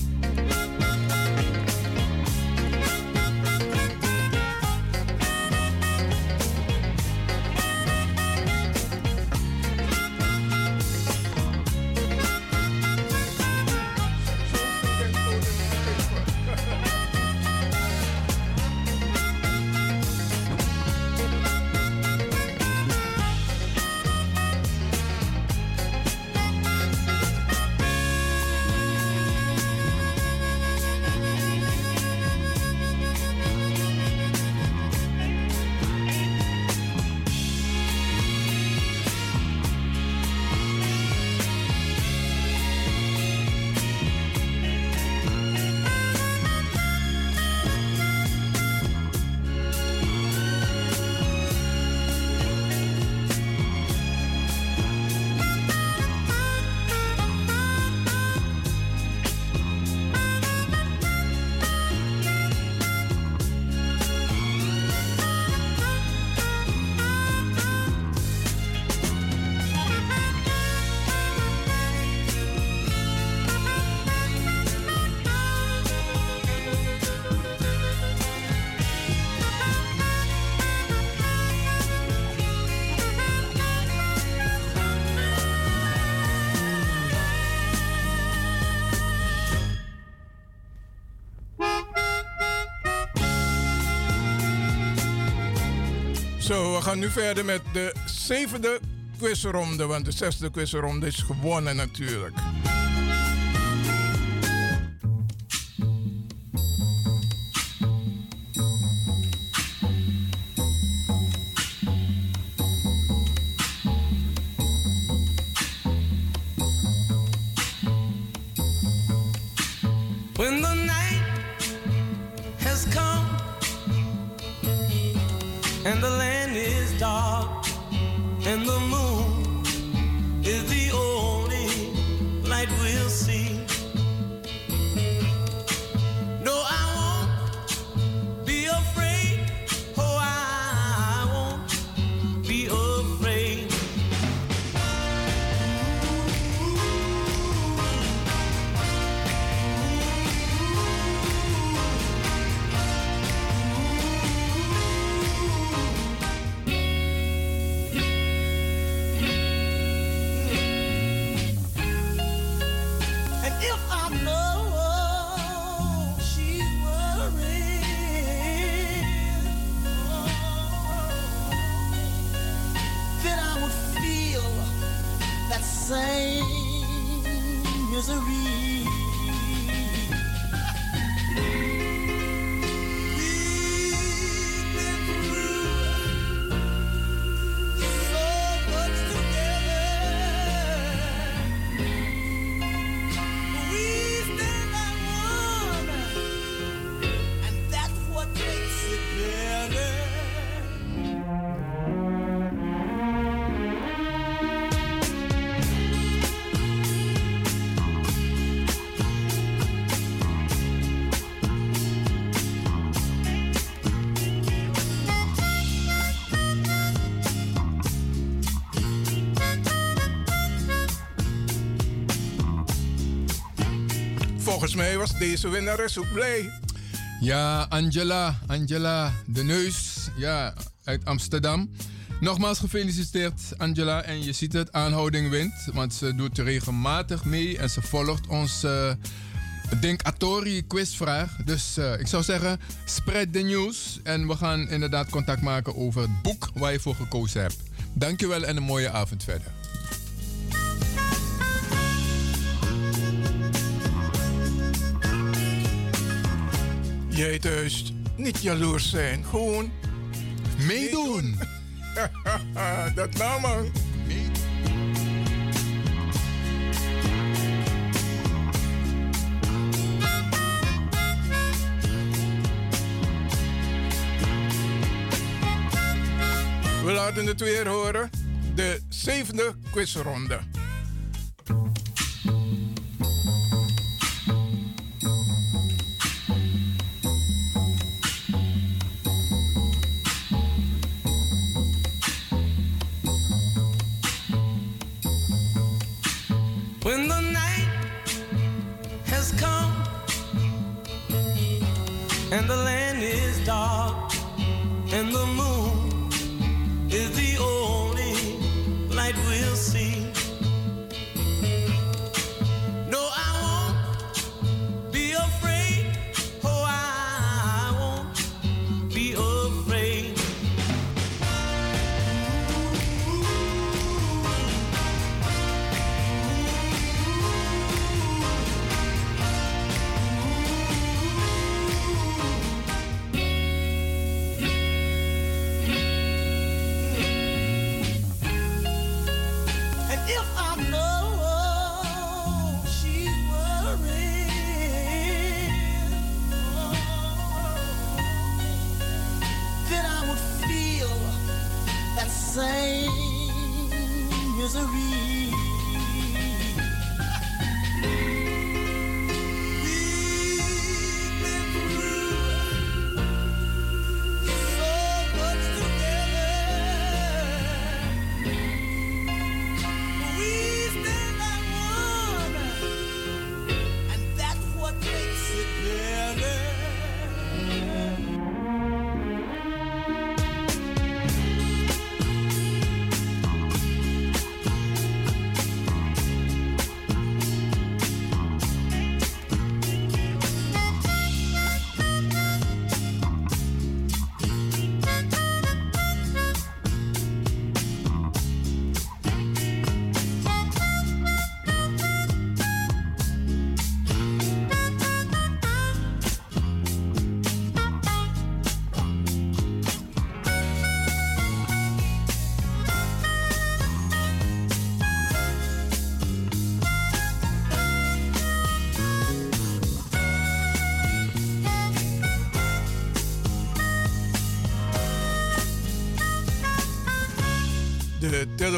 H: Gaan nu verder met de zevende quizronde, want de zesde quizronde is gewonnen natuurlijk. Mij was deze winnares ook blij.
U: Ja, Angela, Angela de Neus, ja, uit Amsterdam. Nogmaals gefeliciteerd, Angela. En je ziet het, aanhouding wint. Want ze doet regelmatig mee en ze volgt ons uh, Denk Atori quizvraag. Dus uh, ik zou zeggen, spread the news. En we gaan inderdaad contact maken over het boek waar je voor gekozen hebt. Dankjewel en een mooie avond verder.
H: Jij thuis, niet jaloers zijn, gewoon
U: meedoen.
H: Dat nou man. We laten het weer horen. De zevende quizronde.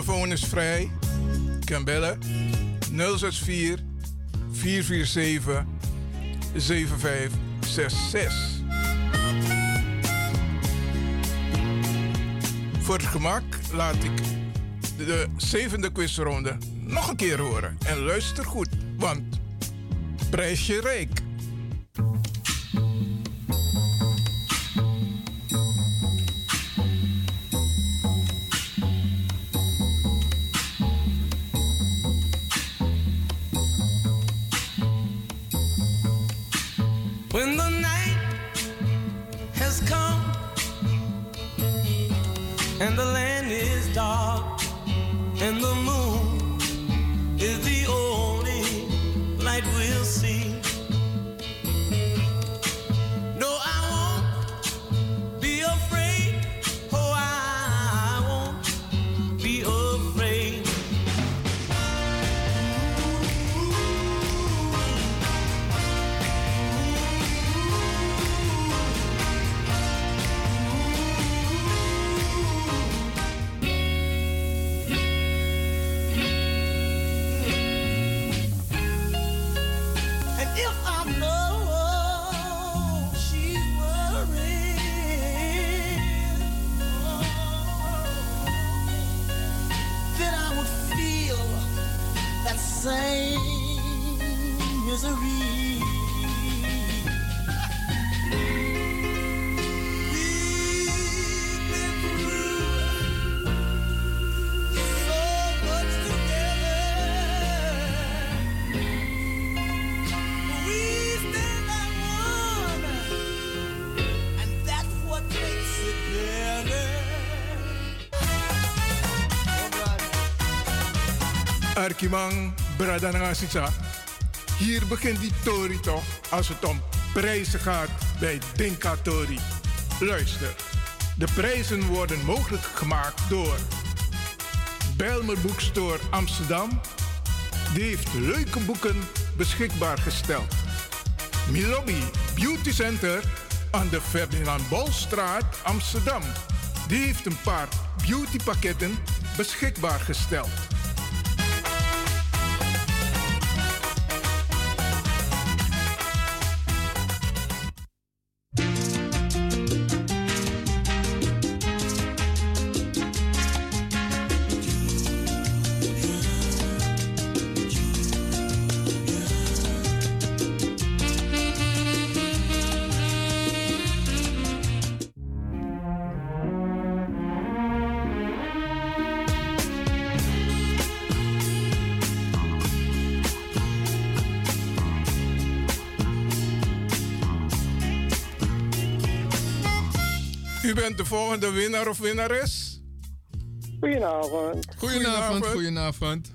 B: Telefoon is vrij. Je kan bellen 064 447 7566. Voor het gemak laat ik de zevende quizronde nog een keer horen. En luister goed, want prijsje rijk. Arkimang Bradangasisa. Hier begint die Tori toch als het om prijzen gaat bij Dinka Tori. Luister, de prijzen worden mogelijk gemaakt door Belmer Boekstore Amsterdam. Die heeft leuke boeken beschikbaar gesteld. Milobi Beauty Center aan de Ferdinand Bolstraat Amsterdam. Die heeft een paar beautypakketten beschikbaar gesteld. De volgende winnaar of winnares?
Z: Goedenavond.
U: Goedenavond, goedenavond.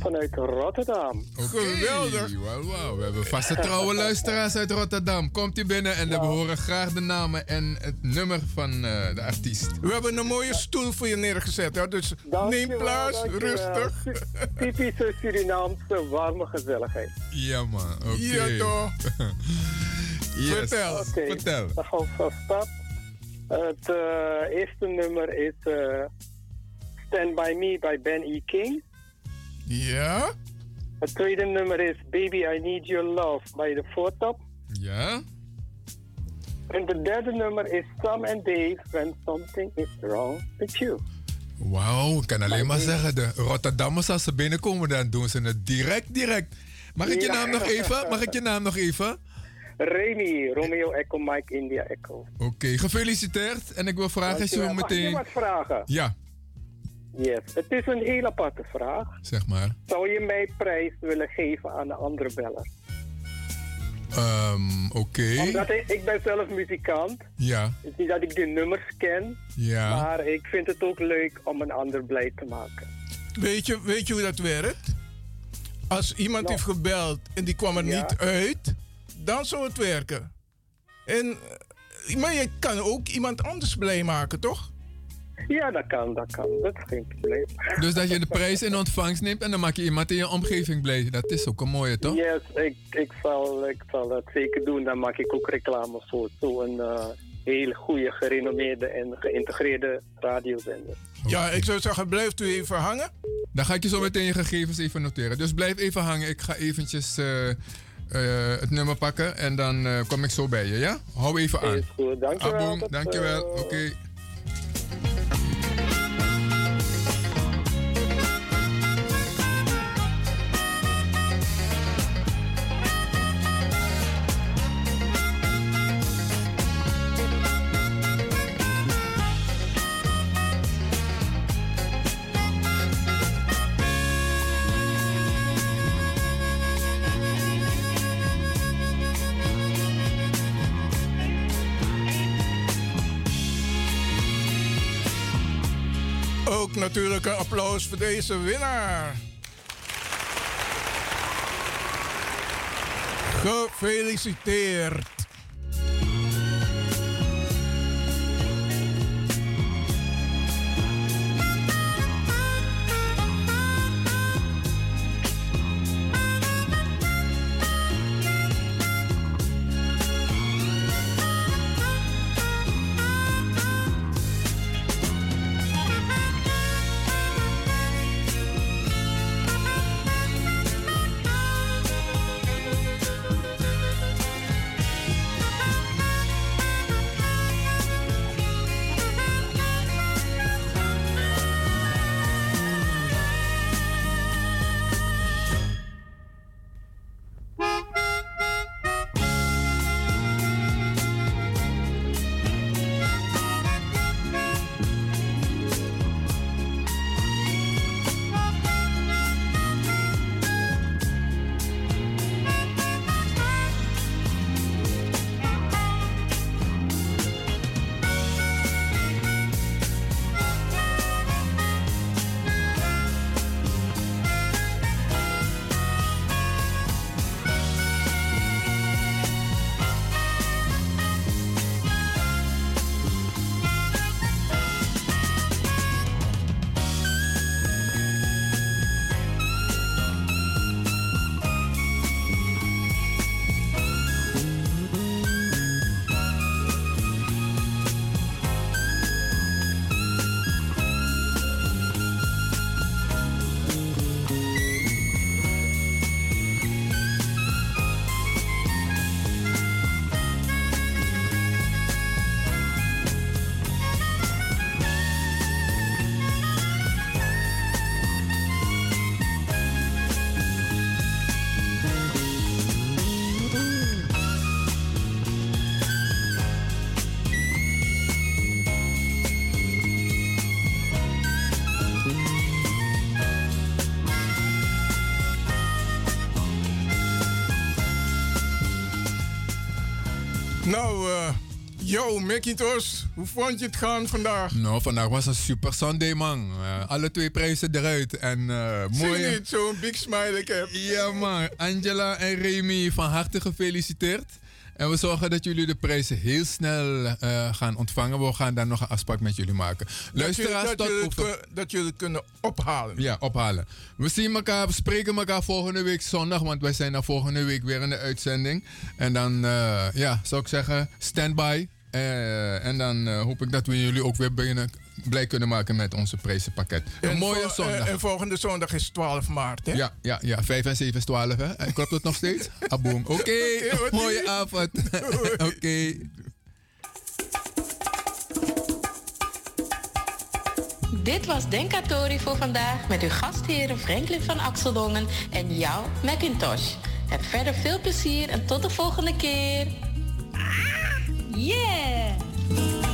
Z: Vanuit Rotterdam.
B: Geweldig.
U: Wauw, wauw. We hebben vaste trouwe luisteraars uit Rotterdam. Komt u binnen en we horen graag de namen en het nummer van eh, de artiest.
B: We hebben een mooie stoel voor je neergezet. Hè? Dus neem plaats,
Z: dankjewel.
B: rustig.
Z: Typische Surinaamse warme gezelligheid.
U: Ja, man. Oké.
B: Ja, toch?
U: Yes.
B: Vertel.
Z: Oké,
U: Vertel.
Z: Gaan van start. Het eh, eerste nummer is eh, Stand By Me bij Ben E. King.
B: Ja?
Z: Het tweede nummer is Baby I Need Your Love bij de Voortop.
U: Ja?
Z: En het derde nummer is Sam and Dave When Something Is Wrong With You.
U: Wauw, ik kan alleen maar zeggen, de Rotterdammers als ze binnenkomen, dan doen ze het direct, direct. Mag ik je
Z: Ja.
U: naam nog even? Mag ik je naam nog even?
Z: Remy, Romeo Echo, Mike India Echo.
U: Oké, gefeliciteerd. En ik wil vragen, als je
Z: Dankjewel.
U: me
Z: Mag ik je
U: meteen...
Z: wat vragen?
U: Ja,
Z: Yes, het is een hele aparte vraag.
U: zeg maar.
Z: Zou je mij prijs willen geven aan de andere beller?
U: Ehm, Oké.
Z: Omdat ik, ik ben zelf muzikant.
U: Ja,
Z: Het is niet dat ik de nummers ken.
U: ja.
Z: Maar ik vind het ook leuk om een ander blij te maken.
B: Weet je, weet je hoe dat werkt? Als iemand heeft gebeld en die kwam er
Z: Ja.
B: niet uit, dan zou het werken. En, eh, maar je kan ook iemand anders blij maken, toch?
Z: Ja, dat kan, dat kan. Dat is geen probleem.
U: Dus dat je de prijs in ontvangst neemt en dan maak je iemand in je omgeving blij. Dat is ook een mooie, toch?
Z: Yes, ik, ik, zal, ik zal dat zeker doen. Dan maak ik ook reclame voor zo'n eh hele goede, gerenommeerde en geïntegreerde radiozender.
B: Ja, ik zou zeggen, blijft u even hangen.
U: Dan ga ik je zo meteen je gegevens even noteren. Dus blijf even hangen. Ik ga eventjes eh, eh, het nummer pakken en dan eh, kom ik zo bij je, ja? Hou even aan.
Z: Is goed, dankjewel.
U: Aboom, dankjewel.
Z: eh,
U: Oké.
B: Natuurlijk applaus voor deze winnaar. Gefeliciteerd. Nou, eh yo, Macintosh, hoe vond je het gaan vandaag?
U: Nou, vandaag was een super Sunday, man. Eh, alle twee prijzen eruit. En eh
B: Zie
U: mooi.
B: je niet zo'n big smile ik heb?
U: Ja, man. Angela en Remy, van harte gefeliciteerd. En we zorgen dat jullie de prijzen heel snel eh, gaan ontvangen. We gaan daar nog een afspraak met jullie maken. Luisteraars,
B: dat,
U: tot
B: jullie,
U: over...
B: kun- dat jullie kunnen ophalen.
U: Ja, ophalen. We zien elkaar, we spreken elkaar volgende week zondag, want wij zijn dan volgende week weer in de uitzending. En dan, eh, ja, zou ik zeggen, stand by. Eh, en dan hoop ik dat we jullie ook weer binnen, blij kunnen maken met onze prijzenpakket. Een
B: En
U: mooie
B: vol-
U: zondag.
B: En, en volgende zondag is 12 maart, hè?
U: Ja, ja, ja, 5 en 7 is 12, hè? En Klopt het nog steeds? Aboom. Oké,
B: Oké,
U: mooie avond. Oké.
O: Dit was Denkatori voor vandaag met uw gastheren Franklin van Axeldongen en jouw Macintosh. Heb verder veel plezier en tot de volgende keer. Yeah!